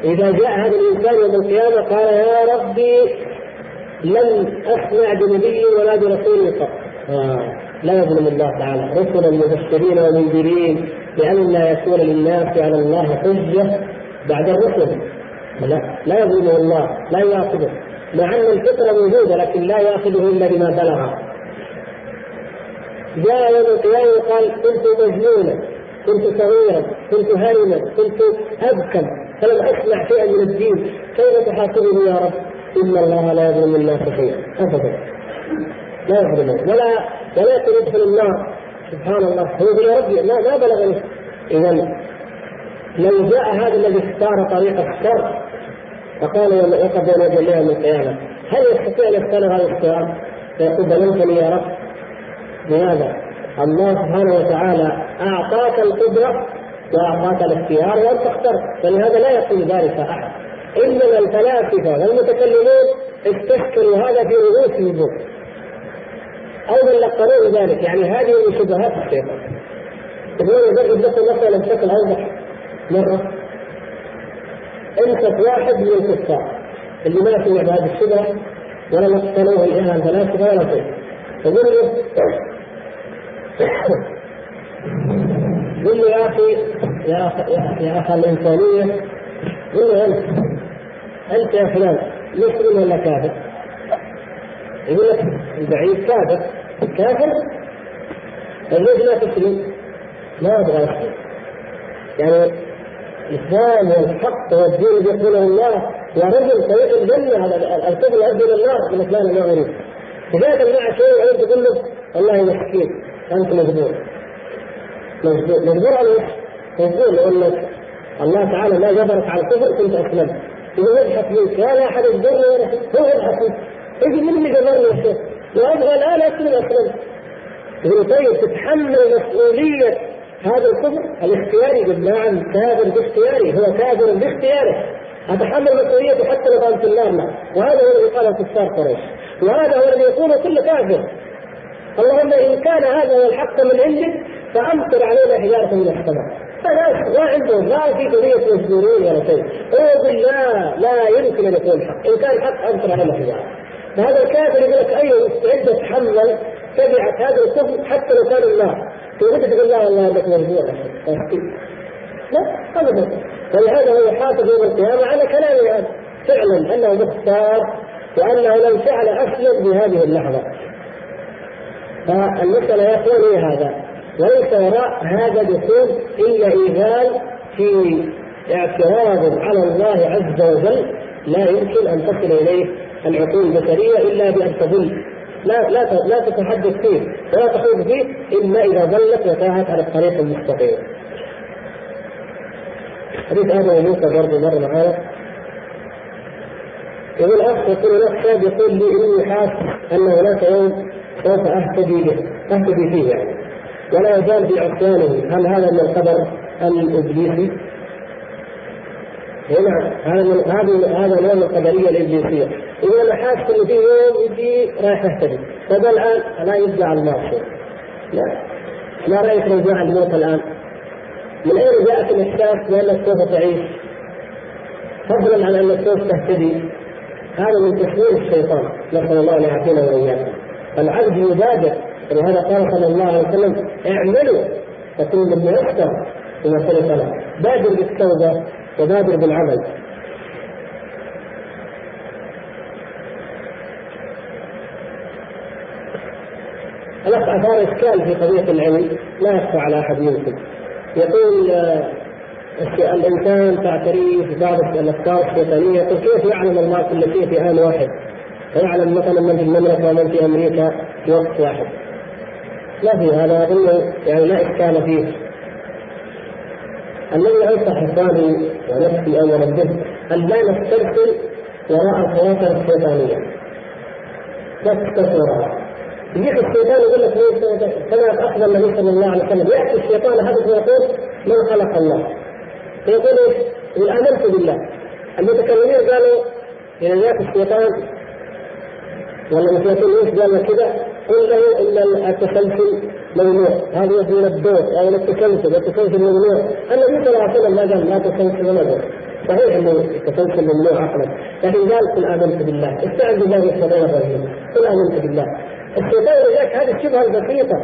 B: إذا جاء هذا الإنسان يوم القيامة قال يا ربي لم أسمع بنبي ولا برسول قط آه. لا يظلم الله تعالى. رسلا مبشرين ومنذرين لأن لا يكون للناس على الله حجة بعد الرسل. لا لا يظلمه الله لا يأخذه مع أن الفطرة موجودة لكن لا يأخذه إلا بما بلغ. جاء يوم القيامة وقال كنت مجنونا. كنت صغيرا كنت هرما كنت أبكم فلم أسمع شيئا من الدين. كيف تحاسبني يا رب؟ إن الله لا يظلم الناس شيئا. ابدا. لا يظلم ولا ولا يدخل النار. سبحان الله. هو يا ربي ما ما بلغني. اذا لو جاء هذا الذي اختار طريق الشر فقال وقد بين يدي الله يوم القيامه هل يستطيع أن يختار هذا السؤال؟ فيقول ظلمتني يا رب. لماذا؟ الله سبحانه وتعالى أعطاك القدرة وأعطاك الاختيار وانت اخترت فلهذا لا يقول ذلك أحد. انما الفلاسفة والمتكلمون استشكلوا هذا في رؤوس النجوم أو من لقنوه ذلك. يعني هذه من شبهات الشيطان. تقول يضرب لكم مثلا بشكل أوضح. مرة امسك واحد من الكفار اللي ما سمع بهذه الشبهة ولا نقتنوه الاله الفلاسفه ولا شيء. يقول له قل له يا أخي يا أخي يا أخي الإنسانية قل له أنت أنت يا فلان مسلم ولا كافر؟ يقول لك البعيد كافر. كافر؟ طيب ليش لا تسلم؟ ما أبغى أسلم. يعني الإسلام والحق والدين يقوله الله يا رجل طريق الجنة الكفر يؤدي إلى النار يقول لك لا أنا ما أريد. اذا مع شيء تقول له والله مسكين أنت مجبور. مجبور. على إيش؟ مجبور لانك الله تعالى ما جبرك على الكفر كنت اسلمت يقول يضحك منك لا أحد يجبرني ولا هو يضحك منك يجي من اللي جبرني يا شيخ وابغى الآن أسلم اسلمت يقول طيب تتحمل مسؤولية هذا الكفر؟ الاختياري يقول نعم كافر باختياري هو كافر باختياره. أتحمل مسؤوليته حتى لو كان في النار. وهذا هو الذي قاله كفار قريش. وهذا هو الذي يقوله كل كافر. اللهم إن كان هذا هو الحق من عندك فأمطر علينا حجارة من السماء. فلا ما عندهم لا في قضيه مجبورين ولا شيء. هو بالله لا يمكن أن يكون حق. إن كان حق أمطر علينا حجارة. فهذا الكافر يقول لك أيوه مستعد اتحمل تبعت هذا الكفر حتى لو كان النار. تقول تقول لا والله هذاك مجبور لا ابدا ولهذا هو يحاسب يوم القيامة على كلامه فعلا أنه مختار وأنه لو فعل اسلم بهذه اللحظة. يا اخوان هي هذا؟ وليس وراء هذا دخول إلا ايذان في اعتراض على الله عز وجل لا يمكن أن تصل إليه العقول البشرية إلا بأن تظل لا لا لا تتحدث فيه ولا تخوض فيه إلا إذا ظلت وتاهت على الطريق المستقيم. حديث آدم وموسى برضه مر معانا يقول أخ يقول لك يقول لي إني حاسس أن هناك يوم سوف أهتدي به؟ أهتدي فيه يعني. ولا يزال في عصيانه هل هذا من القدر الإبليسي؟ هنا هذا من هذا هذا نوع من القدريه الإبليسية. يقول أنا حاسس إنه في يوم يجي رايح يهتدي طيب الآن لا يرجع الماضي لا. ما رأيك لو جاء الموت الآن؟ من أين جاءك الإحساس بانك سوف تعيش؟ فضلا عن انك سوف تهتدي. هذا من تشويه الشيطان. نسأل الله أن يعافينا وإياكم. فالعبد يبادر. ولهذا قال صلى الله عليه وسلم اعملوا. تكون من يحسن بما سلف له. بادر بالتوبة وبادر بالعمل. الأخ أثار إشكال في قضية العلم لا يخفى على أحد منكم. يقول آه، الإنسان تعتريه بعض الأفكار الشيطانية كيف يعلم الله كل شيء في آن واحد؟ ويعلم مثلا من في المملكة ومن في أمريكا في وقت واحد. لا في هذا أظن يعني لا إشكال فيه. الذي أنصح إخواني ونفسي أولا به أن لا نسترسل وراء الخواطر الشيطانية. لا تسترسل وراءها. يجيك الشيطان يقول لك كما أخبر النبي صلى الله عليه وسلم يأتي الشيطان هذا ويقول من خلق الله فيقول إيش؟ آمنت بالله المتكلمين قالوا إذا جاءك الشيطان ولا قال كذا؟ قل له إن التسلسل ممنوع. هذا من الدور أو التسلسل التسلسل ممنوع. النبي صلى الله عليه وسلم ما قال لا تسلسل ولا دور. صحيح إنه التسلسل ممنوع عقلا لكن قال قل آمنت بالله. استعذ بالله الشيطان الرجيم قل آمنت بالله. الشيطان جاك هذه الشبهة البسيطة.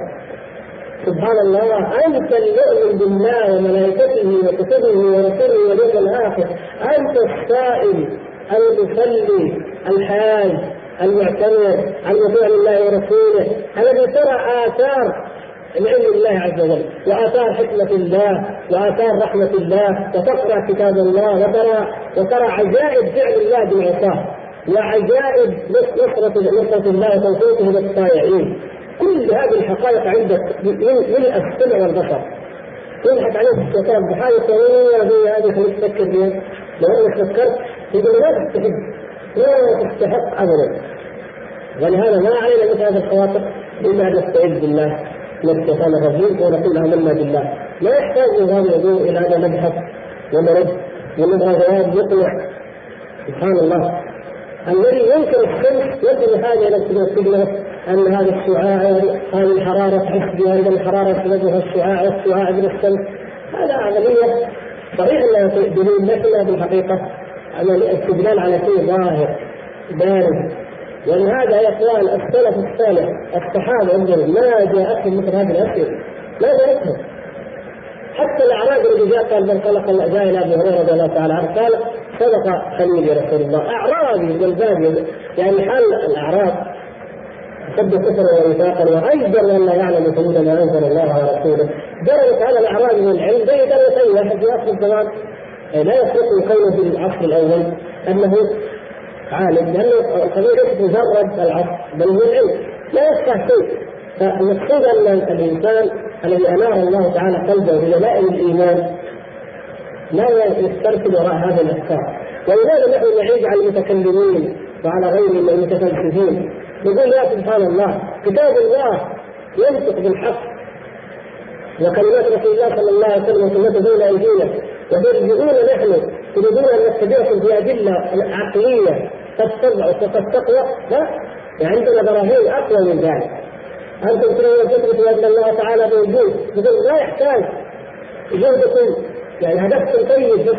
B: سبحان الله أنت المؤمن بالله وملائكته وكتبه ورسله واليوم الآخر. أنت السائل المصلي الحاج. المعتمر المطيع لله ورسوله. الذي ترى آثار العلم الله عز وجل وآثار حكمة الله وآثار رحمة الله وتقرأ كتاب الله وترى وترى عجائب فعل الله بالعصاة وعجائب نصرة نصرة الله وتوفيقه للطائعين كل هذه الحقائق عندك ملء السمع والبصر يضحك عليك الشيطان. بحاجة طويلة زي هذه خليك تفكر فيها. لو أنك فكرت يقول تستحق لا تستحق ابدا. ولهذا ما علينا مثل هذه الخواطر إلا أن نستعيذ بالله الشيطان الرجيم ونقول آمنا بالله. لا يحتاج هذا الوضوء إلى ان نبحث ونرد ونبغى جواب مقنع. سبحان الله. الذي ينكر الشمس حاجة إلى السنة أن هذا الشعاع هذه الحرارة تحس بها ان الحرارة سببها الشعاع والشعاع من الشمس. هذا عمليه صحيح أنها دليل لكنها في الحقيقة الاستدلال على شيء ظاهر بارز. ولهذا يا إخوان السلف الصالح الصحابة انظروا ما جاءتهم مثل هذه الأسئلة. ما جاءتهم. حتى الاعرابي الذي جاء قال من خلق جاء إلى أبي هريرة رضي الله تعالى عنه قال صدق خليل رسول الله. أعرابي الباديه يعني حال الأعراب سب كفرا ونفاقا وأيضا لا يعلم حدود ما أنزل الله على رسوله. درجة على الأعراب من العلم زي درجه اي واحد في أصل الزمان. لا يفرق كونه في العصر الأول أنه عالم لأنه القضية ليست مجرد العصر بل هو العلم لا يفتح شيء. فالمقصود أن الإنسان الذي انار الله تعالى قلبه بدلائل الإيمان لا يسترسل وراء هذا الأفكار. ولماذا نحن نعيب على المتكلمين وعلى غيرهم المتفلسفين. نقول يا سبحان الله كتاب الله ينطق بالحق وكلمات رسول الله صلى الله عليه وسلم وسنته بين أيدينا. وترجعون نحن تريدون أن نتبعكم في أدلة عقلية قد وقد تقوى لا عندنا براهين أقوى من ذلك أنتم تريدون تثبتوا ان الله تعالى موجود يقول لا يحتاج جهدكم يعني هدفكم طيب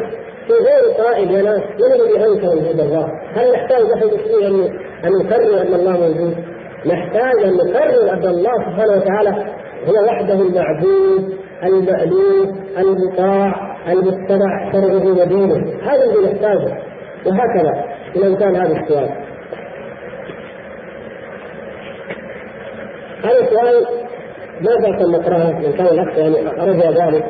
B: في غير قائل ناس من الذي انكر وجود الله؟ هل نحتاج نحن أن أن نكرر أن الله موجود؟ نحتاج أن نكرر أن الله سبحانه وتعالى هو وحده المعبود المألوف المطاع المتبع شرعه ودينه هذا الذي نحتاجه. وهكذا إلى كان هذا السؤال. هذا السؤال ما بأس نقرأه من كان الأخ يعني رجع ذلك.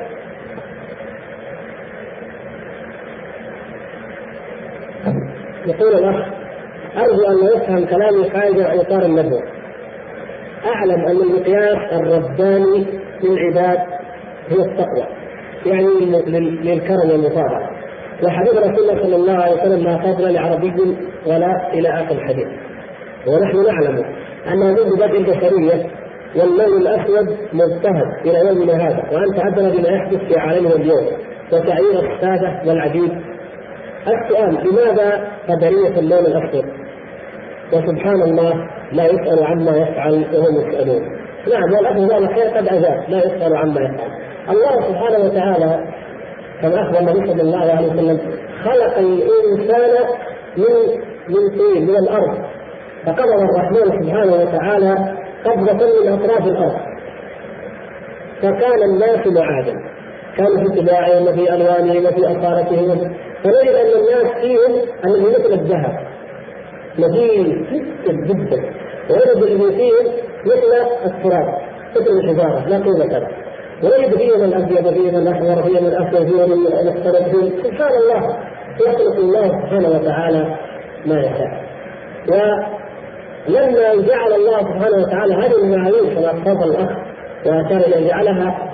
B: يقول الأخ أرجو أن يفهم كلامي خارج عن إطار الندوة أعلم أن المقياس الرباني للعباد هو التقوى. يعني للكرم والمطابقة وحديث رسول الله صلى الله عليه وسلم لا فضل لعربي ولا إلى آخر الحديث ونحن نعلم أن هذه بدء البشرية واللون الأسود مجتهد إلى يومنا هذا وأنت أدرى بما يحدث في عالمنا اليوم وتعيير السادة والعجيب السؤال لماذا قدرية اللون الأسود؟ وسبحان الله لا يسأل عما يفعل وهم يسألون. نعم والأخ قال الخير قد أجاب لا يسأل عما يفعل. الله سبحانه وتعالى كما أخبر النبي صلى الله عليه وسلم خلق الإنسان من من طين من الأرض. فقبض الرحمن سبحانه وتعالى قبضة من أطراف الأرض. فكان الناس معادن كانوا في طباعهم وفي ألوانهم وفي أصالتهم فنجد أن الناس فيهم الذي مثل الذهب. نزيل جدا جدا. ونجد الذي فيهم مثل التراب مثل الحجارة لا قيمة له. ونجد فيهم الابيض فيهم الاحمر فيهم الاسود فيهم المختلف فيهم سبحان الله يخلق الله سبحانه وتعالى ما يشاء. ولما جعل الله سبحانه وتعالى هذه المعايير كما تفضل الأخ وكان يجعلها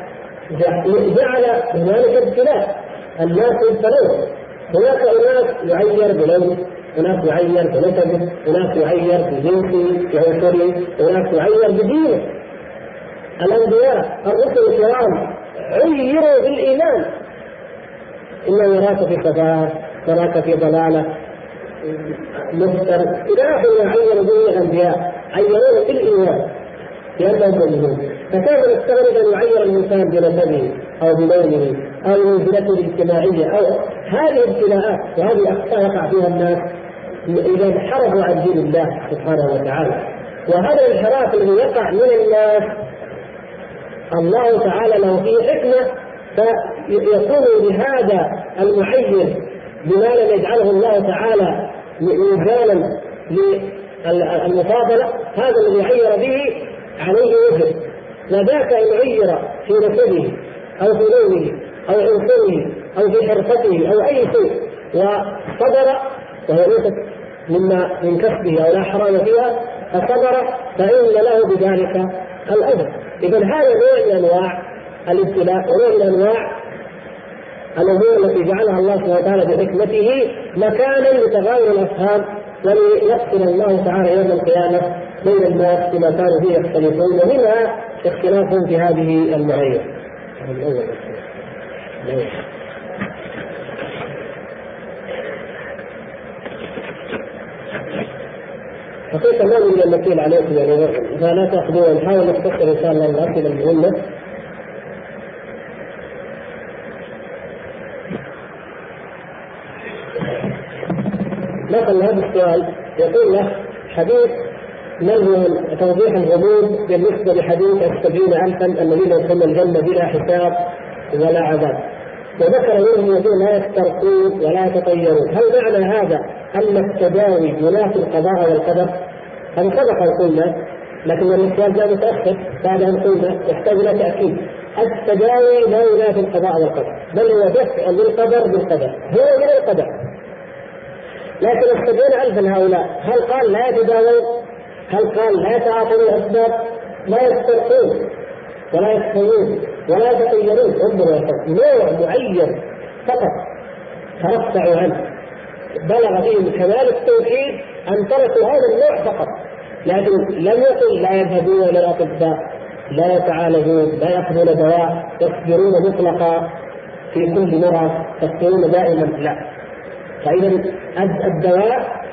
B: جعل هنالك ابتلاء. الناس يبتلون. هناك أناس يعير بلونه هناك يعير بنسبه هناك يعير بجنسه بعنصره هناك يعير بدينه الأنبياء الرسل الكرام عيروا بالإيمان. انه يراك في سفاه يراك في ضلالة. مفتر إلى اخر ما عير به الأنبياء عيروه بالإيمان. لأنهم مؤمنون. فكيف نستغرب أن يعير الإنسان بنسبه أو بلونه أو منزلته الاجتماعية أو هذه ابتلاءات وهذه اخطاء يقع فيها الناس؟ إذا انحرفوا عن دين الله سبحانه وتعالى. وهذا الانحراف الذي يقع من الناس الله تعالى له فيه حكمة فيكون بهذا المعين بما لم يجعله الله تعالى ميزانا للمفاضلة هذا الذي عير به عليه وجه. وذاك أن عير في نسبه أو في لونه أو عنصره أو في حرفته أو أي شيء وصبر وهي ليست مما من كسبه أو لا حرام فيها فصبر فإن له بذلك الأجر. اذا هذا نوع من أنواع الابتلاء ونوع من أنواع الأمور التي جعلها الله سبحانه وتعالى بحكمته مكانا لتغير الأفهام وليفصل الله تعالى يوم القيامة بين الناس بما كانوا فيه يختلفون ومنها اختلافهم في هذه المعايير. حقيقة ما نريد أن نطيل عليكم يعني فلا تأخذوا نحاول نختصر إن شاء الله الأسئلة المهمة مثلا هذا السؤال يقول له حديث نزل توضيح الغموض بالنسبة لحديث السبعين الفا الذين يدخلون الجنه بلا حساب ولا عذاب. وذكر منهم الذين لا يسترقون ولا يتطيرون. هل معنى هذا ان التداوي ينافي القضاء والقدر؟ هذا سبق قلنا لكن السؤال جاء متأخر بعد أن قلنا يحتاج إلى تأكيد التداوي لا ينافي القضاء والقدر بل هو دفع للقدر بالقدر هو من القدر لكن السبعين ألفا هؤلاء هل قال لا يتداوون؟ هل قال لا يتعاطون الأسباب؟ لا يسترقون ولا يستوون ولا يتطيرون انظروا نوع معين فقط ترفعوا عنه بلغ فيهم كمال التوحيد أن تركوا هذا النوع فقط. لكن لم يقل لا يذهبون إلى الأطباء لا يتعالجون لا يأخذون دواء يصبرون مطلقا في كل مرض يصبرون دائما. لا. فإذا الدواء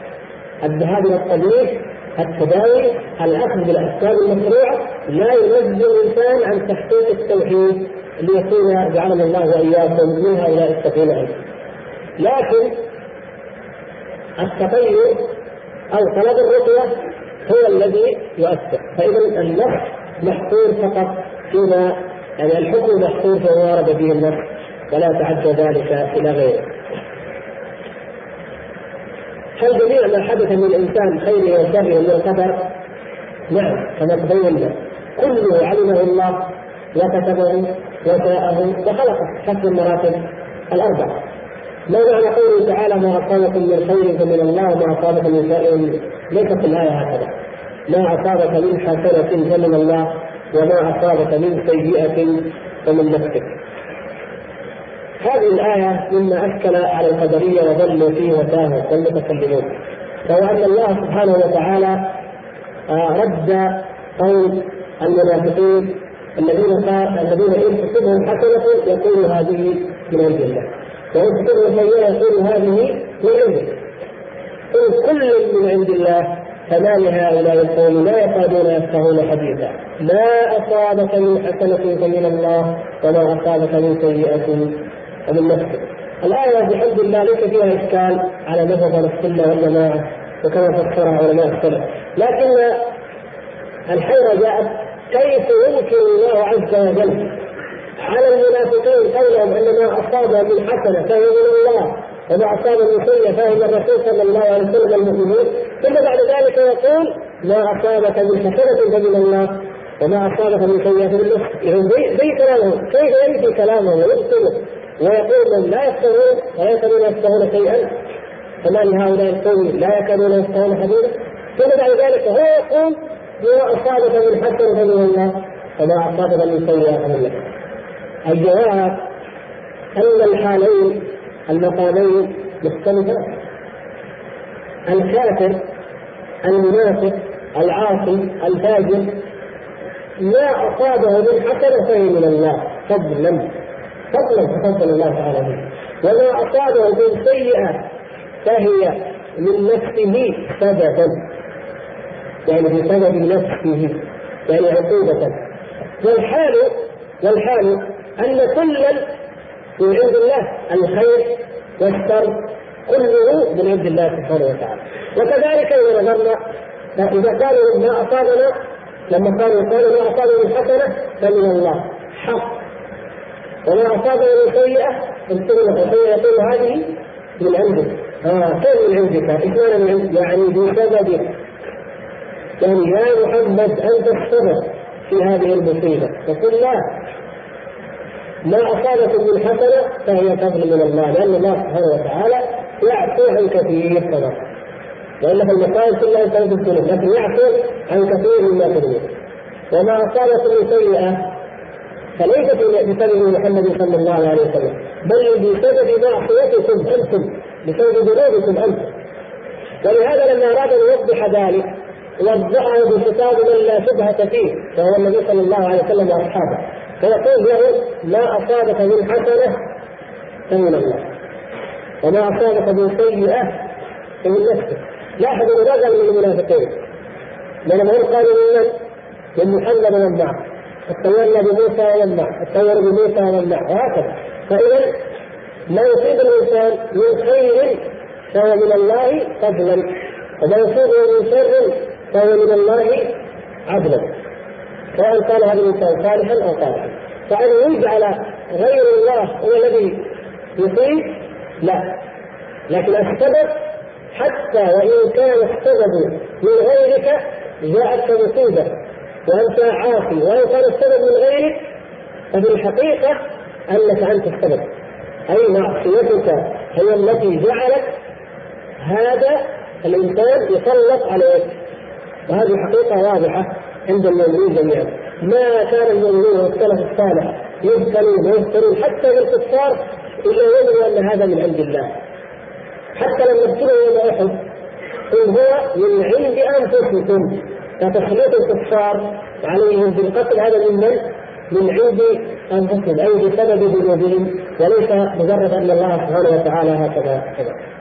B: الذهاب إلى الطبيب التداوي الأخذ بالأسباب المشروعة لا ينزل الإنسان عن تحقيق التوحيد ليكون جعلنا الله وإياكم من هؤلاء السفينة. لكن التطير أو طلب الرقية هو الذي يؤثر. فإذا النص محصور فقط فيما يعني الحكم محصور فيما ورد به النص ولا تعدى ذلك إلى غيره. هل جميع ما حدث من الانسان خيره وشره من القدر؟ نعم كما تبين كله علمه الله وكتبه وشاءه وخلقه. حسب المراتب الاربع ما معنى قوله تعالى ما اصابكم من خير فمن الله وما اصابكم من شر ليست الآية هكذا. ما أصابك من حسنة فمن الله وما أصابك من سيئة فمن نفسك. هذه الآية مما أشكل على القدرية وظلوا فيه وتاهوا والمتكلمون. فهو أن الله سبحانه وتعالى آه، رد قول المنافقين الذين قال الذين إن تصبهم حسنة يقول هذه من عند الله. تصبهم سيئة يقول هذه من عندك إن كل من عند الله فما لهؤلاء القوم لا يكادون يفقهون حديثا. ما أصابك من حسنة فمن الله وما أصابك من سيئة ومن نفسه الآية بحمد الله ليس فيها إشكال على مذهب السنة والجماعة وكما فسرها علماء السلف. لكن الحيرة جاءت كيف يمكن الله عز وجل على المنافقين قولهم ان ما أصاب من حسنة فهو من الله وما أصاب من سيئه فهو من الرسول صلى الله عليه وسلم المؤمنين ثم بعد ذلك يقول ما أصابك من حسنة فمن الله وما أصابك من سيئة من نفسك. يعني زي, كلامهم كيف ينفي كلامه ويبطله ويقول من لا يفقهون ولا يكادون يفقهون شيئا فما لهؤلاء القوم لا يكادون يفقهون حديثا. ثم بعد ذلك هو يقول ما أصابك من حسن فمن الله وما أصابك من سيئة فمن الله الجواب أن الحالين المقامين مختلفان. الكافر المنافق العاصي الفاجر ما أصابه من حسنه فهي من الله فضلا فضلا تفضل الله تعالى به. وما أصابه من سيئة فهي من نفسه سببا. يعني بسبب نفسه يعني عقوبة. والحال والحال أن كلا من عند الله الخير والشر كله من عند الله سبحانه وتعالى. وكذلك إذا نظرنا إذا قالوا ما أصابنا لما قالوا قالوا ما أصابنا من حسنة فمن الله. حق. وما أصابنا من سيئة يقول هذه من عندك. آه كيف من عندك؟ معنى من عندك؟ يعني بسببك يعني يا محمد أنت السبب في هذه المصيبة. يقول لا. ما اصابكم من حسنة فهي فضل من الله لأن الله سبحانه وتعالى يعفو عن كثير كما لأن في المصائب كلها تنزل الذنوب لكن يعفو عن كثير مما تذنب وما اصابكم من سيئة فليست بسبب محمد صلى الله عليه وسلم بل بسبب معصيتكم أنتم بسبب ذنوبكم أنتم. ولهذا لما أراد أن يوضح ذلك وضحه بخطاب من لا شبهة فيه وهو النبي صلى الله عليه وسلم وأصحابه. فيقول له ما أصابك من حسنة فمن الله. وما أصابك من سيئة فمن نفسك. لاحظوا ماذا من المنافقين لما هم قالوا من من محمد ومن معه. التولى بموسى ومن التولى بموسى ومن وهكذا. فإذا ما يصيب الإنسان من خير فهو من الله فضلا. وما يصيبه من شر فهو من الله عدلا. سواء كان هذا الإنسان صالحا أو صالحا فأن يجعل غير الله هو الذي يصيب لا. لكن السبب حتى وإن كان السبب من غيرك جاءتك مصيبة. وأنت عاصي. وإن كان السبب من غيرك ففي الحقيقة أنك أنت السبب. أي معصيتك هي التي جعلت هذا الإنسان يسلط عليك. وهذه حقيقة واضحة. عند المؤمنين جميعا. ما كان المؤمنون والسلف الصالح يبتلون ويبتلون حتى بالكفار إلا يؤمنوا أن هذا من عند الله. حتى لما ابتلوا يوم أحد قل هو من عند أنفسكم. فتسليط الكفار عليهم بالقتل هذا من من؟ من عند أنفسهم أي بسبب ذنوبهم. وليس مجرد أن الله سبحانه وتعالى هكذا. كذا